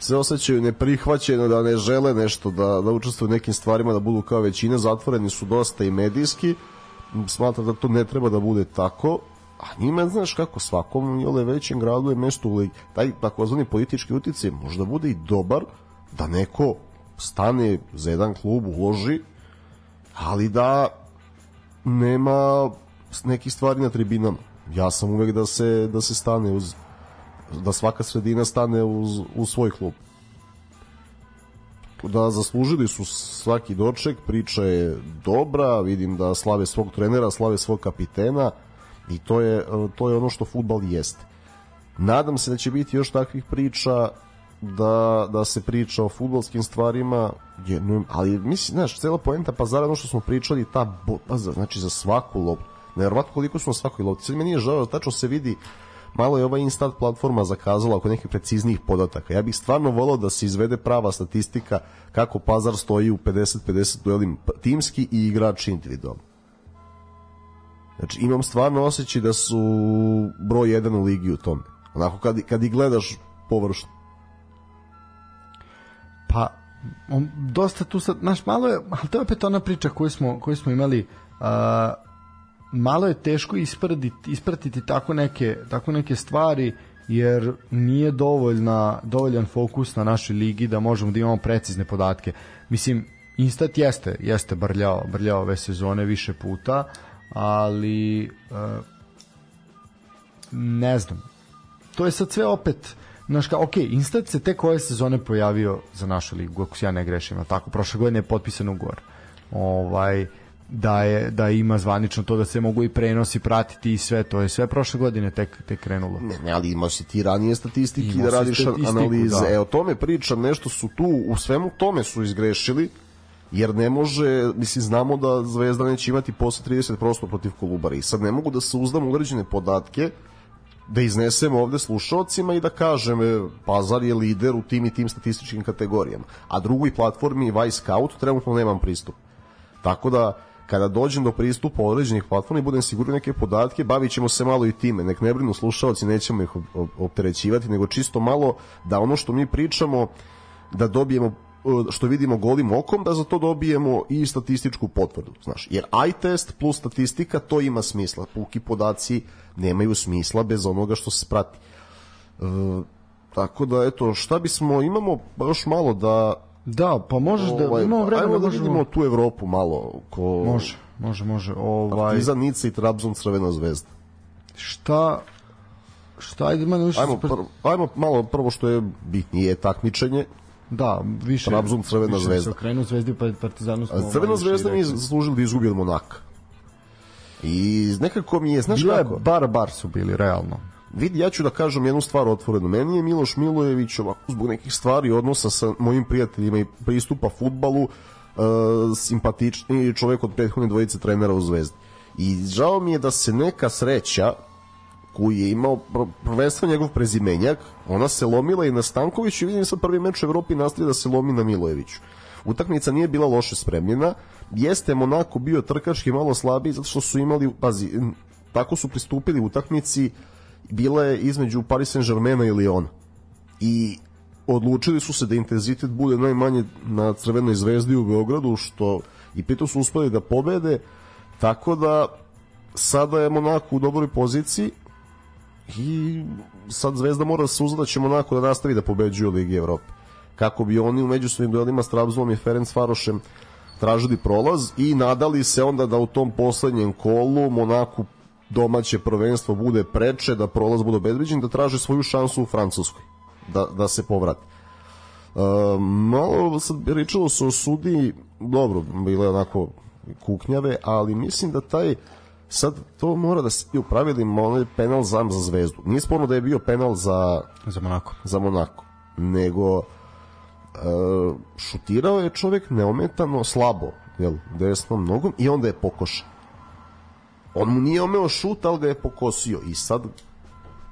se osjećaju neprihvaćeno, da ne žele nešto, da, da učestvuju nekim stvarima, da budu kao većina, zatvoreni su dosta i medijski, smatram da to ne treba da bude tako, a njima, znaš kako, svakom jole većem gradu je mesto u. Taj takozvani politički uticaj možda bude i dobar da neko stane za jedan klub, uloži, ali da nema nekih stvari na tribinama. Ja sam uvek da se, da se stane uz da svaka sredina stane uz, uz svoj klub. Da zaslužili su svaki doček, priča je dobra, vidim da slave svog trenera, slave svog kapitena, I to je, to je ono što futbal jeste. Nadam se da će biti još takvih priča da, da se priča o futbolskim stvarima, ali mislim, znaš, cela poenta pazara, ono što smo pričali, ta botaza, znači za svaku loptu, nevjerovatno koliko smo na svakoj lopti, sad mi nije žao, tačno se vidi malo je ova Instat platforma zakazala oko nekih preciznijih podataka. Ja bih stvarno volao da se izvede prava statistika kako Pazar stoji u 50-50 duelim timski i igrači individualno. Znači, imam stvarno osjećaj da su broj jedan u ligi u tome. Onako, kad, kad i gledaš površno. Pa, on, dosta tu sad, znaš, malo je, ali to je opet ona priča koju smo, koju smo imali, a, malo je teško ispratiti, ispratiti tako neke, tako neke stvari, jer nije dovoljna, dovoljan fokus na našoj ligi da možemo da imamo precizne podatke. Mislim, Instat jeste, jeste brljao, brljao ove sezone više puta, ali uh, ne znam to je sad sve opet Znaš ka, ok, Instat se tek ove sezone pojavio za našu ligu, ako se ja ne grešim, tako, prošle godine je potpisan ugovor. Ovaj, da je da ima zvanično to da se mogu i prenosi pratiti i sve to je sve prošle godine tek tek krenulo. Ne, ne ali imaš ti ranije statistike da radiš analize. Da. E o tome pričam, nešto su tu u svemu tome su izgrešili jer ne može, mislim, znamo da Zvezda neće imati posle 30% protiv Kolubara i sad ne mogu da se uzdam određene podatke da iznesemo ovde slušalcima i da kažem e, Pazar je lider u tim i tim statističkim kategorijama, a drugoj platformi Vice Scout trenutno nemam pristup. Tako da kada dođem do pristupa određenih platformi budem siguran neke podatke, bavit ćemo se malo i time, nek ne brinu slušalci, nećemo ih opterećivati, nego čisto malo da ono što mi pričamo da dobijemo što vidimo golim okom, da za to dobijemo i statističku potvrdu, znaš. Jer eye test plus statistika, to ima smisla. Puki podaci nemaju smisla bez onoga što se prati. E, tako da, eto, šta bismo, imamo još malo da... Da, pa možeš da ovaj, imamo vremena ajmo da možemo... vidimo tu Evropu malo. Ko... Može, može, može. Ovaj... Partizan, Nica i Trabzon, Crvena zvezda. Šta šta ajde ajmo, prvo, ajmo malo prvo što je bitnije takmičenje Da, više. Trabzon, Crvena više zvezda. Se okrenu Zvezdi pa Partizanu smo. Crvena zvezda mi je zaslužila da izgubi od Monaka. I nekako mi je, znaš Bilo kako? je bar bar su bili, realno. Vidi, ja ću da kažem jednu stvar otvoreno. Meni je Miloš Milojević ovako zbog nekih stvari odnosa sa mojim prijateljima i pristupa futbalu uh, simpatični čovjek od prethodne dvojice trenera u Zvezdi. I žao mi je da se neka sreća koji je imao prvenstveno njegov prezimenjak, ona se lomila i na Stankoviću i vidim sad prvi meč u Evropi nastavlja da se lomi na Milojeviću. Utakmica nije bila loše spremljena, jeste Monako bio trkački malo slabiji zato što su imali, pazi, tako su pristupili utakmici, bila je između Paris Saint-Germaina i Lyona. I odlučili su se da intenzitet bude najmanje na Crvenoj zvezdi u Beogradu, što i pritom su uspeli da pobede, tako da sada je Monako u dobroj poziciji, i sad Zvezda mora da se uzda da će Monako da nastavi da pobeđuje Ligi Evrope. Kako bi oni u međusobnim duelima s Trabzom i Ferenc Farošem tražili prolaz i nadali se onda da u tom poslednjem kolu Monaku domaće prvenstvo bude preče, da prolaz bude obezbeđen, da traže svoju šansu u Francuskoj, da, da se povrati. Uh, malo sad pričalo se o sudi, dobro, bile onako kuknjave, ali mislim da taj sad to mora da se u pravilima onaj penal za, za zvezdu. Nije sporno da je bio penal za za Monako. Za Monako. Nego e, šutirao je čovjek neometano slabo, jel, desnom nogom i onda je pokošao. On mu nije omeo šut, ali ga je pokosio i sad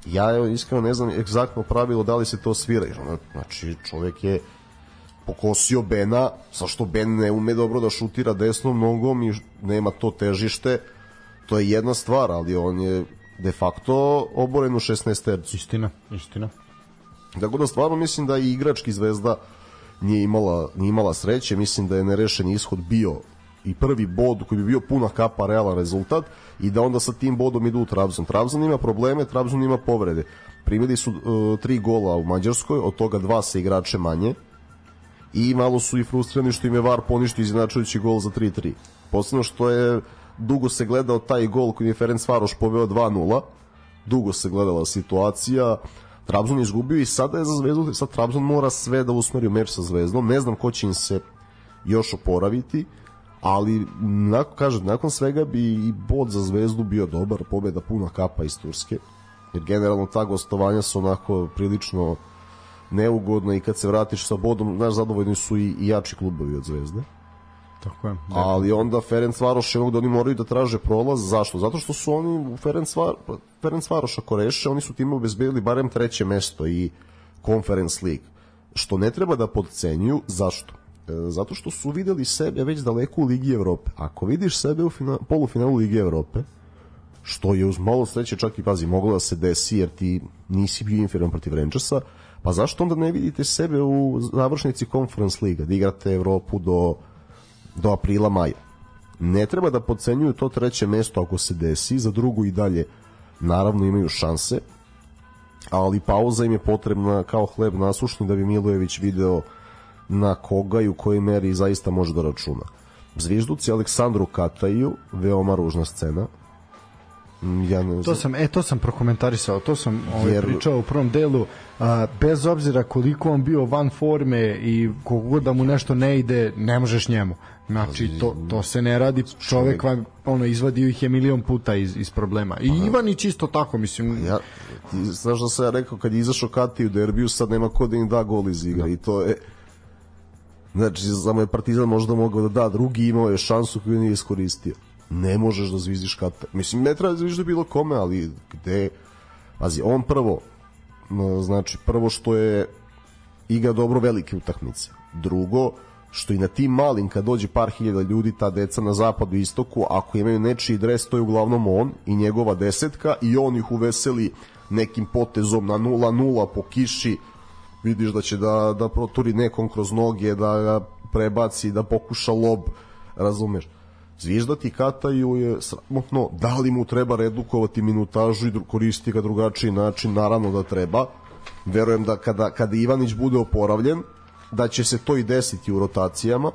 ja iskreno ne znam egzaktno pravilo da li se to svira. Znači, čovjek je pokosio Bena, sa što Ben ne ume dobro da šutira desnom nogom i nema to težište, to je jedna stvar, ali on je de facto oboren u 16 tercu. Istina, istina. Tako da stvarno mislim da i igrački zvezda nije imala, nije imala sreće, mislim da je nerešen ishod bio i prvi bod koji bi bio puna kapa realan rezultat i da onda sa tim bodom idu u Trabzon. Trabzon ima probleme, Trabzon ima povrede. Primili su uh, tri gola u Mađarskoj, od toga dva sa igrače manje i malo su i frustrirani što im je VAR poništio izjednačujući gol za 3-3. Posledno što je dugo se gledao taj gol koji je Ferenc Varoš poveo 2-0, dugo se gledala situacija, Trabzon je izgubio i sada je za Zvezdu, sad Trabzon mora sve da usmeri u meč sa Zvezdom, ne znam ko će im se još oporaviti, ali nakon, kažem, nakon svega bi i bod za Zvezdu bio dobar, pobeda puna kapa iz Turske, jer generalno ta gostovanja su onako prilično neugodna i kad se vratiš sa bodom, znaš, zadovoljni su i, i jači klubovi od Zvezde. Tako je. Da. Ali onda Ferenc Varoš je da oni moraju da traže prolaz. Zašto? Zato što su oni u Ferenc, Var, Ferenc Varoš ako reše, oni su time obezbedili barem treće mesto i Conference League. Što ne treba da podcenjuju. Zašto? E, zato što su videli sebe već daleko u Ligi Evrope. Ako vidiš sebe u fina, polufinalu Ligi Evrope, što je uz malo sreće čak i pazi, moglo da se desi jer ti nisi bio inferior protiv Rangersa, pa zašto onda ne vidite sebe u završnici Conference Liga, da igrate Evropu do do aprila maja. Ne treba da podcenjuju to treće mesto ako se desi, za drugu i dalje naravno imaju šanse, ali pauza im je potrebna kao hleb nasušni da bi Milojević video na koga i u kojoj meri zaista može da računa. Zvižduci Aleksandru Kataju, veoma ružna scena, ja ne znam. To sam, e, to sam prokomentarisao, to sam ovaj, Jer... pričao u prvom delu, a, bez obzira koliko on bio van forme i kogod da mu nešto ne ide, ne možeš njemu. Znači, to, to se ne radi, čovek vam, ono, izvadio ih je milion puta iz, iz problema. I Aha. Ivanić isto tako, mislim. Ja, ti, znaš da sam ja rekao, kad je izašao Kati u derbiju, sad nema ko da im da gol iz igra. Da. I to je, znači, samo je Partizan možda mogao da da, drugi imao je šansu koju nije iskoristio ne možeš da zvizdiš Katar. Mislim, ne treba da zvizdiš bilo kome, ali gde... Pazi, on prvo, znači, prvo što je igra dobro velike utakmice. Drugo, što i na tim malim, kad dođe par hiljada ljudi, ta deca na zapadu i istoku, ako imaju nečiji dres, to je uglavnom on i njegova desetka i on ih uveseli nekim potezom na 0-0 po kiši vidiš da će da, da proturi nekom kroz noge, da ga prebaci, da pokuša lob, razumeš. Zviždati Kataju je sramotno, da li mu treba redukovati minutažu i koristiti ga drugačiji način, naravno da treba. Verujem da kada, kada Ivanić bude oporavljen, da će se to i desiti u rotacijama,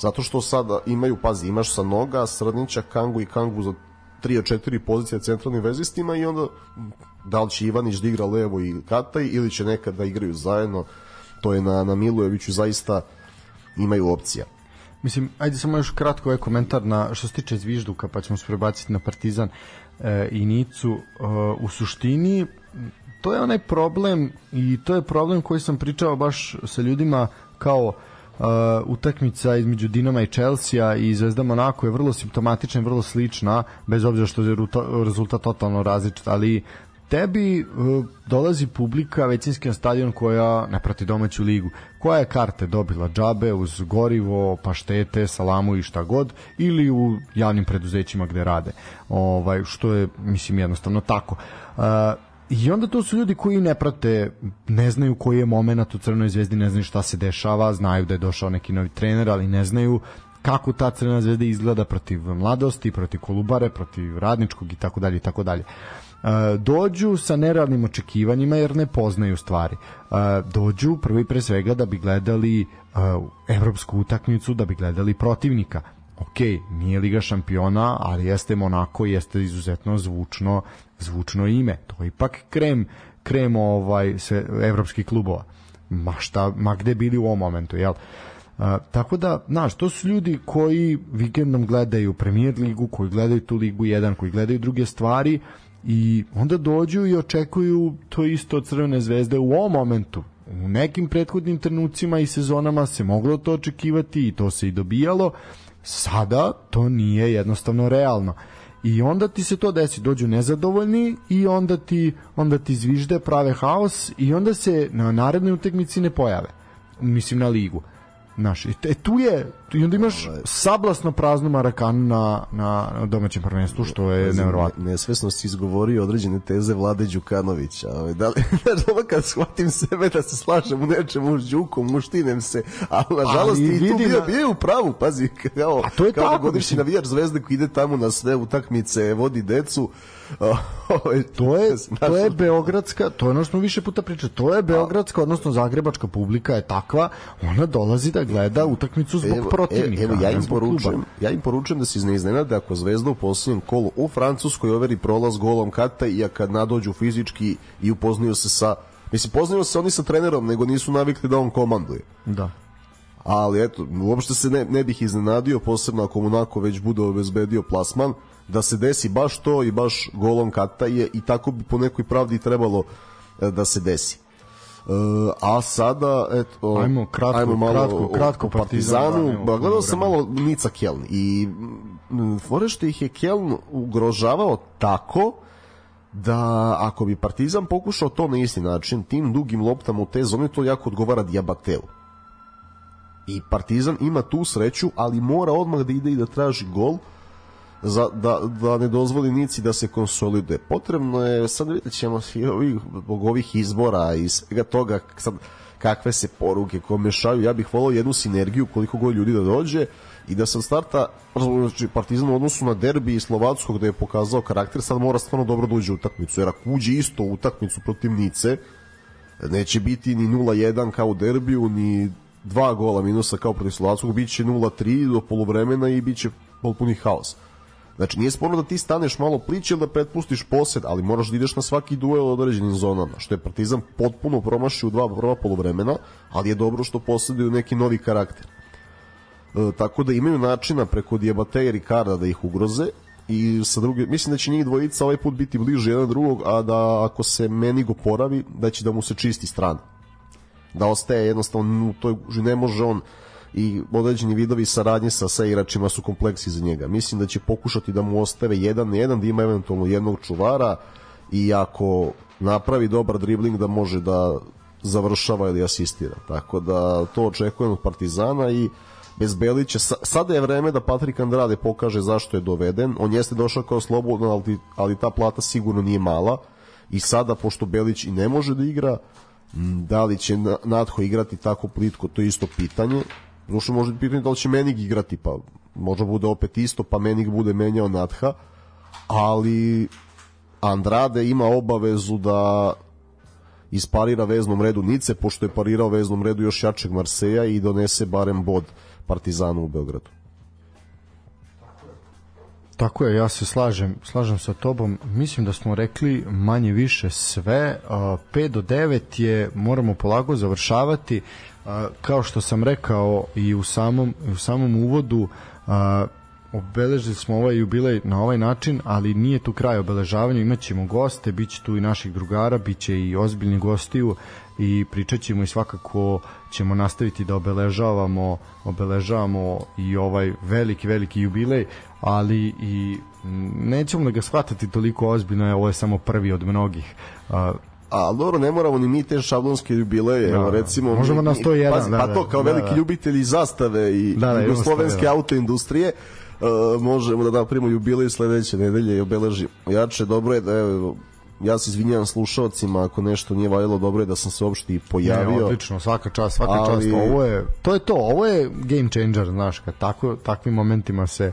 zato što sada imaju, pazi, imaš sa noga Srnića, Kangu i Kangu za 3 od 4 pozicije centralnim vezistima i onda da li će Ivanić da igra levo i Kataj ili će nekad da igraju zajedno, to je na, na Milojeviću zaista imaju opcija. Mislim, ajde samo još kratko ovaj komentar na što se tiče Zvižduka, pa ćemo se prebaciti na Partizan e, i Nicu. E, u suštini, to je onaj problem i to je problem koji sam pričao baš sa ljudima kao uh, utakmica između Dinama i Chelsea i Zvezda Monako je vrlo simptomatična i vrlo slična, bez obzira što je rezultat totalno različit, ali tebi uh, dolazi publika većinski na stadion koja ne prati domaću ligu. Koja je karte dobila džabe uz gorivo, paštete, salamu i šta god ili u javnim preduzećima gde rade. Ovaj što je mislim jednostavno tako. Uh, I onda to su ljudi koji ne prate, ne znaju koji je moment u Crnoj zvezdi, ne znaju šta se dešava, znaju da je došao neki novi trener, ali ne znaju kako ta Crna zvezda izgleda protiv mladosti, protiv Kolubare, protiv radničkog i tako dalje i tako dalje. E, dođu sa nerealnim očekivanjima jer ne poznaju stvari. E, dođu prvi pre svega da bi gledali e, evropsku utakmicu, da bi gledali protivnika ok, nije Liga šampiona, ali jeste Monako, jeste izuzetno zvučno, zvučno ime. To je ipak krem, krem ovaj, sve, evropskih klubova. Ma, šta, ma gde bili u ovom momentu, jel? Uh, tako da, znaš, to su ljudi koji vikendom gledaju Premier ligu, koji gledaju tu ligu 1, koji gledaju druge stvari i onda dođu i očekuju to isto od Crvene zvezde u ovom momentu. U nekim prethodnim trenucima i sezonama se moglo to očekivati i to se i dobijalo, Sada to nije jednostavno realno. I onda ti se to desi, dođu nezadovoljni i onda ti onda ti zvižde, prave haos i onda se na narednoj utakmici ne pojave. Mislim na ligu. Znaš, e, tu je, i onda imaš ovaj. sablasno praznu Marakanu na, na domaćem prvenstvu, što je nevjerovatno. Nesvesno si izgovorio određene teze Vlade Đukanovića. Ovaj, da li, [LAUGHS] znaš, ovo kad shvatim sebe da se slažem u nečemu s Đukom, muštinem se, ali nažalost i tu bio, bio u pravu, pazi, [LAUGHS] kao, A to je kao tako, da godišnji navijač zvezde koji ide tamo na sve utakmice, vodi decu, [LAUGHS] Ovaj, to je to je beogradska, to je ono što više puta priča, to je beogradska odnosno zagrebačka publika je takva, ona dolazi da gleda utakmicu zbog evo, protivnika. Evo ja im poručujem, ja im poručujem da se ne iznenade ako Zvezda u poslednjem kolu u Francuskoj overi prolaz golom Kata i kad nadođu fizički i upoznaju se sa Mislim, poznaju se oni sa trenerom, nego nisu navikli da on komanduje. Da ali eto, uopšte se ne, ne bih iznenadio, posebno ako Monako već bude obezbedio plasman, da se desi baš to i baš golom kata je i tako bi po nekoj pravdi trebalo e, da se desi. Uh, a sada eto ajmo kratko ajmo malo kratko kratko Partizanu. ba, gledao sam malo Nica Keln i fore što ih je Keln ugrožavao tako da ako bi Partizan pokušao to na isti način tim dugim loptama u te zone to jako odgovara Diabateu. I Partizan ima tu sreću ali mora odmah da ide i da traži gol uh, za, da, da ne dozvoli Nici da se konsoliduje. Potrebno je, sad vidjet ćemo ovih, ovih izbora i svega toga, sad, kakve se poruke komešaju, ja bih volao jednu sinergiju koliko god ljudi da dođe i da sam starta znači Partizan u odnosu na derbi i Slovackog da je pokazao karakter, sad mora stvarno dobro da uđe u utakmicu, jer ako uđe isto u utakmicu protiv Nice, neće biti ni 0-1 kao u derbiju, ni dva gola minusa kao protiv Slovackog, bit će 0-3 do poluvremena i bit će potpuni haos. Znači, nije sporno da ti staneš malo pliće ili da pretpustiš posed, ali moraš da ideš na svaki duel u određenim zonama, što je Partizan potpuno promašio u dva prva polovremena, ali je dobro što posjeduju neki novi karakter. E, tako da imaju načina preko Diabate i Ricarda da ih ugroze i sa druge, mislim da će njih dvojica ovaj put biti bliže jedan drugog, a da ako se Menigo poravi, da će da mu se čisti strana. Da ostaje jednostavno, to ne može on i određeni vidovi saradnje sa, sa igračima su kompleksi za njega. Mislim da će pokušati da mu ostave jedan na jedan, da ima eventualno jednog čuvara i ako napravi dobar dribling da može da završava ili asistira. Tako da to očekujem od Partizana i bez Belića. Sada je vreme da Patrik Andrade pokaže zašto je doveden. On jeste došao kao slobodno, ali, ali ta plata sigurno nije mala. I sada, pošto Belić i ne može da igra, Da li će Natho igrati tako plitko, to je isto pitanje. Duše može biti pitanje da li će Menig igrati, pa možda bude opet isto, pa Menig bude menjao Natha, ali Andrade ima obavezu da isparira veznom redu Nice, pošto je parirao veznom redu još jačeg Marseja i donese barem bod Partizanu u Beogradu. Tako je, ja se slažem, slažem sa tobom. Mislim da smo rekli manje više sve. 5 do 9 je, moramo polago završavati. Kao što sam rekao i u samom, u samom uvodu, obeležili smo ovaj jubilej na ovaj način, ali nije tu kraj obeležavanja, imaćemo goste, bit će tu i naših drugara, bit će i ozbiljni gostiju i pričat ćemo i svakako ćemo nastaviti da obeležavamo obeležavamo i ovaj veliki veliki jubilej ali i nećemo da ga shvatati toliko ozbiljno ovo je samo prvi od mnogih. A dobro, ne moramo ni mi te šablonske jubileje, da, recimo možemo na 101, pa, da, pa to kao da, veliki da. ljubitelji zastave i da, da, jugoslovenske autoindustrije uh, možemo da napravimo jubilej sledeće nedelje i obeležimo. Jače, dobro je da evo, ja se izvinjavam slušalcima ako nešto nije valjalo dobro je da sam se uopšte i pojavio. Ne, odlično, svaka čast, svaka ali... čast. Ovo je, to je to, ovo je game changer, znaš, kad tako, takvim momentima se,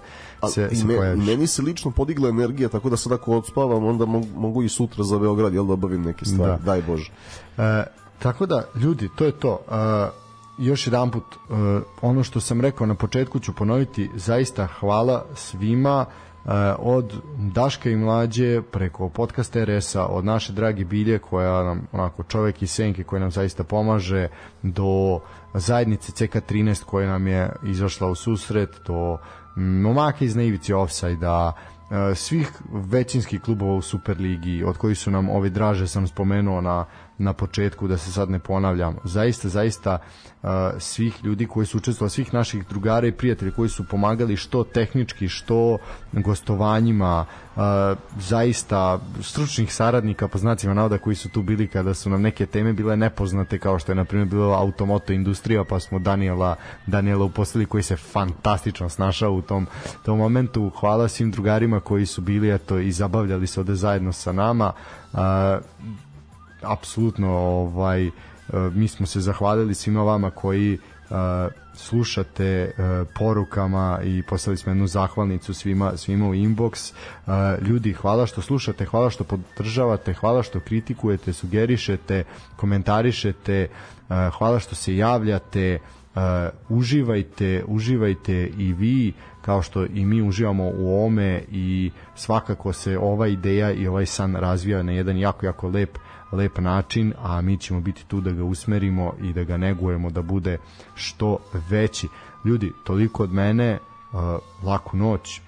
se, se me, pojaviš. Meni se lično podigla energija, tako da sad ako odspavam, onda mogu, mogu i sutra za Beograd, jel da obavim neke stvari, da. daj Bože. E, tako da, ljudi, to je to. E, još jedan put, e, ono što sam rekao na početku ću ponoviti, zaista hvala svima, od Daška i Mlađe preko podcasta RS-a, od naše dragi Bilje koja nam, onako čovek iz Senke koji nam zaista pomaže, do zajednice CK13 koja nam je izašla u susret, do momaka iz Naivici Offside-a, eh, svih većinskih klubova u Superligi, od koji su nam ovi draže sam spomenuo na na početku, da se sad ne ponavljam. Zaista, zaista uh, svih ljudi koji su učestvovali, svih naših drugara i prijatelja koji su pomagali što tehnički, što gostovanjima, uh, zaista stručnih saradnika po znacima navoda koji su tu bili kada su nam neke teme bile nepoznate kao što je na primjer bilo automoto industrija pa smo Daniela, Daniela uposlili koji se fantastično snašao u tom, tom momentu. Hvala svim drugarima koji su bili eto, i zabavljali se ovde zajedno sa nama. Uh, apsolutno ovaj e, mi smo se zahvalili svima vama koji uh, slušate uh, porukama i poslali smo jednu zahvalnicu svima, svima u inbox. Ljudi, hvala što slušate, hvala što podržavate, hvala što kritikujete, sugerišete, komentarišete, hvala što se javljate, uh, uživajte, uživajte i vi kao što i mi uživamo u ome i svakako se ova ideja i ovaj san razvija na jedan jako, jako lep lep način, a mi ćemo biti tu da ga usmerimo i da ga negujemo da bude što veći. Ljudi, toliko od mene, uh, laku noć,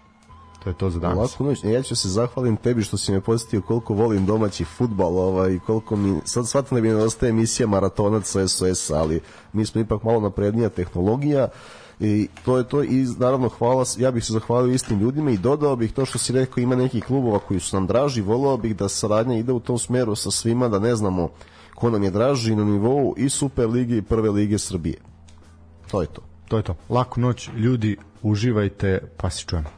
to je to za danas. Laku noć, ja ću se zahvalim tebi što si me posjetio koliko volim domaći futbal, ovaj, koliko mi, sad shvatim da mi nedostaje emisija maratonac SOS, ali mi smo ipak malo naprednija tehnologija, uh, i to je to i naravno hvala, ja bih se zahvalio istim ljudima i dodao bih to što si rekao ima nekih klubova koji su nam draži, voleo bih da saradnja ide u tom smeru sa svima da ne znamo ko nam je draži na nivou i Super Lige i Prve Lige Srbije. To je to. To je to. Laku noć, ljudi, uživajte, pa se čujemo.